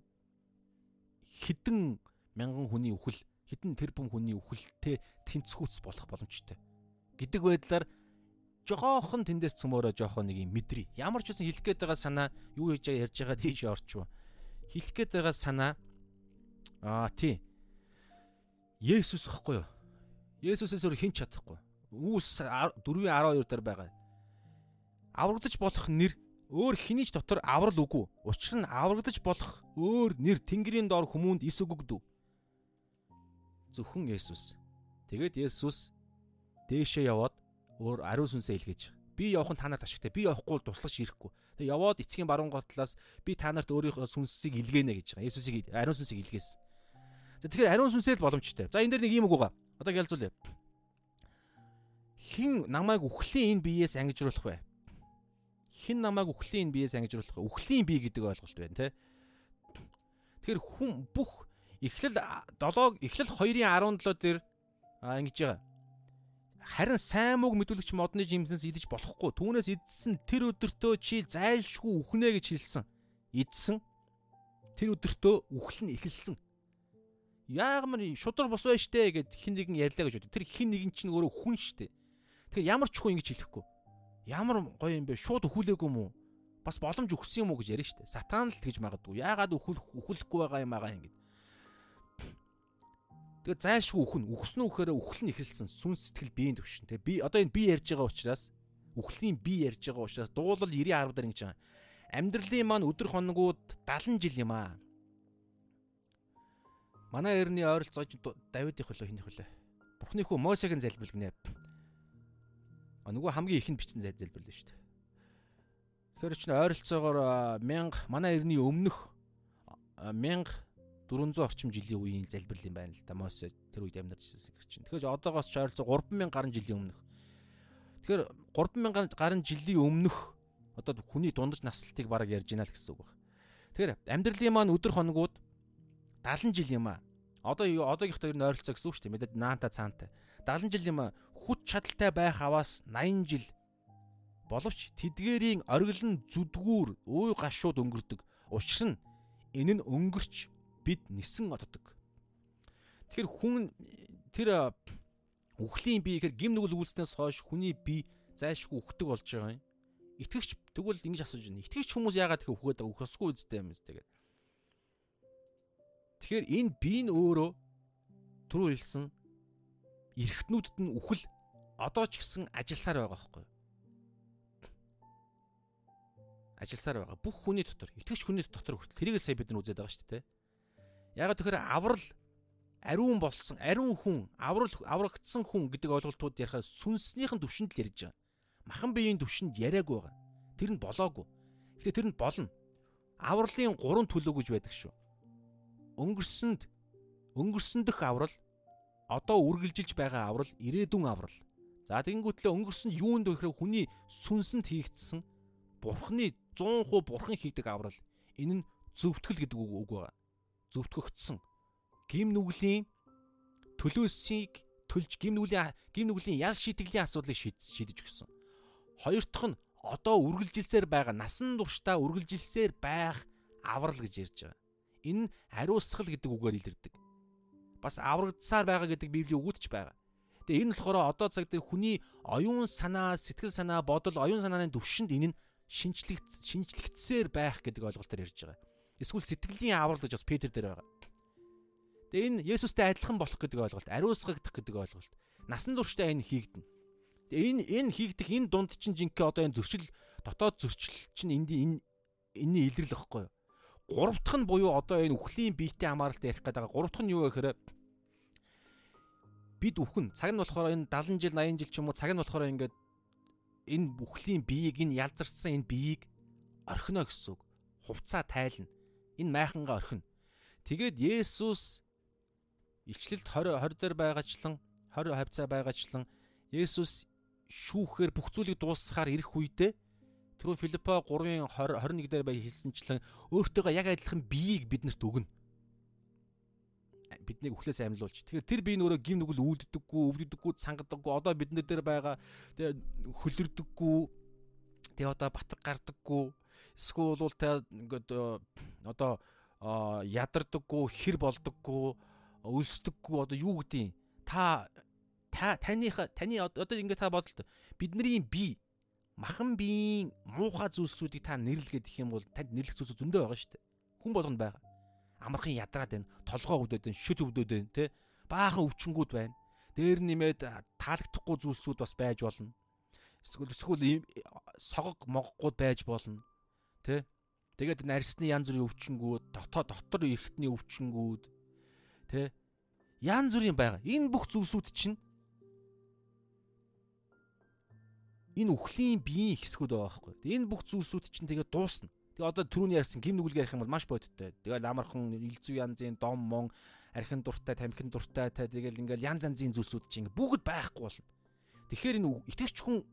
хідэн мянган хүний үхэл хідэн тэрбум хүний үхэлтэй тэнцвүүц болох боломжтой. Гэдэг байдлаар жохоохон тэндээс цөмөөрөө жоохоо нэг юм мэдрий. Ямар ч үсэн хэлэх гээд байгаа санаа юу хийж байгаа ярьж байгаа тийш орчвоо. Хэлэх гээд байгаа санаа аа тий. Есүс ихгүй юу? Есүсээс өөр хэн ч чадахгүй. Үүс 4:12 дээр байгаа. Аврагдаж болох нэр өөр хэний ч дотор аврал үгүй. Учир нь аврагдаж болох өөр нэр Тэнгэрийн дор хүмүүнд ис өгөгдөв зөвхөн Есүс. Тэгээд Есүс дээшээ яваад өөр ариун сүнсээ илгээж би явах нь та нарт ашигтай. Би явахгүй туслаж ирэхгүй. Тэгээд яваад эцгийн баруун готлоос би та нарт өөрийнхөө сүнсийг илгээнэ гэж байгаа. Есүсийг ариун сүнсийг илгээсэн. За тэгэхээр ариун сүнсээ л боломжтой. За энэ дээр нэг юм үг байгаа. Одоо ялзуулъя. Хин намайг үхлийн энэ биеэс ангижруулах вэ? Хин намайг үхлийн энэ биеэс ангижруулах вэ? Үхлийн бие гэдэг ойлголт байна, тэ? Тэгэхээр хүн бүх Эхлэл 7 эхлэл 2:17 дээр ингэж байгаа. Харин сайн мөг мэдүүлэгч модны жимсэнс идэж болохгүй. Түүнээс идсэн тэр өдөртөө чи зайлшгүй үхнэ гэж хэлсэн. Идсэн. Тэр өдөртөө үхэл нь эхэлсэн. Яагмар шудар бос байж штэ гэд хин нэгэн ярьлаа гэж бод. Тэр хин нэгэн чинь өөрөө хүн штэ. Тэгэхээр ямар ч хүн ингэж хэлэхгүй. Ямар гоё юм бэ? Шууд өхүүлээгүй юм уу? Бас боломж өгсөн юм уу гэж ярина штэ. Сатан л тэгж магадгүй. Яагаад өхөл өхөхгүй байгаа юм аа ингэ. Тэгээ зайлшгүй үхэн үхснүү гэхээр үхэл нь эхэлсэн сүн сэтгэл биеийн төвшин. Тэгээ би одоо энэ би ярьж байгаа учраас үхлийн би ярьж байгаа учраас дуулал 90 10 дээр ингэж байгаа. Амьдралын маань өдөр хоногуд 70 жил юм аа. Манай эртний ойролцоож Давид их хөлөө хиних хөлөө. Бурхны хүү Мосегийн залбирал гинэ. А нөгөө хамгийн ихэнд бичсэн залбирал шүү дээ. Тэгэхээр чинь ойролцоогоор 1000 манай эртний өмнөх 1000 400 орчим жилийн үеийн залбирал юм байна л да. Мосе тэр үед амьдарч ирсэн гэр чинь. Тэгэхээр одоогоос ч ойролцоо 3000 гаруй жилийн өмнөх. Тэгэхээр 3000 гаруй жилийн өмнөх одоо хүний дундаж наслтыг бараг ярьж байна л гэсэн үг байна. Тэгэхээр амьдралын маань өдөр хоногуд 70 жил юм аа. Одоо одоогийнхтой ер нь ойролцоо гэсэн үг шүү дээ. Мэдээд наанта цаантай. 70 жил юм аа. Хүч чадалтай байх аваас 80 жил боловч тэдгэрийн нь зүдгүүр ууй гашууд өнгөрдөг. Учир нь энэ нь өнгөрч бид нисэн оддог. Тэгэхээр хүн тэр үхлийн бие гэхээр гим нүгэл үйлснээс хойш хүний бие зайлшгүй үхдэг болж байгаа юм. Итгэвч тэгвэл ингэж асууж байна. Итгэвч хүмүүс яагаад их үхгээд байгаа үхсгүй үстэй юм зү тэгээд. Тэгэхээр энэ би нь өөрөө түрүү хэлсэн эргэтнүүдэд нь үхэл одоо ч гэсэн ажилласаар байгаа байхгүй юу? Ажилласаар байгаа. Бүх хүний дотор, итгэвч хүний дотор хүртэл тэрийг сая бид нар үзээд байгаа шүү дээ. Ягаад тэгэхээр аврал ариун болсон, ариун хүн, аврал аврагдсан хүн гэдэг ойлголтууд ярихаа сүнснийхэн төвшөнд л ярьж байгаа. Махан биеийн төвшөнд яриаг байгаа. Тэр нь болоогүй. Тэгэхээр тэр нь болно. Авралын гурван төлөв гэж байдаг шүү. Өнгөрсөнд өнгөрсөн дэх аврал одоо үргэлжилж байгаа аврал ирээдүйн аврал. За тэгэнгүүтлээ өнгөрсөн юунд вэ гэхээр хүний сүнсэнд хийгдсэн бурхны 100% бурхан хийдэг аврал. Энэ нь зөвтгөл гэдэг үг байгаа. Зөвтгөгдсөн. Гим нүглийн төлөөсийг төлж гим нүглийн гим нүглийн ял шийтгэлийн асуудлыг шийдэж өгсөн. Хоёр дахь нь одоо үргэлжилсээр байгаа насан туршдаа үргэлжилсээр байх аврал гэж ярьж байгаа. Энэ нь ариусгал гэдэг үгээр илэрдэг. Бас аврагдсаар байгаа гэдэг библийн үгд ч байгаа. Тэгээ энэ болохоор одоо цаг дээр хүний оюун санаа, сэтгэл санаа, бодол, оюун санааны төвшөнд энэ нь шинжлэх шинжлэгдсээр байх гэдэг ойлголтоор ярьж байгаа. Эсвэл сэтгэлийн аврал гэж бас Петр дээр байгаа. Тэгээ энэ Есүстэй адилхан болох гэдэг ойлголт, ариусгагдах гэдэг ойлголт. Насан туршдаа энэ хийгдэнэ. Тэгээ энэ энэ хийгдэх энэ дунд чинь жинхэнэ одоо энэ зөрчил дотоод зөрчил чинь энд энэ энэний илрэл واخхой. Гурав дахь нь буюу одоо энэ үхлийн биетэй хамааралтай ярих гэдэг. Гурав дахь нь юу вэ гэхээр бид үхэн цаг нь болохоор энэ 70 жил 80 жил ч юм уу цаг нь болохоор ингээд энэ бүхлийн биеийг энэ ялзарсан энэ биеийг орхино гэсэн үг. Хувцаа тайлна. Энэ майхангаа орхино. Тэгээд Есүс илчлэлт 20 20 дээр байгаачлан 20 хавцаа байгаачлан Есүс шүүхээр бүх зүйлийг дуусгахаар ирэх үедээ Түрүү Филиппо 3-ын 20 21 дээр бай хэлсэнчлэн өөртөөгөө яг адилхан биеийг биднэрт өгнө. Биднийг өхлөөс амьлуулж. Тэгэхээр тэр бие нөрөө гим нүгэл үүлддэггүй, өвддөггүй, цангадаггүй. Одоо бид нар дээр байгаа тэгээ хөлөрдөггүй. Тэгээ одоо батг гардаггүй. Эсвэл бол тэ ингээд одоо ядардаггүй, хэр болдоггүй, өлсдөггүй. Одоо юу гэдгийг та таныхаа таны одоо ингээд та бодлоо. Бидний бие махан биеийн муухай зүйлсүүдийг та нэрлэгээд их юм бол танд нэрлэх зүйлс зөндөө байгаа шүү дээ. Хүн болгонд байгаа. Амархан ядраад байна, толгоо өвдөд байна, шүд өвдөд байна, тэ? Баахан өвчнгүүд байна. Дээр нэмээд таалагдахгүй зүйлсүүд бас байж болно. Эсвэл эсвэл согог моггууд байж болно. Тэ? Тэгээд нарсны янз бүрийн өвчнгүүд, дотоо дотор эрхтний өвчнгүүд, тэ? Янз бүрийн байгаа. Энэ бүх зүйлсүүд чинь энэ үхлийн биеийн хэсгүүд байгаа байхгүй. Энэ бүх зүйлсүүд чинь тэгээ дуусна. Тэгээ одоо түрүүний ярьсан гим нүгэлг ярих юм бол маш бодиттой. Тэгэл амархан илзүү янзын дом мон архин дуртай, тамхин дуртай та тэгэл ингээл янз янзын зүйлсүүд чинь бүгд байхгүй болно. Тэгэхээр энэ итгэвч хүн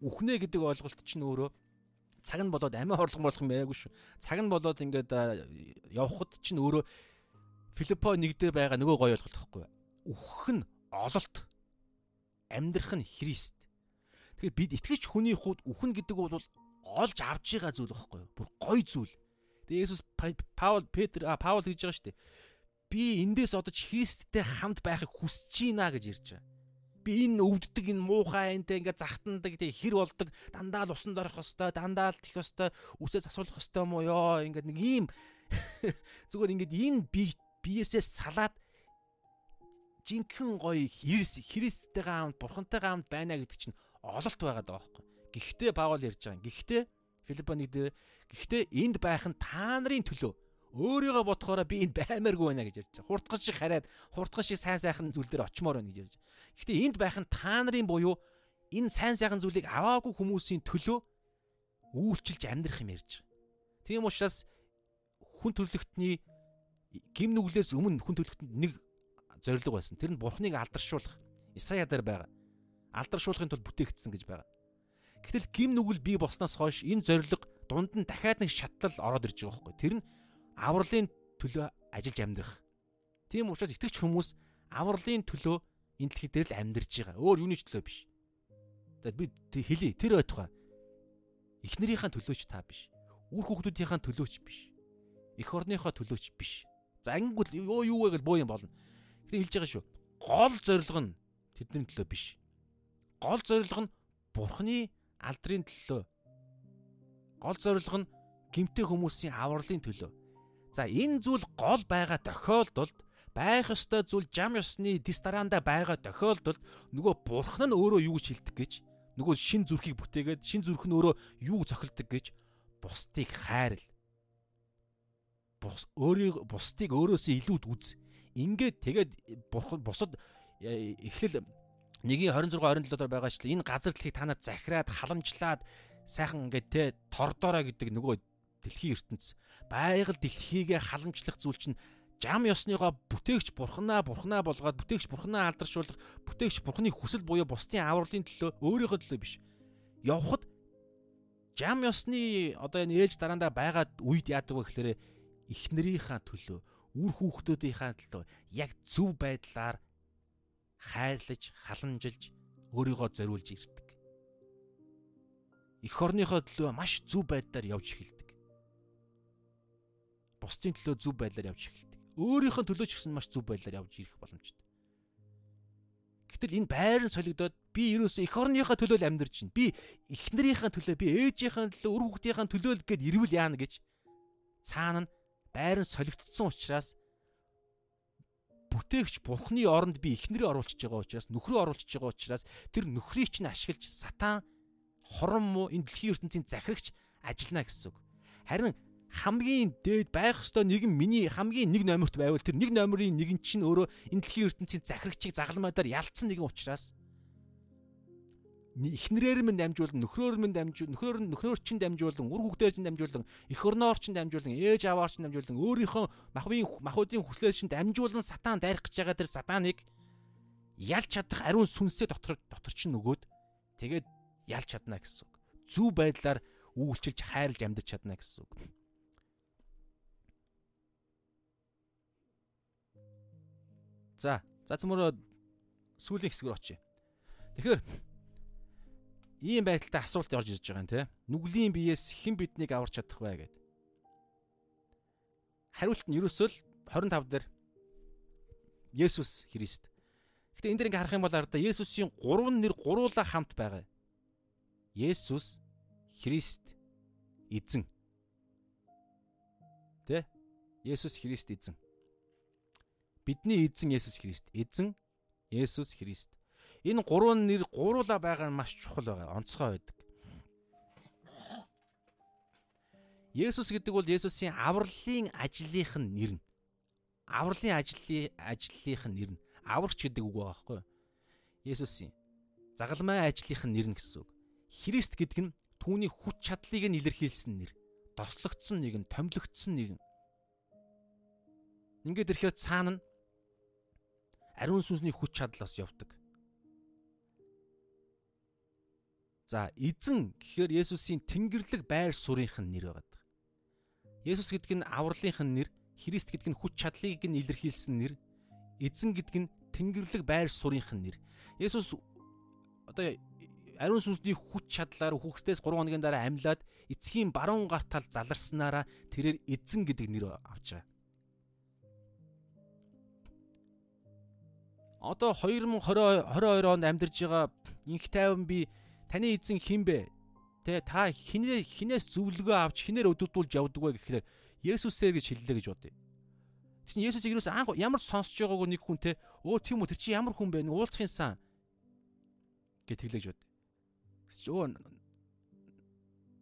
үхнэ гэдэг ойлголт чинь өөрөө цаг нь болоод амиа хорлох болох юм яриаггүй шүү. Цаг нь болоод ингээд явхад чинь өөрөө Филиппо нэг дээр байгаа нөгөө гоё ойлголт байхгүй. Үхэх нь ололт. Амьдрах нь Христ. Тэгэхээр бид итгэж хүний хувьд үхэн гэдэг бол олж авж байгаа зүйл байхгүй юу? Бүр гоё зүйл. Тэгээ Есүс Паул Петр а Паул гэж байгаа шүү дээ. Би эндээс одож Христтэй хамт байхыг хүсэж байна гэж ярьж байгаа. Би энэ өвддөг энэ муухай энтэй ингээ захтандаг тэг хэр болдог дандаа л усанд орох хөстой дандаа л тэх хөстой үсээ засуулах хөстой мó ёо ингээ нэг ийм [laughs] зүгээр ингээд энэ би биесээ салаад жинхэнэ гоё Христ Христтэйгээ хамт бурхантайгаа хамт байна гэдэг чинь ололт байгаад байгаа байхгүй. Гэхдээ Паул ярьж байгаа. Гэхдээ Филиппо нэг дээр гэхдээ энд байх нь та нарын төлөө. Өөрийгөө бодохоороо би энд баймааргүй байна гэж ярьж байгаа. Хурдхан шиг хараад хурдхан шиг сайн сайхан зүйл дээр очимоор байна гэж ярьж байгаа. Гэхдээ энд байх нь та нарын буюу энэ сайн сайхан зүйлийг аваагүй хүмүүсийн төлөө үйлчилж амьдрах юм ярьж байгаа. Тийм учраас хүн төрлөختний гим нүглээс өмнө хүн төрлөختөнд нэг зориг байсан. Тэр нь бурхныг алдаршуулах. Исая дээр байгаа алдаршуулахын тулд бүтээгдсэн гэж байгаа. Гэтэл гим нүгэл бий болсноос хойш энэ зориг дунд нь дахиад нэг шатлал ороод ирж байгаа байхгүй. Тэр нь авралын төлөө ажиллаж амьдрах. Тийм учраас итгэж хүмүүс авралын төлөө энэ дэлхий дээр л амьдарч байгаа. Өөр юуны төлөө биш. Тэгээд би хэлий тэр байтугай. Эхнэрийнхээ төлөөч та биш. Үр хүүхдүүдийнхээ төлөөч биш. Эх орныхоо төлөөч биш. За ангигүй юу юу вэ гэж боо юм болно. Гэтэ хэлж байгаа шүү. Гол зорилго нь тэдний төлөө биш гол зорилго нь Бурхны алдрын төлөө. Гол зорилго нь гимтэй хүмүүсийн авралын төлөө. За энэ зүйл гол байгаа тохиолдолд байх ёстой зүйл жам ёсны дис дараанда байгаа тохиолдолд нөгөө бурхан нь өөрөө юу гэж хэлдэг гэж нөгөө шин зүрхийг бүтээгээд шин зүрх нь өөрөө юу цохилдог гэж бусдыг хайрл. Бус өөрийг бусдыг өөрөөсөө илүүд үз. Ингээд тэгээд бурхан бусад э, эхлэл 1-26 27 доор байгаа ч энэ газар дэлхийг та нарт захираад халамжлаад сайхан ингээд те тордороо гэдэг нөгөө дэлхийн ертөнц. Байгаль дэлхийгээ халамжлах зүйл чинь жам ёсныгоо бүтээгч бурхнаа бурхнаа болгоод бүтээгч бурхнаа алдаршуулах бүтээгч бурхны хүсэл буюу бусдын авралын төлөө өөрийнхөө төлөө биш. Явхад жам ёсны одоо энэ ээж дараандаа байгаад үед яадаг вэ гэхээр эхнэрийнхаа төлөө үр хүүхдүүдийнхаа төлөө яг зөв байдлаар хайрлаж, халамжилж өөрийгөө зориулж ирдэг. Эх орныхоо төлөө маш зөв байдлаар явж эхэлдэг. Бусдын төлөө зөв байдлаар явж эхэлдэг. Өөрийнхөө төлөө ч гэсэн маш зөв байдлаар явж ирэх боломжтой. Гэтэл энэ байр нь солигдоод би ерөөсөө эх орныхоо төлөө л амьдарч байна. Би эхнэрийнхээ төлөө, би ээжийнхээ төлөө, үр хүүхдийнхээ төлөө л гэд ирвэл яана гэж цаана нь байр нь солигдсон учраас бүтээгч бурхны оронд би эхнэрээ оруулчихж байгаа учраас нөхрөө оруулчихж байгаа учраас тэр нөхрийг чинь ашиглаж сатан хорон муу энэ дэлхийн ертөнцийн захирагч ажиллана гэсэн үг. Харин хамгийн дээд байх ёстой нэгэн миний хамгийн нэг номерт байвал тэр нэг номерын нэг нь чинь өөрөө энэ дэлхийн ертөнцийн захирагчийг загалмайдаар ялцсан нэгэн учраас эхнэрээр минь дамжуулан нөхрөөр минь дамжуул нөхөр нь нөхрөөр чинь дамжуулан үр хүүхдээр чинь дамжуулан эх орноор чинь дамжуулан ээж аваар чинь дамжуулан өөрийнхөө махбын махуудын хүслээр чинь дамжуулан сатан дайрах гэж байгаа тэр сатаныг ялж чадах ариун сүнсээ дотор дотор чинь нөгөөд тэгээд ялж чадна гэсэн үг. Зүв байдлаар үйлчилж хайрлж амьдарч чадна гэсэн үг. За, за цөмөрөө сүүлийн хэсгээр очие. Тэгэхээр ийм байдалтай асуулт орж ирж байгаа юм те. Нүглийн биеэс хэн биднийг аварч чадах вэ гэд. Хариулт нь ерөөсөө л 25 дээр Есүс Христ. Гэтэ энэ дэр ингээ харах юм бол арда Есүсийн гурван нэр гуруула хамт байгаа. Есүс Христ эзэн. Тэ? Есүс Христ эзэн. Бидний эзэн Есүс Христ. Эзэн Есүс Христ. Энэ гурван нэр гуруула байгаа нь маш чухал байгаа. Онцгой байдаг. Есүс гэдэг бол Есүсийн авралын ажлынх нь нэр нь. Авралын ажлын ажлынх нь нэр нь. Аврагч гэдэг үг байгаа байхгүй юу? Есүсийн загалмай ажлынх нь нэр нь гэсэн үг. Христ гэдэг нь түүний хүч чадлыг нь илэрхийлсэн нэр. Тослогдсон нэг нь, томилогдсон нэг нь. Ингээд ирэхээр цаана нь ариун сүнсний хүч чадал бас явдаг. За эзэн гэхээр Есүсийн Тэнгэрлэг байр суурийнх нь нэр байгаа. Есүс гэдэг нь авралынх нь нэр, Христ гэдэг нь хүч чадлыг нь илэрхийлсэн нэр, эзэн гэдэг нь Тэнгэрлэг байр суурийнх нь нэр. Есүс одоо ариун сүнсний хүч чадлаар хүүхдээс 3 хоногийн дараа амьлаад эцгийн баруун гар тал заларснараа тэрээр эзэн гэдэг нэр авч байгаа. Одоо 2020 22 онд амьдарж байгаа инх тайван би таны эзэн хин бэ? Тэ та хинээ хинээс зөвлөгөө авч хинээр өдөрдүүлж явдаг вэ гэхээр Есүсээр гэж хэллээ гэж бодъё. Тэгсэн Есүс ерөөс анх ямар сонсож байгаагүй нэг хүн те өө тийм үү тэр чи ямар хүн бэ? Уулзахын сан гэт хэлэж бод. Гэсч өө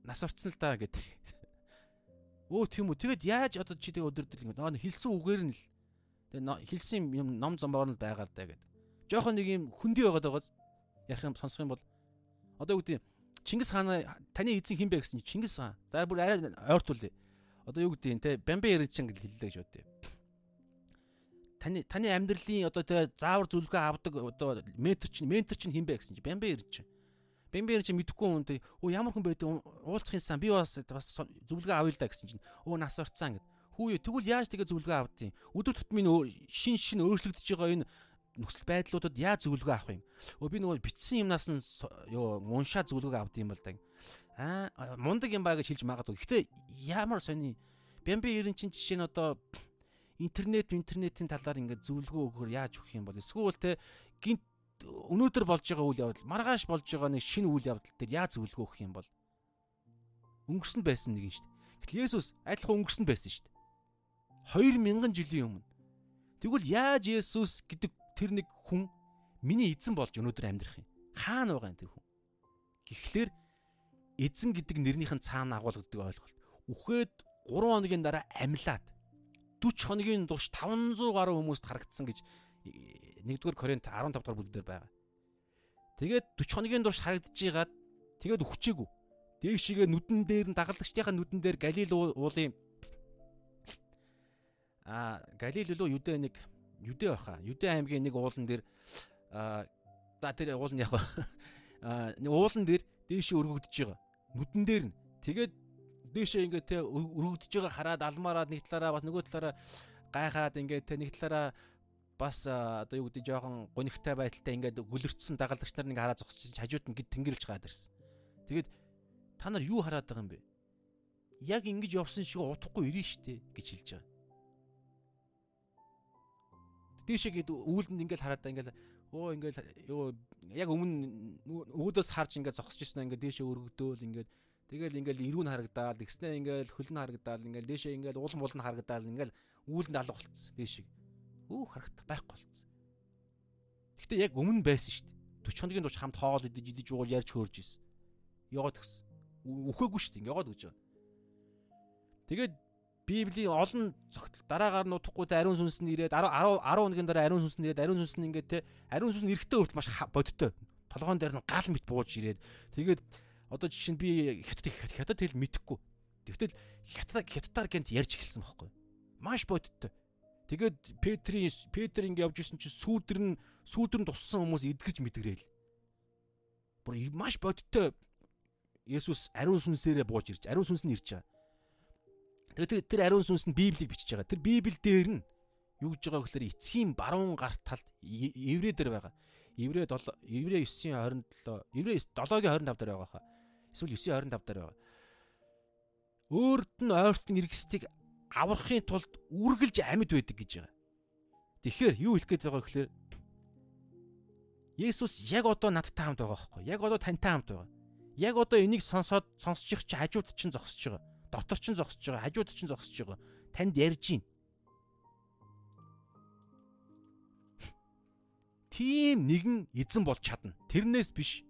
нас орцсон л да гэт. [laughs] Өө тийм үү тэгэд яаж одоо чи тэг өдөрдөл ингэ хэлсэн үгээр нь л тэгээ хэлсэн юм ном зомбоор нь байгаа л да гэд. Жохон нэг юм хөндөй байгаад байгаас ярих юм сонсох юм бол Одоо юу гэдэг Чингис хаан таны эзэн хэн бэ гэсэн Чингис хаан. За бүр арай ойртуулъя. Одоо юу гэдэг те Бамбе Эрчин гэж хэллээ гэж бодъё. Таны таны амьдралын одоо те заавар зүлгээ авдаг одоо ментор чинь ментор чинь хэн бэ гэсэн чинь Бамбе Эрчин. Бамбе Эрчин мэдэхгүй хүн те өө ямар хүн байдаг уулзахын сан би бас бас зүлгээ авъя л да гэсэн чинь өө нас орцсан гэд. Хүүе тэгвэл яаж тэгээ зүлгээ авдیں۔ Өдөр тутмын шин шин өөрчлөгдөж байгаа энэ нөхцөл байдлуудад яаж зөвлөгөө авах юм? Өө би нөгөө бичсэн юмнаас нь ёо уншаа зөвлөгөө авд юм бол да. Аа мундаг юм ба гэж хэлж магадгүй. Гэхдээ ямар сони Бямби 90 чин жишээ нь одоо интернет интернетийн талаар ингээд зөвлөгөө өгөхөр яаж өгөх юм бол эсвэл те гинт өнөөдөр болж байгаа үйл явдал маргааш болж байгаа нэг шинэ үйл явдал дээр яаж зөвлөгөө өгөх юм бол өнгөрсөн байсан нэг юм шүү дээ. Гэтэл Есүс адилхан өнгөрсөн байсан шүү дээ. 2000 жилийн өмнө. Тэгвэл яаж Есүс гэдэг тэр нэг хүн миний эзэн болж өнөөдөр амьдрах юм? Хаана байгаа юм тэр хүн? Гэхдээ эзэн гэдэг нэрнийхэн цаана агуулгадаг ойлголт. Үхээд 3 хоногийн дараа амьлаад 40 хоногийн турш 500 гаруй хүмүүст харагдсан гэж 1-р Коринт 15 дахь бүлгээр байгаа. Тэгээд 40 хоногийн турш харагдаж байгаад тэгээд өгчээгүй. Дээшигээ нүдэн дээр нь дагалдагчдынхаа нүдэн дээр Галил уулын а Галил лөө Юдэ нэг Юдэ баха. Юдэ аймгийн нэг уулан дээр а тэр уулын яг [laughs] а уулан дээр дээшээ өргөгдөж байгаа. Нүдэн дээр нь. Тэгээд дээшээ ингээд те өргөгдөж байгаа хараад алмаараад нэг талаараа бас нөгөө талаараа гайхаад ингээд те нэг талаараа бас одоо юу гэдэг жоохон гонигтай байдалтай ингээд гүлэрчсэн дагалдагч нар нэг хараа зогсож хажууд нь гэд тэнгэрэлж гад ирсэн. Тэгээд та нар юу хараад байгаа юм бэ? Яг ингэж явсан шиг утахгүй ирнэ штэ гэж хэлж байгаа. Дээшээ гээд үүлдэнд ингээд хараад ингээд өө ингээд юу яг өмнө өөдөөс харж ингээд зогсож ирсэн ингээд дээшээ өргөдөөл ингээд тэгэл ингээд ирүүн харагдаал тэгснэ ингээд хөлн харагдаал ингээд дээшээ ингээд уулан булан харагдаал ингээд үүлэнд алга болцсон дээшээ Өө харагдах байхгүй болцсон. Гэтэ яг өмнө байсан шүү дээ. 40 хоногийн турш хамт хоол идэж идэж ууж ярьж хөөрж исэн. Яваад гисэн. Үхээгүй шүү дээ. Яваад гэж байгаа. Тэгээд Библийн олон зогтол дараагаар нь удахгүй те ариун сүнс нь ирээд 10 10 хоногийн дараа ариун сүнс нь ирээд ариун сүнс нь ингээд те ариун сүнс нь эрэхтэй хүрт маш бодтой. Толгоон дээр нь гал мэт бууж ирээд тэгээд одоо жишээ нь би хятад хятад хэл мэдэхгүй. Тэгвэл хятад хятадаар гэнт ярьж эхэлсэн байхгүй. Маш бодтой. Тэгээд Петрийн Петр ингэ явж исэн чинь сүүдэр нь сүүдэр нь туссан хүмүүс эдгэрч мэдгрээл. Бүр маш бодиттой Есүс ариун сүнсээрээ бууж ирж, ариун сүнс нь ирж байгаа. Тэгээд тэр ариун сүнс нь Библийг бичиж байгаа. Тэр Библи дээр нь юу гэж байгаа гэхээр эцгийн баруун гарт талд еврей дээр байгаа. Еврей 7 еврей 9:27 еврей 7-гийн 25 дээр байгаа хаа. Эсвэл 9:25 дээр байгаа. Өөрт нь ойртон иргэстийг аврахын тулд үргэлж амьд байдаг гэж байгаа. Тэгэхээр юу хэлэх гээд байгаа гэхээр Есүс яг одоо надтай хамт байгаа байхгүй яг одоо тантай хамт байгаа. Яг одоо энийг сонсоод сонсчих чи хажууд чинь зогсож байгаа. Дотор чинь зогсож байгаа, хажууд чинь зогсож байгаа. Танд ярьж гин. Тийм нэгэн эзэн болж чадна. Тэрнээс биш.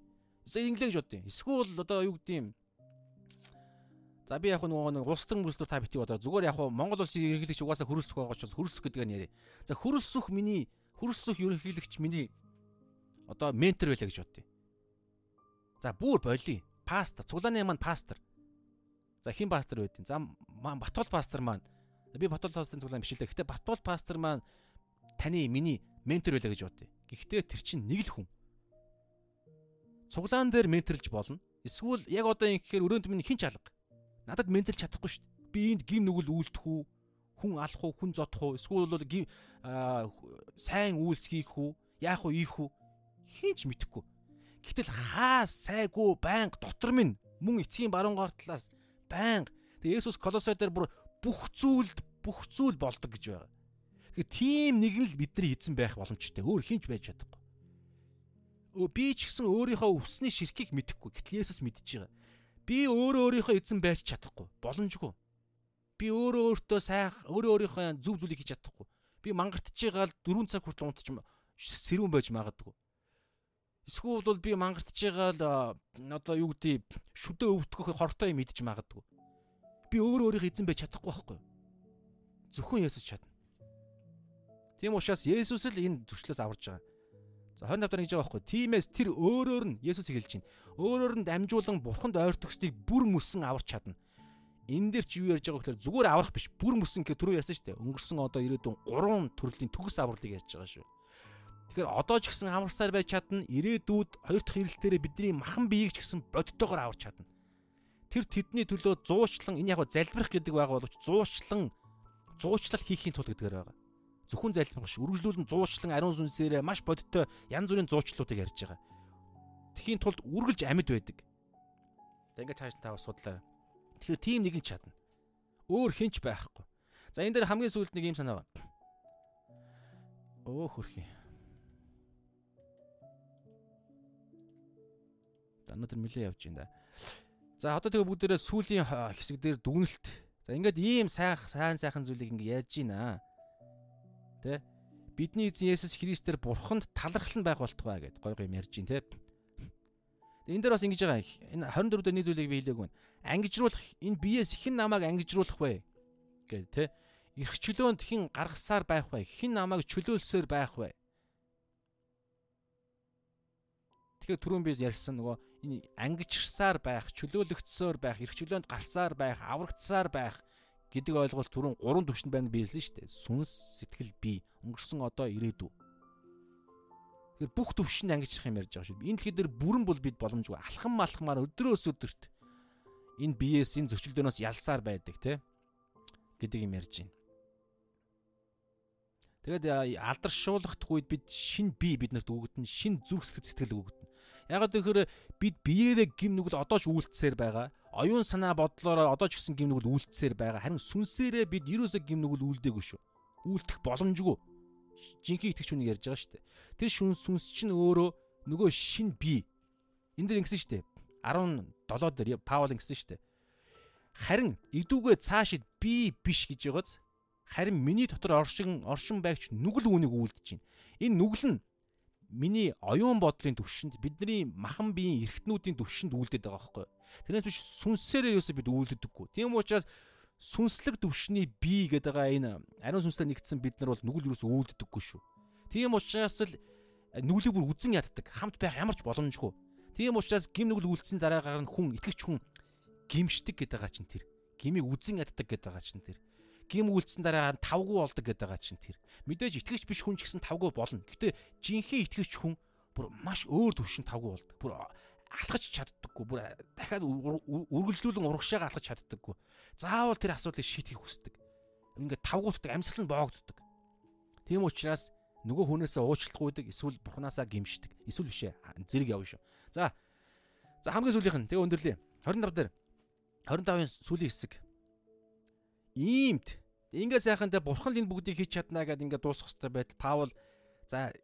Инглиш бодъё. Эсвэл одоо юу гэдэг юм За би яг нөгөө нэг улстан мөрөлтөөр та битгий бодоо. Зүгээр яг Монгол улсын ерөнхийлөгч угаасаа хөрөлсөх байгаа учраас хөрөлсөх гэдэг нь яриа. За хөрөлсөх миний хөрөлсөх ерөнхийлөгч миний одоо ментор байлаа гэж бодъё. За бүр болий. Пастор, цуглааны маань пастор. За хэн пастор байдیں۔ За Батбол пастор маань би Батбол пасторын цуглаан биш л дээ. Гэтэ Батбол пастор маань таны миний ментор байлаа гэж бодъё. Гэхдээ тэр чинь нэг л хүн. Цуглаан дээр менторлж болно. Эсвэл яг одоо ингэхээр өрөөнд минь хин ч алга надад мэдлж чадахгүй шүү дээ. Би энд гим нүгэл үйлдэх үү? Хүн алах уу? Хүн зодох уу? Эсвэл бол гим сайн үйлс хийх үү? Яах уу? Ийх үү? Хинч мэдэхгүй. Гэтэл хаа сайгүй байнга дотор минь мөн эцгийн баруун гар талаас байнга Тэгээ Есүс Колосой дээр бүр бүх зүйлд бүх зүйл болдог гэж байгаа. Тэгээ тийм нэг л бидний эзэн байх боломжтой. Өөр хинч байж чадахгүй. Өө би ч гэсэн өөрийнхөө өвсний ширхгийг мэдэхгүй. Гэтэл Есүс мэдчихэж байгаа. Би өөрөө өөрийнхөө эзэн байж чадахгүй. Боломжгүй. Би өөрөө өөртөө сайн өөрөө өөрийнхөө зүв зүйлийг хийж чадахгүй. Би мангартж байгаал 4 цаг хүртэл унтчих сэрүүн байж магадгүй. Эсвэл бол би мангартж байгаал одоо юу гэдэг шүдэ өвдгөх хортой юм идэж магадгүй. Би өөрөө өөрийнхөө эзэн байж чадахгүй байхгүй юу? Зөвхөн Есүс чадна. Тийм учраас Есүс л энэ зөрчлөөс аварж байгаа. За 25 дараа гэж байгаа байхгүй. Тимээс тэр өөрөөр нь Есүсийг хэлж байна. Өөрөөр нь дамжуулан бурханд ойртогчдыг бүр мөсөн аварч чадна. Энэ дээр чи юу ярьж байгаа гэхээр зүгээр аврах биш. Бүр мөсөн гэх түрүү ярьсан шүү дээ. Өнгөрсөн одоо ирээдүйн 3 төрлийн төгс авралыг ярьж байгаа шүү. Тэгэхээр одоо ч гэсэн аварсаар байж чадна. Ирээдүйд хоёр дахь ирэлтээрээ бидний махан биеийг ч гэсэн бодтойгоор аварч чадна. Тэр тэдний төлөө зуучлан энэ яг залбирах гэдэг байгаа боловч зуучлан зуучлал хийхийн тулд гэдгээр байгаа зөвхөн залбирах биш үргэлжлүүлэн зуучлан ариун сүнсээрээ маш бодиттой янз бүрийн зуучлалуудыг ярьж байгаа. Тэхийн тулд үргэлж амьд байдаг. За ингээд цааш таваа судлаа. Тэгэхээр тийм нэг нь чадна. Өөр хинч байхгүй. За энэ дээр хамгийн сүүлд нэг юм санаа байна. Өө хөрхи. За өнөөдөр нэлээд явж байна да. За одоо тэгээ бүгдээрээ сүүлийн хэсэг дээр дүгнэлт. За ингээд ийм сайх сайн сайхан зүйлийг ингээд ярьж байна. Тэ? Бидний эзэн Есүс Христээр бурханд талархал нь байх болтугай гэд гой гой юм ярьж байна, тэ? Энэ дээр бас ингэж байгаа. Энэ 24 дээр нэг зүйлийг би хэлээг байна. Ангижруулах энэ биеэс хэн намайг ангижруулах вэ? гэд тэ? Ирэх чөлөөнд хэн гаргасаар байх вэ? Хэн намайг чөлөөлсөөр байх вэ? Тэгэхээр түрүүн би ярьсан нөгөө энэ ангижсаар байх, чөлөөлөгдсөөр байх, эрх чөлөөнд гарсаар байх, аврагдсаар байх гэдэг ойлголт түрүүн гурван төвшөнд байна биелсэн шүү дээ. Сүнс, сэтгэл, бие. Өнгөрсөн одоо ирээдүй. Тэгэхээр бүх төвшөнд ангижрах юм ярьж байгаа шүү. Энэ дэлхий дээр бүрэн бол бид боломжгүй. Алхам малхмаар өдрөөс өдөрт энэ биеэс энэ зөрчилдөөнөөс ялсаар байдаг те гэдэг юм ярьж байна. Тэгээд алдаршуулгах үед бид шин бие биднэрт өгөгдөн, шин зүрх сэтгэл өгөгдөн. Ягаад гэхээр бид биеэрээ гим нүгэл одоо ч үйлдэлсээр байгаа. Оюун санаа бодлороо одоо ч гэсэн гим нүгэл үйлдэлсээр байгаа. Харин сүнсээрээ бид ерөөсөө гим нүгэл үйлдээгүй шүү. Үйлдэх боломжгүй. Жинхэнэ итгэж хүнийг ярьж байгаа шүү дээ. Тэр шүн сүнс чинь өөрөө нөгөө шин бие. Энд дэр ингэсэн шүү дээ. 17 дээр Паул ингэсэн шүү дээ. Харин идүүгээ цаашид би биш гэж байгааз харин миний дотор оршин оршин байгч нүгэл үүнийг үйлдэж байна. Энэ нүгэл нь миний оюун бодлын төвшөнд бидний махан биеийн эргэтнүүдийн төвшөнд үйлдээд байгаа байхгүй. Тэрнээс биш сүнсээрээ юусоо бид үйлддэггүй. Тийм учраас сүнслэг төвшний бие гэдэг байгаа энэ ариун сүнслээр нэгдсэн бид нар бол нүгэл юусоо үйлддэггүй шүү. Тийм учраас л нүглийг бүр үзэн яддаг. Хамт байх ямар ч боломжгүй. Тийм учраас гим нүгэл үйлдсэн дараагаар нь хүн итгэвч хүн гимшдэг гэдэг байгаа чинь тэр. Гимийг үзэн яддаг гэдэг байгаа чинь тэр гим үйлдсэн дараа тавгүй болдог гэдэг байгаа чинь тэр. Мэдээж итгэгч биш хүн ч гэсэн тавгүй болно. Гэтэ жинхэнэ итгэгч хүн бүр маш өөр төвшин тавгүй болдог. Бүр алхаж чаддаггүй. Бүр дахиад үргэлжлүүлэн урагшаага алхаж чаддаггүй. Заавал тэр асуудлыг шийдэхийг хүсдэг. Ингээд тавгуулдаг, амьсгал нь боогддог. Тийм учраас нөгөө хүнээсээ уучлах үйдэг, эсвэл бурхнаасаа гимшдэг. Эсвэл бишээ. Зэрэг явна шүү. За. За хамгийн сүүлийнх нь тэгээ өндөрлөө. 25 дээр 25-ын сүүлийн хэсэг иймд ингээд сайхан дээр бурхан л энэ бүгдийг хийж чаднаа гэдээ ингээд дуусгах хэрэгтэй байтал. Паул за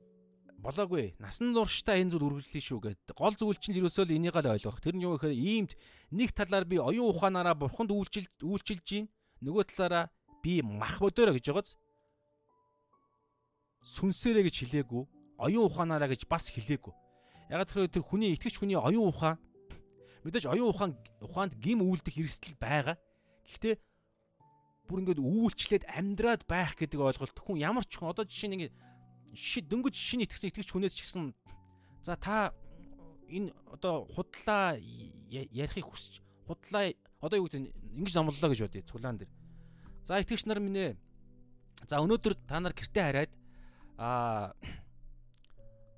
болоогүй. Насан туршдаа энэ зүйл үргэлжлэе шүү гэд. Гол зүйл чинь ерөөсөө л энийг л ойлгох. Тэр нь юу гэхээр иймд нэг талаар би оюун ухаанаараа бурханд үйлчил үйлчилж гин нөгөө талаараа би мах бодороо гэж байгааз. Сүнсээрээ гэж хэлээгүй. Оюун ухаанаараа гэж бас хэлээгүй. Яг тэр тэр хүний итгэж хүний оюун ухаан. Мэдээж оюун ухаан ухаанд гим үйлдэх эрсдэл байгаа. Гэхдээ бүр ингээд үйлчлээд амьдраад байх гэдэг ойлголт хүн ямар ч хүн одоо жишээ нь ингээд шид дөнгөж шинэ итгэсэн итгэж хүнээс ч гэсэн за та энэ одоо худлаа ярихыг хүсч худлаа одоо юу гэдэг ингэж номлолоо гэж бодъё цуглаан дээр. За итгэгч нар минь ээ. За өнөөдөр та нар гэртээ хараад а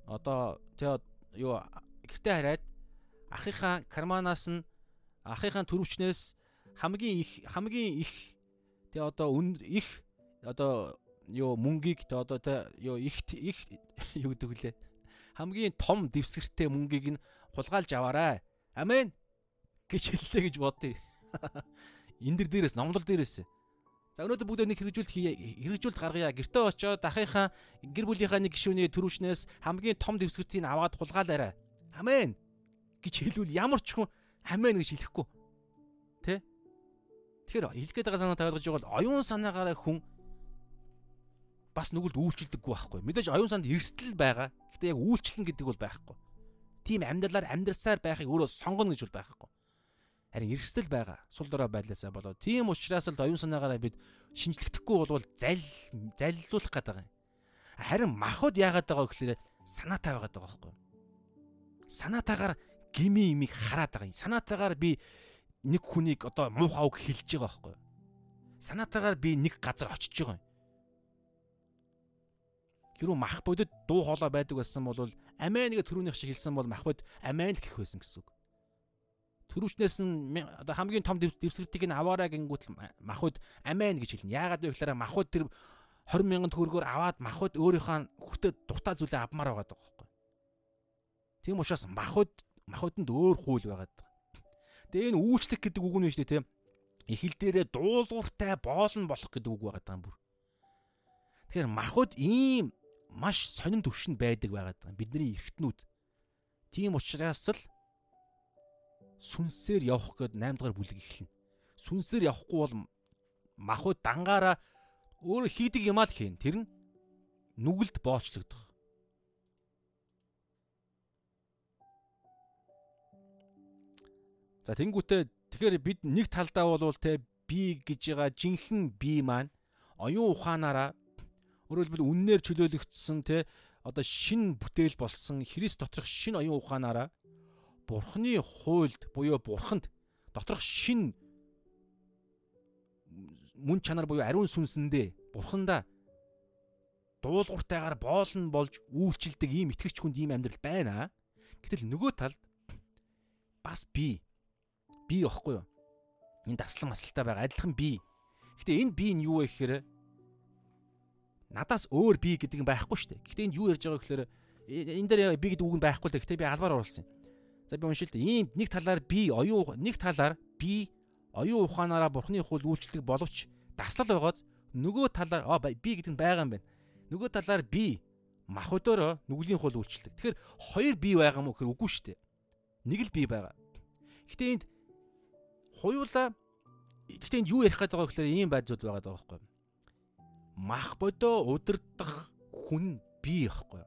одоо тэгээ юу гэртээ хараад ахийнхаа карманаас нь ахийнхаа төрөвчнөөс хамгийн их хамгийн их Тэгээ одоо их одоо юу мөнгийг тэ одоо тэ юу их их [laughs] юу гэдэг вүлээ. Хамгийн том дэвсгэртэй мөнгийг нь хулгайлж аваарай. Амен гэж хэллээ гэж бодъё. [laughs] Энд дэр дээрээс номлол дээрээс. За өнөөдөр бүгд нэг хэрэгжүүлэлт хэрэгжүүлэлт гаргая. Гэртээ очиод ахыхаа гэр бүлийнхаа нэг гишүүний төрөвчнөөс хамгийн том дэвсгэртийг аваад хулгайлаарай. Амен гэж хэлвэл ямар ч хүн амен гэж хэлэхгүй. Тэ? Тэгэхээр хэлгээд байгаа санаа тавилгаж байгаа бол оюун санаагаараа хүн бас нүгэлд үйлчлдэггүй байхгүй. Мэдээж оюун санд эрсдэл байгаа. Гэтэ яг үйлчлэн гэдэг бол байхгүй. Тийм амьдралаар амьдрсаар байхыг өөрөө сонгоно гэж бол байхгүй. Харин эрсдэл байгаа. Сул дорой байлаасаа болоо. Тийм учраас л оюун санаагаараа бид шинжлэхдэггүй бол зал заллуулах гээд байгаа юм. Харин махуд яагаад байгаа гэхээр санаатай байгаад байгаа байхгүй. Санаатаагаар гими имийг хараад байгаа юм. Санаатаагаар би нэг хүнийг одоо муухай үг хэлж байгаа байхгүй юу? Санаатаагаар би нэг газар очиж байгаа юм. Хэрвээ мах бодод дуу хоолой байдаг байсан бол амийн нэг төрүүнийх шиг хэлсэн бол мах бод амийн л гэх байсан гэсэн үг. Төрүүчнээс нь одоо хамгийн том дэвсгэртийг нь аваарай гингүүт махуд амийн гэж хэлнэ. Яагаад вэ гэхээр махуд тэр 20 мянган төгрөгөөр аваад махуд өөрийнхөө хүртээ дуртай зүйлээ авмаар байгаа байхгүй. Тийм учраас махуд махууданд өөр хууль байгаа. Тэгээ энэ үйлчлэх гэдэг үг нь шүү дээ тийм. Эхэл дээрээ дуулууртай боолн болох гэдэг үг байгаа юм бүр. Тэгэхээр махуд ийм маш сонин төвшөнд байдаг байгаа юм. Бидний эргэтнүүд. Тийм учраас л сүнсээр явах гээд 8 дахь бүлэг эхэлнэ. Сүнсээр явахгүй бол махуй дангаараа өөр хийдэг юм аа л хийн. Тэр нь нүгэлд боочлогдох. За тэнгуүтээ тэгэхээр бид нэг талдаа бол те би гэж байгаа жинхэнэ би маань оюун ухаанаараа хэлбэл үннээр чөлөөлөгдсөн те одоо шин бүтээл болсон Христ доторх шин оюун ухаанаараа Бурхны хуйлд буюу Бурханд доторх шин мөн чанар буюу ариун сүнсэндээ Бурхандаа дуулууртайгаар боолн болж үйлчилдэг ийм итгэгч хүнд ийм амьдрал байна. Гэтэл нөгөө талд бас би бие واخгүй юу? Энд аслан асалтай байгаа адилхан бие. Гэтэ энэ бие нь юу вэ гэхээр надаас өөр бие гэдэг юм байхгүй шүү дээ. Гэтэ энд юу ярьж байгаа гэхээр э, энэ дээр бие гэдэг үг нь байхгүй л дээ. Гэтэ би албаар оруулсан юм. За би уншилт. Ийм нэг талаар би оюун нэг талаар би оюун ухаанаараа бурхны хууль үйлчлэх боловч даслал байгааз нөгөө талаар оо би гэдэг нь байгаа юм байна. Нөгөө талаар би мах өдөрөө нүглийн хууль үйлчлдэг. Тэгэхээр хоёр бие байгаа мó гэхээр үгүй шүү дээ. Нэг л бие байгаа. Гэтэ энд хуйлаа Гэхдээ энд юу ярих гээд байгаа гэхээр ийм байдлууд байгаа даа байхгүй. Мах бодоо удирдах хүн би байхгүй.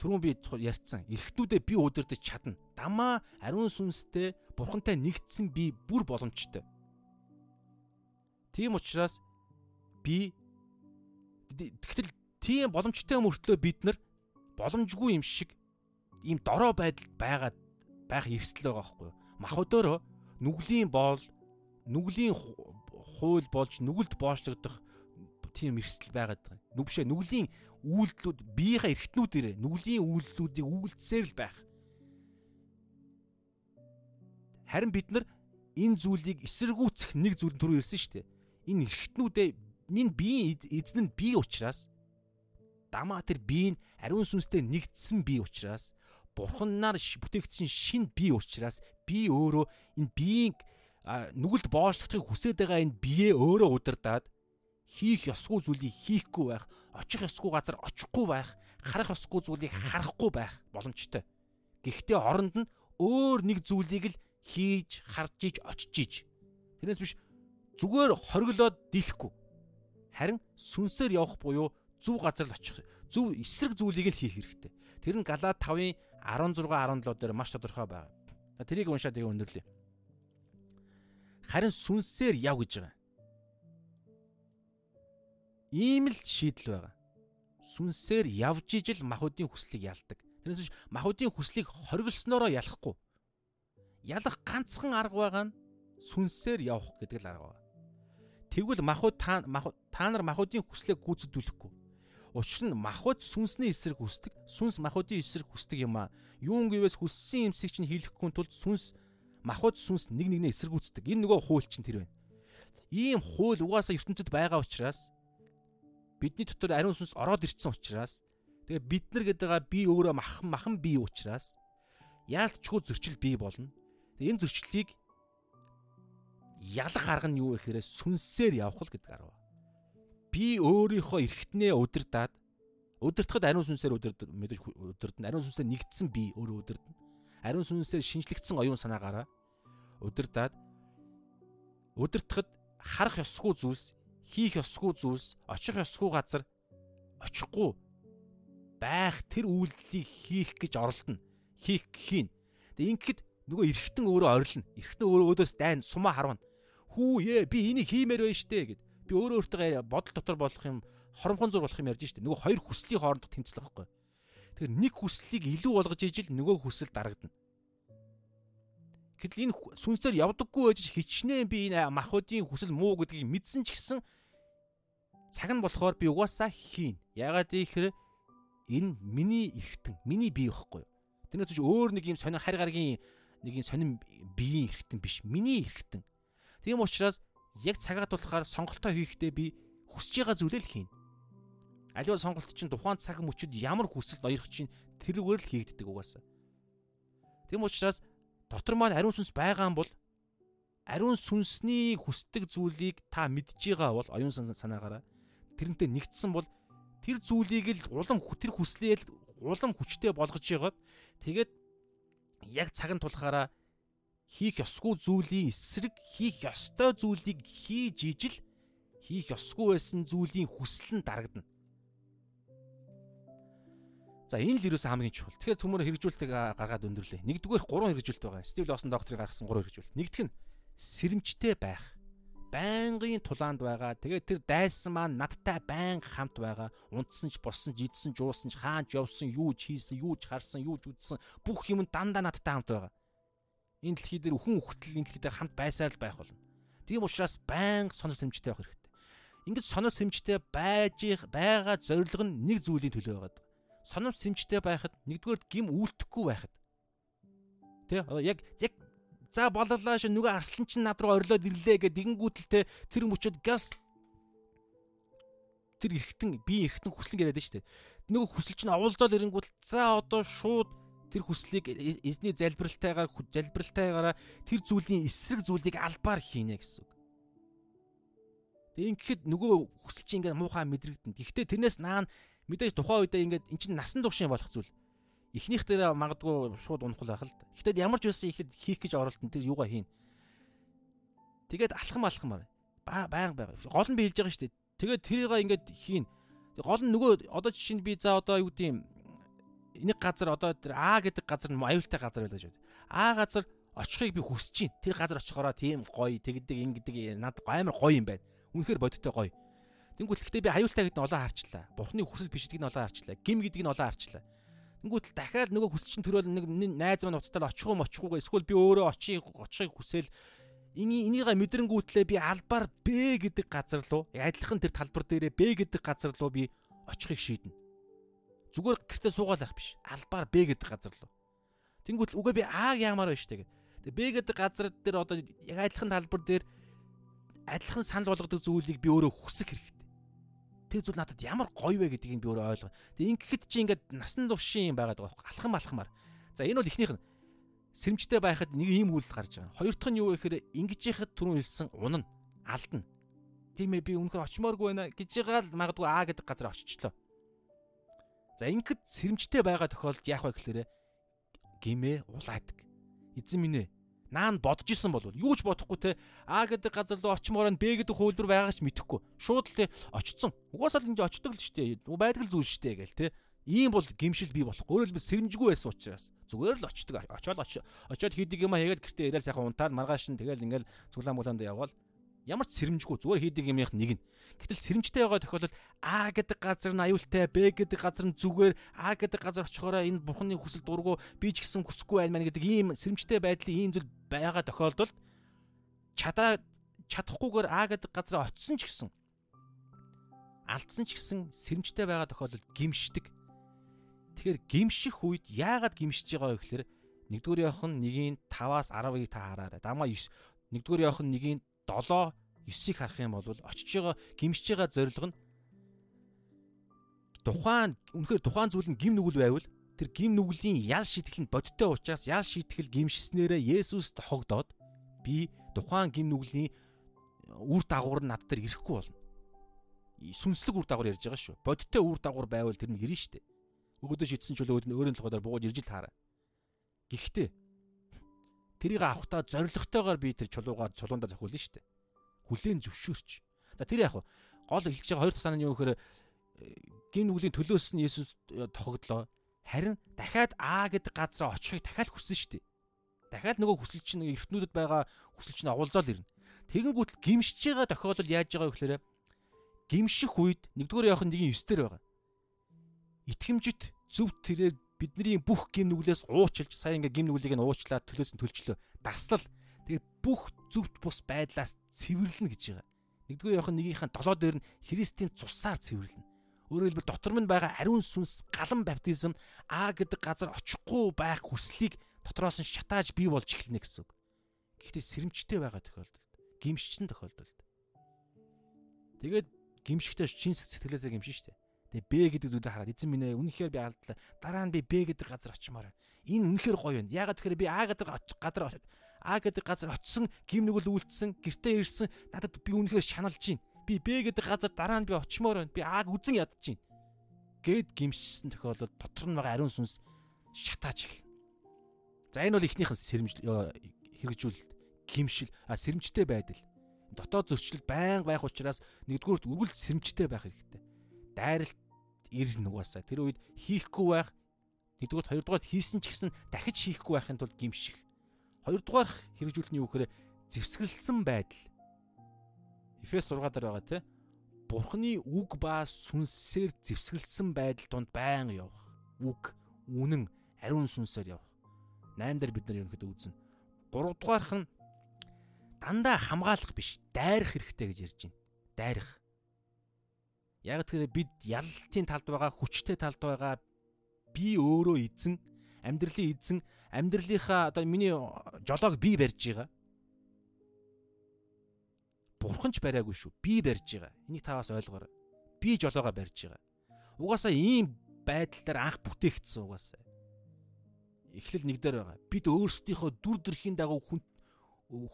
Түрүүн би ярьцсан. Эрхтнүүдээ би удирдах чадна. Дамаа ариун сүнстэй бурхантай нэгдсэн би бүр боломжтой. Тийм учраас би тэгтэл тийм боломжтой мөртлөө бид нар боломжгүй юм шиг ийм дорой байдал байгаад байх эрсдэл байгаа байхгүй юу? Мах өдөөрөө нүглийн боол нүглийн хууль болж нүгэлд боочлогдох тийм эрсдэл байгаад байгаа. Нүгшээ нүглийн үйлдэлүүд биеийнхээ эргэтнүүдээр нүглийн үйлдэлүүдийг үйлдсээр л байх. Харин бид нар энэ зүйлийг эсэргүүцэх нэг зүйл төрөө ирсэн шүү дээ. Энэ эргэтнүүдээ минь биеийн эзэн нь бие учраас дамаа тэр бие нь ариун сүнстэй нэгдсэн бие учраас бурханнаар бүтээгдсэн шин бие учраас би өөрөө энэ биеийг нүгэлд боочлохыг хүсэж байгаа энэ бие өөрөө удирдаад хийх ёсгүй зүйлийг хийхгүй байх, очих ёсгүй газар очихгүй байх, харах ёсгүй зүйлийг харахгүй байх боломжтой. Гэхдээ оронд нь өөр нэг зүйлийг л хийж, харж иж, очиж иж. Тэрнээс биш зүгээр хориглоод дийлэхгүй. Харин сүнсээр явах буюу зөв газар л очих, зөв эсрэг зүйлийг л хийх хэрэгтэй. Тэр нь Галаат 5-ын 16 17 дээр маш тодорхой байгаа. Тэрийг уншаад тэгээ өндөрлөе. Харин сүнсээр яв гэж байгаа. Ийм л шийдэл байгаа. Сүнсээр явж ижил махуудын хүслийг ялдаг. Тэрнээс биш махуудын хүслийг хориглоснороо ялахгүй. Ялах ганцхан арга байгаа нь сүнсээр явах гэдэг л арга байна. Тэгвэл махууд та та нар махуудын хүслийг гүйцэтгүүлэхгүй Учир нь махбод сүнсний эсрэг хүсдэг, сүнс махбодын эсрэг хүсдэг юм аа. Юун гэвээс хүссэн юмсыг чинь хийхгүй тулд сүнс махбод сүнс нэг нэгнээ эсэргүүцдэг. Энэ нөгөө хууль чинь тэр байна. Ийм хууль угаасаа ертөнцид байгаа учраас бидний дотор ариун сүнс ороод ирсэн учраас тэгээ бид нар гэдэг би өөрөө махан махан бий учраас яалтчгүй зөрчил бий болно. Тэгээ энэ зөрчлийг ялах арга нь юу вэ гэхээр сүнсээр явах л гэдэг арга би өөрийнхөө эргэтнээ удирдаад удирдахад ариун сүнсээр удирд мэдээж удирдна. Ариун сүнсээр нэгдсэн би өөрөө удирдна. Ариун сүнсээр шинжлэгдсэн оюун санаагаараа удирдаад удирдахад харах ёсгүй зүйлс, хийх ёсгүй зүйлс, очих ёсгүй газар очихгүй байх тэр үйлдэлийг хийх гэж оролдоно. Хийх хийн. Тэгээ ингэхэд нөгөө эргэтэн өөрөө орилно. Эргэтэн өөрөө өөдөөс дайн сумаа харвна. Хүү ээ би энийг хиймээр байна штэ гэд би өөрөө өөртөө бодол дотор болох юм хоромхон зур болох юм ярьж штэ. Нөгөө хоёр хүслийн хоорондох тэмцэл байхгүй. Тэгэхээр нэг хүслийг илүү болгож ижил нөгөө хүсэл дарагдана. Гэтэл энэ сүнсээр явдаггүй байж хичнээн би энэ махуудын хүсэл муу гэдгийг мэдсэн ч гэсэн цаг нь болохоор би угаасаа хийн. Ягаад гэхээр энэ миний эргэтэн, миний бие байхгүй юу? Тэрнээс ч өөр нэг юм сонин харь гаргийн нэг юм сонин биеийн эргэтэн биш. Миний эргэтэн. Тийм учраас яг цагаат болохоор сонголтоо хийхдээ би хүсэж байгаа зүйлээ л хийнэ. Аливаа сонголт чинь тухайн цаг мөчөд ямар хүсэл ноёрох чинь тэрүүгээр л хийгддэг угаасаа. Тэм учраас дотор маань ариун сүнс байгаа юм бол ариун сүнсний хүсдэг зүйлийг та мэдж байгаа бол оюун санаагаараа тэрнтэй нэгдсэн бол тэр зүйлийг л улам тэр хүслээ л улам хүчтэй болгож яагаад тэгээд яг цаг нь тулахаараа хийх ёсгүй зүйлийн эсрэг хийх ёстой зүйлийг хийж ижил хийх ёсгүй байсан зүйлийн хүсэл нь дарагдана. За энэ л ерөөсөө хамгийн чухал. Тэгэхээр цөмөр хэрэгжүүлэлтийг гаргаад өндөрлөө. Нэгдүгээр гурван хэрэгжүүлэлт байгаа. Стив Лосон докторыг гаргасан гурван хэрэгжүүлэлт. Нэгдүгээр нь сэрэмжтэй байх. Байнгын тулаанд байгаа. Тэгээд тэр дайсан маань надтай байнга хамт байгаа. Унтсан ч, босон ч, идсэн ч, уусан ч, хаанч явсан, юу ч хийсэн, юу ч харсан, юу ч үзсэн бүх юм дандаа надтай хамт байгаа энэ дэлхий дээр өхөн үхтэл энэ дэлхий дээр хамт байсаар л байх болно. Тийм учраас байнга сонор сэмжтэй байх хэрэгтэй. Ингээд сонор сэмжтэй байж байгаа зорилго нь нэг зүйлийн төлөө байгаад. Сонор сэмжтэй байхад нэгдүгээр гим үлдэхгүй байхад. Тэ яг яг за боллоо ш нөгөө арслан чинь над руу орилоод ирлээ гэдэг дигэнгүүтэлтэй тэр мөчөд газ тэр эргэтэн би эргэтэн хүслэн яриад штэ. Нөгөө хүсэл чинь оволзоол ирэнгүүт за одоо шууд тэр хүслийг эзний залбиралтайгаар залбиралтайгаараа тэр зүйлийн эсрэг зүйлийг албаар хийнэ гэсэн үг. Тэг ингэхэд нөгөө хүсэл чинь ингээд муухай мэдрэгдэн. Гэхдээ тэрнээс наана мэдээж тухайн үедээ ингээд эн чинь насан туршийн болох зүйл. Эхнийх дээр магадгүй шууд унах байх л да. Гэхдээ ямар ч байсан ихэд хийх гэж оролдсон тэр юугаа хийн. Тэгээд алхам алхамаар баян байга. Гол нь би хэлж байгаа шүү дээ. Тэгээд тэрийг ингээд хийн. Гол нь нөгөө одоо жишээ нь би за одоо юу гэдэм нэг газар одоо тэр А гэдэг газар нь аюултай газар байлаа шүү. А газар очихыг би хүсэж чинь. Тэр газар очихороо тийм гоё тэгдэг ингэдэг над амар гоё юм байна. Үнэхээр бодиттой гоё. Тэнгүүт гэхдээ би аюултай гэдэг нь олоо харчлаа. Бурхны хүсэл биш гэдгийг нь олоо харчлаа. Гим гэдгийг нь олоо харчлаа. Тэнгүүт дахиад нөгөө хүсэл чинь төрөөл нэг найз маань уцтал очих уу мочихгүй эсвэл би өөрөө очийг очихыг хүсэл энийг мэдрэнгүүтлээ би албаар Б гэдэг газар руу адилхан тэр талбар дээрээ Б гэдэг газар руу би очихыг шийднэ. Зүгээр гэртээ суугаал байх биш. Албаар Б гэдэг газар руу. Тэнгүүт үгүй би А яамаар байна штэ гэдэг. Тэгээ Б гэдэг газар дээр одоо яг адилхан талбар дээр адилхан санал болгодог зүйлийг би өөрөө хүсэх хэрэгтэй. Тэр зүйл надад ямар гоё вэ гэдгийг би өөрөө ойлгоо. Тэгээ ингэхэд чи ингээд насан туршийн юм байгаад байгаа байхгүй алхам алхамаар. За энэ бол эхнийх нь сэрэмжтэй байхад нэг ийм үйл гарч байгаа. Хоёр дахь нь юу вэ гэхээр ингэж яхад түрүүн хэлсэн унана, алдна. Тийм ээ би үнэхээр очимооргүй байна гэж байгаа л магадгүй А гэдэг газар очичлоо. За ингэхэд сэрэмжтэй байгаа тохиолдолд яах вэ гэхээр гимээ улаадаг. Эзэн минь ээ наан бодож исэн бол юу ч бодохгүй те А гэдэг газар руу очимоор нь Б гэдэг хуулбар байгаа ч мэдэхгүй. Шууд л те очсон. Угаасаа л ингэ очдог л штэ. Байдаг л зүйл штэ гээл те. Ийм бол гимшил бий болох. Өөрөөр хэлбэл сэрэмжгүй байсан учраас зүгээр л очдөг. Очоод очоод хийдэг юм а хийгээд гэртээ ирээл сайхан унтаад маргааш нь тэгэл ингээл цуглаан булаанд явбал ямар ч сэрэмжгүй зүгээр хийдэг юмх нэг нь. Гэтэл сэрэмжтэй байгаа тохиолдолд А гэдэг газар нь аюултай, Б гэдэг газар нь зүгээр, А гэдэг газар очихороо энэ бурхны хүсэл дургу би ч гэсэн хүсэхгүй байна мэн гэдэг ийм сэрэмжтэй байдлын ийм зүйл байгаа тохиолдолд чадаа чадахгүйгээр А гэдэг газар очисон ч гэсэн алдсан ч гэсэн сэрэмжтэй байгаа тохиолдолд гимшдэг. Тэгэхээр гимших үед яагаад гимшиж байгаа вэ гэхээр нэгдүгээр явах нь нэгийн 5-аас 10-ыг та хараарай. Дамаа 9 нэгдүгээр явах нь нэгийн 7 9-ийг харах юм бол очиж байгаа гимшиж байгаа зорилго нь тухайн үнэхээр тухайн зүйл нь гим нүгэл байвал тэр гим нүглийн ял шийтгэл нь бодиттой учраас ял шийтгэл гимшснээрээ Есүс тохогдоод би тухайн гим нүглийн үр дагавар нь над дээр ирэхгүй болно. Сүнслэг үр дагавар ярьж байгаа шүү. Бодиттой үр дагавар байвал тэр нь ирнэ шүү дээ. Өгөөдөө шийдсэн ч үлээд өөрийн толгойдоор бууж ирж л таараа. Гэхдээ тэрийг авахтаа зоригтойгоор би тэр чулуугаа чулуундаа зохиулна шүү дээ хүлээн зөвшөөрч. За тэр яг гол хэлж байгаа хоёр дахь санаа нь юу гэхээр гин нүглийн төлөөс нь Есүс э, тохогдлоо. Харин дахиад Аа гэдэг газараа очихыг дахиад хүссэн шүү дээ. Дахиад нөгөө хүсэл чинь эртнүүдэд байгаа хүсэл чинь оволзоол ирнэ. Тэгэнгүүт гимшиж байгаа тохиолдол яаж байгаа вэ гэхээр гимших үед нэгдүгээр явах нэгin 9 дээр байгаа. Итгэмжит зөв тэрээр бидний бүх гим нүглээс уучлж сая ингээ гим нүглийг нь уучлаад төлөөс нь төлчлөө. Даслал тэгээд бүх зөвхт бус байдлаас цэвэрлэнэ гэж байгаа. Нэгдүгээр явах нэгийнхэн долоо дээр нь Христийн цусаар цэвэрлэнэ. Өөрөөр хэлбэл дотор минь байгаа ариун сүнс галан баптизм А гэдэг газар очихгүй байх хүслийг дотроос нь шатааж бий болж эхэлнэ гэсэн үг. Гэхдээ сэрэмжтэй байгаа тохиолдолд, гимшчихсэн тохиолдолд. Тэгээд гимшигтэй чин сэтгэлээсээ гимшин штэ. Тэгээ Б гэдэг зүйлийг хараад эзэн минь ээ үнэхээр би алдлаа. Дараа нь би Б гэдэг газар очимоор. Энэ үнэхээр гоё байна. Яагаад тэгэхээр би А гэдэг газар А гэдэг газар очисон, гим нүгэл үйлдсэн, гэртээ ирсэн. Надад би үнэхээр шаналж байна. Би Б гэдэг газар дараа нь би очимоор байна. Би Аг үзэн ядаж байна. Гэт гимшсэн тохиолдолд дотор нь байгаа ариун сүнс шатааж эхэлнэ. За энэ бол эхнийхэн сэрэмж хэрэгжүүлэлт, гимшил, сэрэмжтэй байдал. Дотоод зөрчил байнга байх учраас нэгдүгüүрт үргэлж сэрэмжтэй байх хэрэгтэй. Дайралт ирнэ угаасаа. Тэр үед хийхгүй байх нэгдүгüүрт хоёрдугаарт хийсэн ч гэсэн дахиж хийхгүй байхын тулд гимших. Хоёрдугаар хэрэгжүүлэх нь юу гэхээр зэвсгэлсэн байдал. Эфес 6 дээр байгаа тийм Бурхны үг ба сүнсээр зэвсгэлсэн байдал донд байнга явах. Үг, үнэн, ариун сүнсээр явах. 8 дээр бид нар ерөнхийдөө үзнэ. 3 дугаарх нь дандаа хамгаалах биш, дайрах хэрэгтэй гэж ярьж байна. Дайрах. Яг тэгэхээр бид ялалтын талд байгаа, хүчтэй талд байгаа би өөрөө эзэн, амьдралын эзэн, амьдралынхаа одоо миний жолоог би барьж байгаа бурхан ч бариагүй шүү. Би барьж байгаа. Энийг та бас ойлгоорой. Би жолоогоо барьж байгаа. Угаасаа ийм байдал дээр анх бүтээгдсэн угаасаа. Эхлэл нэг дээр байгаа. Бид өөрсдийнхөө дүр төрхийн дагуу хүн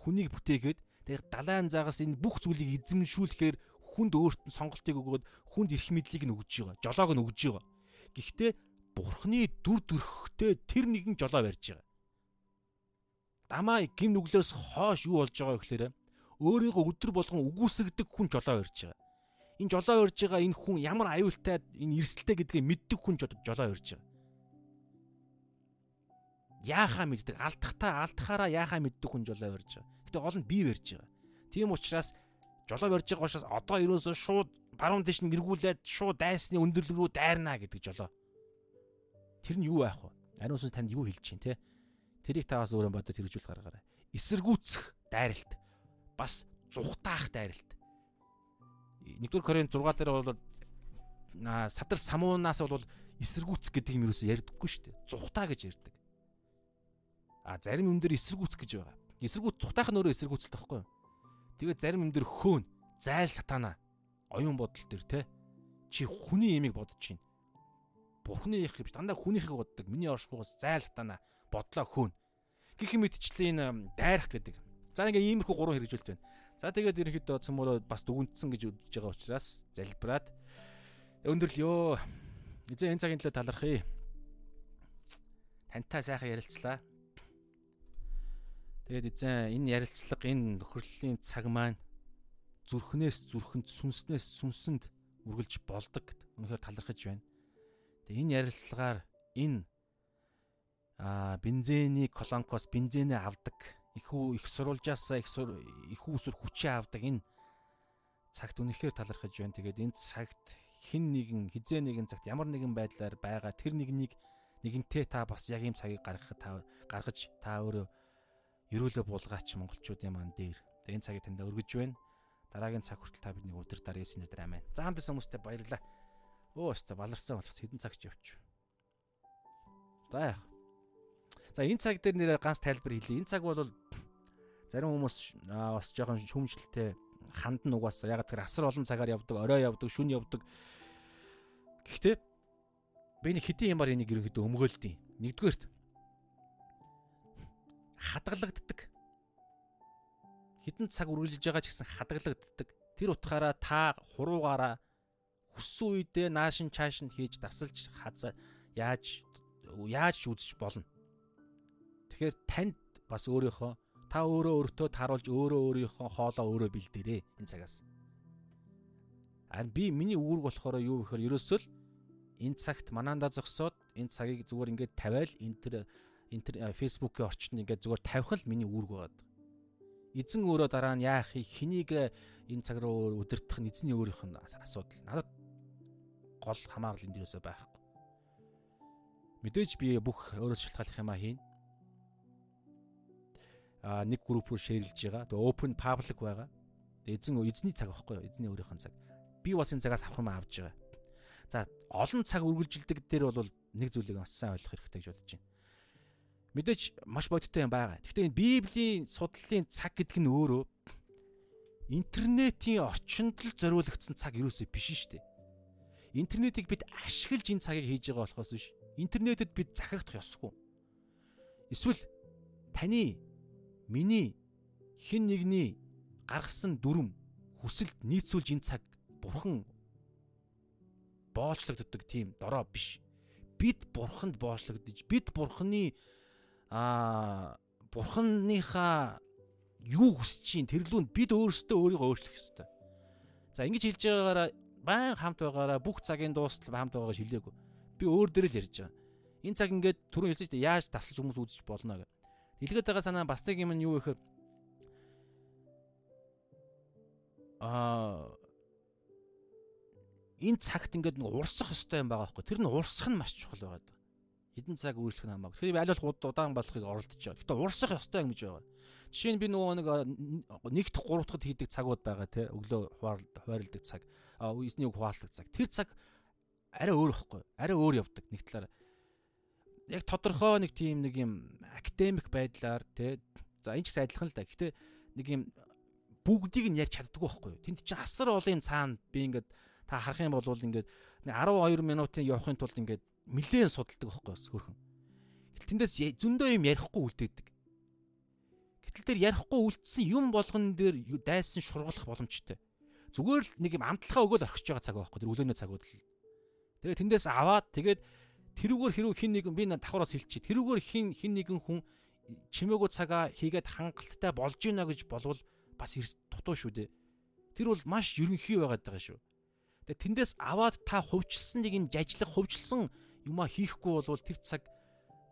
хүнийг бүтээгээд тэр далайн загас энэ бүх зүйлийг эзэмшүүлэхээр хүнд өөрт нь сонголтыг өгөөд хүнд эрх мэдлийг нь өгж байгаа. Жолоог нь өгж байгаа. Гэхдээ бурхны дүр төрхтэй тэр нэгэн жолоо барьж байгаа. Дамаа гим нүглөөс хоош юу болж байгаа гэхээр өөрийгөө өдөр болгон үгүйсгдэг хүн жолоо өрж байгаа. Энэ жолоо өрж байгаа энэ хүн ямар аюултай энэ эрсдэлтэй гэдгээ мэддэг хүн жолоо өрж байгаа. Яахаа мэддэг, алдахтаа алдахаараа яахаа мэддэг хүн жолоо өрж байгаа. Гэтэ гол нь бие барьж байгаа. Тийм учраас жолоо барьж байгаа учраас одоо ерөөсөө шууд баруун дэш нь эргүүлээд шууд дайсны өндөрлөг рүү дайрнаа гэдэг жолоо. Тэр нь юу байх вэ? Ариун сүнс танд юу хэлж чинь те? Тэрийг та бас өөрөө бодоод хэрэгжүүл гаргаарай. Эсэргүүцэх дайралт бас зүхтаах дайралт. 1-р Коринт 6 дээр бол садар самуунаас бол эсэргүүцэх гэдэг юм юусэн ярьдаггүй шүү дээ. Зүхтаа гэж ярьдаг. А зарим юм дээр эсэргүүцэх гэж байгаа. Эсэргүүц зүхтаах нь өөрөө эсэргүүцэлт байхгүй юу? Тэгээд зарим юм дээр хөөн, зайл сатана оюун бодол дээр те чи хүний ямиг бодож чинь. Бурхны их биш дандаа хүнийхийг боддог. Миний оршихугаас зайл сатана бодлоо хөөн. Гэх мэтчлэн дайрах гэдэг За ингээ иймэрхүү гурван хэрэгжүүлэлт байна. За тэгээд ерөнхийдөө цөмөрөө бас дүгнэлтсэн гэж үзэж байгаа учраас залбираад өндөрлөё. Эзэн энэ цагийн төлөө талархъя. Тантай сайхан ярилцлаа. Тэгээд эзэн энэ ярилцлага энэ нөхөрлийн цаг маань зүрхнээс зүрхэнд сүнснээс сүнсэнд үргэлж болдог гэд үнэхээр талархаж байна. Тэгээд энэ ярилцлагаар энэ а бензиний колонкос бензинээ авдаг их үү их сурвалжаас их их үүсвэр хүчээ авдаг энэ цагт үнэхээр талархаж байна. Тэгээд энэ цагт хин нэгэн хизээ нэгэн цагт ямар нэгэн байдлаар байгаа тэр нэгнийг нэгэнтээ та бас яг ийм цагийг гаргахад та гаргаж та өөрөө ерөөлө буулгаач монголчуудын маань дээр. Тэгээд энэ цагийг танд өргөж байна. Дараагийн цаг хүртэл та бидний өдөр дараа Есүс нэрээр амийн. За хамт хүмүүстэй баярлалаа. Өө өстө баларсан болох хэдэн цагч явчих. За яах За энэ цаг дээр нэрээ ганц тайлбар хэлье. Энэ цаг бол зарим хүмүүс бас жоохон шүмжлэлтэй хандан угаасаа яг тэр асар олон цагаар явдаг, орой явдаг, шүн явдаг. Гэхдээ би нэг хэдийн юмар энийг ерөнхийдөө өмгөөлдөй. Нэгдүгээрт хадгалагддаг. Хитэн цаг үргэлжлэж байгаа ч гэсэн хадгалагддаг. Тэр утгаараа та хуруугаараа хүссэн үедээ наашин чаашин хийж дасалж хазаа яаж яаж үзэж болно. Тэгэхээр танд бас өөрийнхөө та өөрөө өөртөө таруулж өөрөө өөрийнхөө хоолоо өөрөө бэлдээрээ энэ цагаас. Харин би миний үүрэг болохоор юу гэхээр ерөөсөө л энэ цагт манаанда зогсоод энэ цагийг зүгээр ингээд тавиал энэ төр энэ төр фэйсбүүкийн орчинд ингээд зүгээр тавих л миний үүрэг байгаад. Эзэн өөрөө дараа нь яах хэнийг энэ цаг руу өдөртөх нь эзний өөрийнх нь асуудал. Надад гол хамаарал энэ дээрээсээ байхгүй. Мэдээж би бүх өөрөө шалтгааллах юмаа хийн нэг групп руу шеэрлж байгаа. Тэгээ open public байгаа. Тэгээ эзэн эзний цаг байхгүй юу? Эзний өөрийнх нь цаг. Би бас энэ цагаас авах юм авж байгаа. За олон цаг үргэлжилдэг дээр бол нэг зүйлийг бас сайн ойлгох хэрэгтэй гэж бодож байна. Мэдээж маш бодиттой юм байгаа. Гэхдээ энэ Библийн судлалын цаг гэдэг нь өөрөө интернетийн орчинд л зориулагдсан цаг юусоо биш шүү дээ. Интернетийг бид ашиглаж энэ цагийг хийж байгаа болохоос биш. Интернетэд бид захирагдах ёсгүй. Эсвэл таны миний хин нэгний гаргасан дүрм хүсэлд нийцүүлж энэ цаг бурхан боолчлогддог тийм дорой биш. Бид бурханд боочлогдож, бид бурханы аа бурханыхаа юу хүсэж чинь тэрлүүнд бид өөрсдөө өөрийгөө өөрчлөх ёстой. За ингэж хэлж байгаагаараа байн хамт байгаараа бүх цагийн дуустал хамт байгаагаа шилээгүй. Би өөр дээр л ярьж байгаа. Энэ цаг ингээд түрүүн хэлсэн чинь яаж тасалж хүмүүс үзэж болно гэх. Дэлгэд байгаа санаа бас нэг юм нь юу гэхээр аа энэ цагт ингээд нэг урсах ёстой юм байгаа байхгүй. Тэр нь урсах нь маш чухал байгаад байгаа. Хэдэн цаг үргэлжлэх нь хамаагүй. Тэгэхээр аль болох удаан болохыг оролдож байгаа. Гэтэ урсах ёстой юм гэж байгаа. Жишээ нь би нөгөө нэг нэгт 3 дахь хийдэг цагууд байгаа те өглөө хуваарлдаг цаг. А эзнийг хуваалдаг цаг. Тэр цаг арай өөр байхгүй. Арай өөр явдаг нэг талаараа яг тодорхой нэг тийм нэг юм академик байдлаар те за энэ ч гэсэн адилхан л да. Гэхдээ нэг юм бүгдийг нь ярьж чаддгүй байхгүй. Тэнд чинь асар олон цаана би ингээд та харах юм бол ингээд 12 минутын явахын тулд ингээд нилээн судалдаг байхгүй бас хөрхөн. Гэтэл тэндээс зөндөө юм ярихгүй үлдээдэг. Гэтэл тэр ярихгүй үлдсэн юм болгон дээр дайсан шургалах боломжтой. Зүгээр л нэг юм амтлахаа өгөөл орхиж байгаа цаг байхгүй тэр өглөөний цагууд л. Тэгээ тэндээс аваад тэгээд тэрүүгээр хэрүү хин нэгэн би давхараас хэлчихээ. Тэрүүгээр хин хин нэгэн хүн чимээгүй цагаа хийгээд хангалттай болж гинэ гэж болвол бас дутуу шүү дээ. Тэр бол маш ерөнхий байгаад байгаа шүү. Тэгээ тэндээс аваад та хувьчилсан нэг юм жажлах хувьчилсан юмаа хийхгүй бол тэр цаг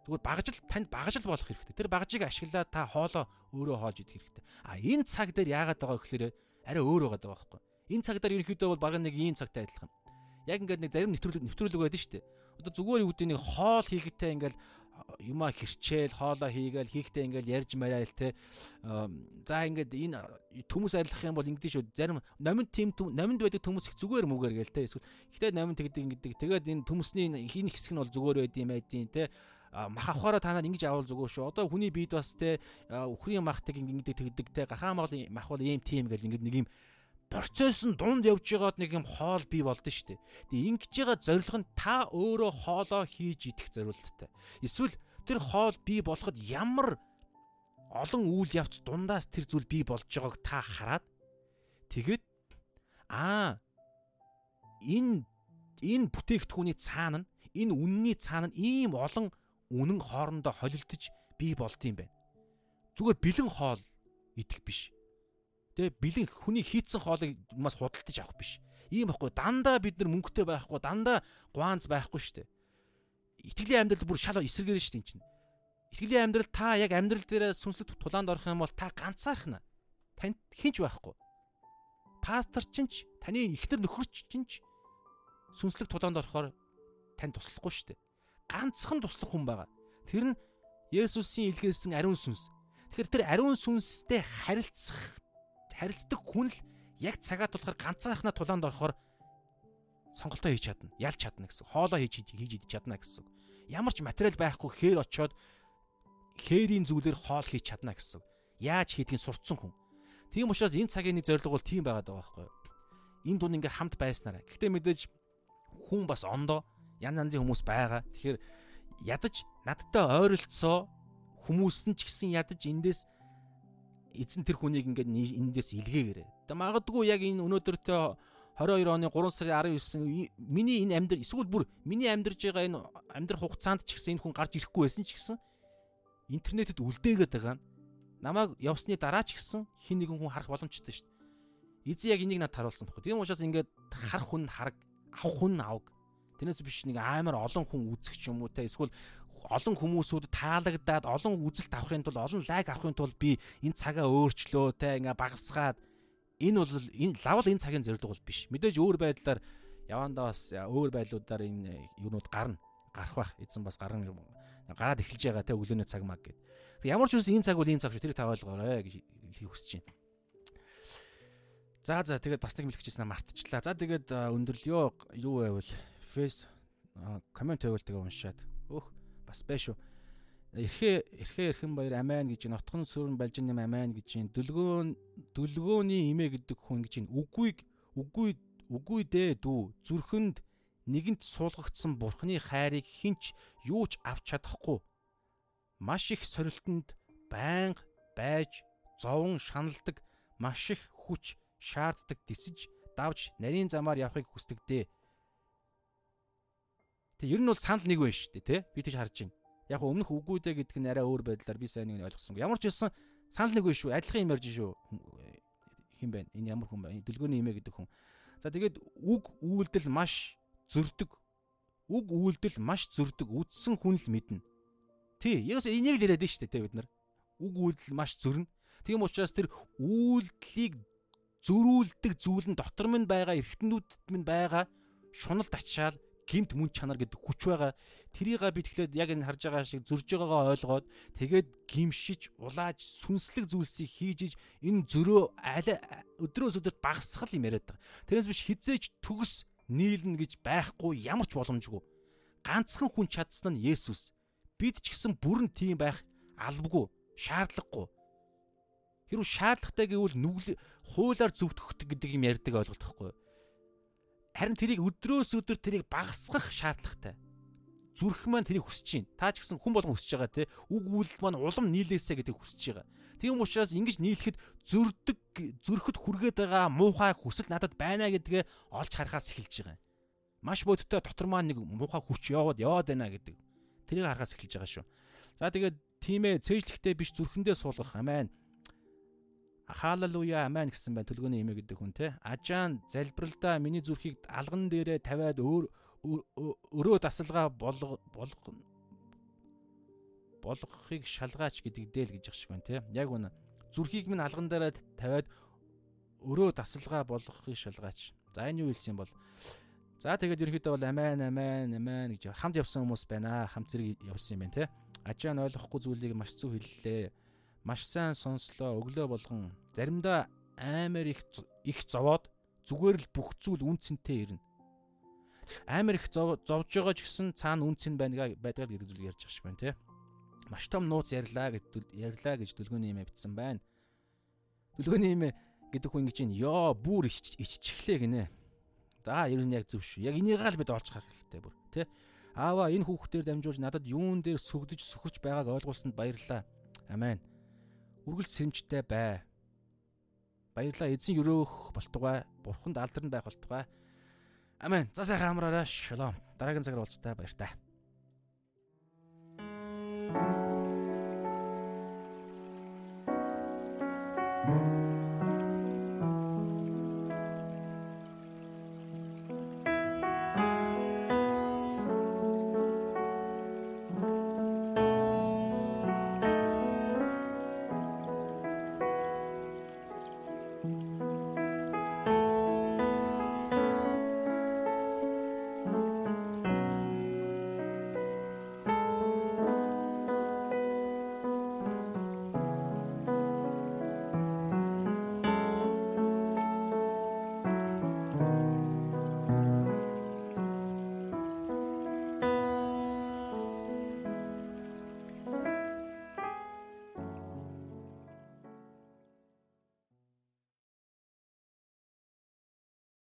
зүгээр багажл танд багажл болох хэрэгтэй. Тэр багажийг ашиглаад та хоолоо өөрөө хоолж идэх хэрэгтэй. А энэ цаг дээр яагаад байгаа гэхээр арай өөр байгаа даа байхгүй. Энэ цаг дээр ерөнхийдөө бол баг нэг ийм цагтай адилхан. Яг ингээд нэг зарим нэвтрүүлэг нэвтрүүлэг байдаг шүү дээ одоо зүгээр юу гэдэг нэг хоол хийгээдтэй ингээл юмаа хэрчээл хоолоо хийгээл хийхдээ ингээл ярьж марайл те. За ингээд энэ төмөс арилгах юм бол ингэдэж шүү. Зарим номинд тим номинд байдаг төмөс их зүгээр мүгээр гээл те. Эсвэл ихтэй номинд тэгдэг ингэдэг. Тэгээд энэ төмөсний хин хэсэг нь бол зүгээр байд юм айдин те. Мах авахаараа та нар ингэж авал зүгээр шүү. Одоо хүний биед бас те өхрийн махтыг ингэдэг тэгдэг те. Гахаа махал мах бол ийм тийм гэл ингэ нэг юм процесс нь дунд явж байгаад нэг юм хоол бий болдсон шүү дээ. Тэгээ ингэж байгаа зорилго нь та өөрөө хоолоо хийж идэх зорилттой. Эсвэл тэр хоол бий болоход ямар олон үйл явц дундаас тэр зүйл бий болж байгааг та хараад тэгээд аа энэ энэ бүтээгдэхүүний цаана нь энэ үнний цаана нь ийм олон үнэн хоорондоо холилдож бий болд юм байна. Зүгээр бэлэн хоол идэх биш Тэ бэлэн хүний хийцэн хоолыг маш худалдаж авах биш. Ийм байхгүй дандаа бид нар мөнгөтэй байхгүй дандаа гуанз байхгүй шүү дээ. Итгэлийн амьдрал бүр шал эсэргээр шүү дээ чинь. Итгэлийн амьдрал та яг амьдрал дээр сүнслэг тулаанд орох юм бол та ганцаархна. Танд хинч байхгүй. Пастор чинь таны ихнэр нөхөрч чинь сүнслэг тулаанд орохоор тань туслахгүй шүү дээ. Ганцхан туслах хүн байгаа. Тэр нь Есүсийн илгээсэн ариун сүнс. Тэгэхээр тэр ариун сүнстэй харилцах харилцдаг хүн л яг цагаа тулахаар ганцаархнаа тулаанд орохоор сонголтоо хийж чадна. Ялж чадна гэсэн. Хоолоо хийж хийж идэж чадна гэсэн. Ямар ч материал байхгүй хээр очоод хээрийн зүйлээр хоол хийж чадна гэсэн. Яаж хийдгийг сурцсан хүн. Тийм учраас энэ цагийн нэг зорилго бол тийм байгаад байгаа байхгүй юу? Энэ дунд ингээ хамт байснараа. Гэхдээ мэдээж хүн бас ондоо янз янзын хүмүүс байгаа. Тэгэхээр ядаж надтай ойролцоо хүмүүс нь ч гэсэн ядаж эндээс эзэн тэр хүнийг ингээд эндээс илгээгээрээ. Тэ магадгүй яг энэ өнөөдөртөө 22 оны 3 сарын 19 миний энэ амьдрал эсвэл бүр миний амьдарж байгаа энэ амьдрах хугацаанд ч гэсэн энэ хүн гарч ирэхгүй байсан ч гэсэн интернетэд үлдээгээд байгаа нь намайг явсны дараа ч гэсэн хин нэгэн хүн харах боломжтой шүү дээ. Эзэн яг энийг надад харуулсан баггүй. Тийм учраас ингээд харах хүн хараг, авах хүн аваг. Тэрнээс биш нэг амар олон хүн үзэх ч юм уу те эсвэл олон хүмүүсүүд таалагдаад олон үзэлт авахын тулд олон лайк авахын тулд би энэ цагаа өөрчлөө те ингээ багасгаад энэ бол энэ лавл энэ цагийн зорилго бол биш. Мэдээж өөр байдлаар явандаа бас өөр байдлуудаар энэ юунууд гарна. Гарах бах эзэн бас гарна гараад эхэлж байгаа те өглөөний цаг маг гэд. Ямар ч үс энэ цаг бол энэ цаг шүү. Тэрийг та ойлгоорой гэж хэлхийг хүсэж байна. За за тэгээд бас нэг мэлгэжсэн мартчихлаа. За тэгээд өндөрлөё. Юу байвал фейс коммент байвал тэгээ уншаад. Өөх бас байш шүү. Эрхээ эрхээ эрхэн баяр амайн гэж нотхон сүрэн балжин нэм амайн гэж дүлгөөн дүлгөөний имэ гэдэг хүн гэж үгүйг үгүй үгүй дээ дүү. Зүрхэнд нэгэнт суулгагдсан бурхны хайрыг хинч юу ч авч чадахгүй. Маш их сорилтонд байнга байж зовон шаналдаг маш их хүч шаарддаг дисэж давж нарийн замаар явахыг хүсдэг дээ Тэг ер нь бол санал нэг байна шүү дээ тий. Би тийж харж байна. Яг өмнөх үгүүдэ гэдэг нь арай өөр байдлаар би сайн нэг ойлгосон. Ямар ч хэлсэн санал нэг шүү. Адилхан юм ярьж шүү. Хин бэ? Энэ ямар хүн бэ? Дүлгөөний имэ гэдэг хүн. За тэгээд үг үйлдэл маш зөрдөг. Үг үйлдэл маш зөрдөг. Үдсэн хүн л мэднэ. Тий, яг энийг л яриад нь шүү дээ бид нар. Үг үйлдэл маш зөрнө. Тийм учраас тэр үйлдлийг зөрүүлдэг зүйл нь дотор минь байгаа эргэтнүүдэд минь байгаа шуналд ачаал гимт мөн чанар гэдэг хүч байгаа. Тэрийг би тэгэхээр яг энэ харж байгаа шиг зурж байгаагаа ойлгоод тэгээд гимшиж, улааж, сүнслэг зүйлсийг хийж иж энэ зөрөө өдрөөс өдөрт багасгал юм яриад байгаа. Тэрнээс биш хизээч төгс нийлнэ гэж байхгүй ямар ч боломжгүй. Ганцхан хүн чадсан нь Есүс. Бид ч гэсэн бүрэн тийм байх албагүй, шаардлагагүй. Хэрвээ шаардлагатай гэвэл нүгэл хуулаар зөвтгөх гэдэг юм ярьдаг ойлголт байхгүй юу? Харин тэрийг өдрөөс өдөр тэрийг багасгах шаардлагатай. Зүрх маань тэрийг хүсэж байна. Та ч гэсэн хүн болгон хүсэж байгаа те. Үг үйлдэл маань улам нийлээсэ гэдэг хүсэж байгаа. Тийм учраас ингэж нийлэхэд зөрдөг зөрөхөд хүргээд байгаа муухай хүсэл надад байна гэдгээ олж харахаас эхэлж байгаа. Маш бодиттой дотор маань нэг муухай хүч яваад яваад байна гэдэг. Тэрийг харахаас эхэлж байгаа шүү. За тэгээд тийм ээ цээжлэхтэй биш зүрхэндээ суулгах амин Хаалалуя амен гэсэн байна төлгөөний имэ гэдэг хүн те. Ажаан залбиралдаа миний зүрхийг алган дээрээ тавиад өөр өрөө дасалгаа болго болгохыг шалгаач гэдэг дээл гэж шиг байна те. Яг үнэ. Зүрхийг минь алган дээрээ тавиад өрөө дасалгаа болгохыг шалгаач. За энэ юу хэлсэн бол За тэгээд ерөнхийдөө бол амен амен амен гэж хамт явсан хүмүүс байна. Хамт зэрэг явсан юм байна те. Ажаан ойлгохгүй зүйлийг маш зөв хэллээ маш сайн сонслоо өглөө болгон заримдаа амар их их зовоод зүгээр л бүх зүйл үнцэнтэй ирнэ. Амар их зовж байгаа ч гэсэн цаана үнцэн байна байдгаар гэр зүйл ярьж шиг байна те. Маш том нууц ярьлаа гэж ярьлаа гэж дүлгөөний юм бичсэн байна. Дүлгөөний юм гэдэг хүн ингэж ёо бүр иччихлээ гинэ. За ер нь яг зөв шүү. Яг энийг л бид олж харах хэрэгтэй бүр тий. Аава энэ хүүхдээр дамжуулж надад юун дээр сүгдэж сөхөрч байгааг ойлгуулсанд баярлалаа. Амен үргэлж сэрэмжтэй бай. Баярлаа эзэн өрөөх болтугай. Бурханд алдарн байх болтугай. Амен. За сайхан амраарай. Шалом. Дараагийн цагаар уулзтаа баяр таа.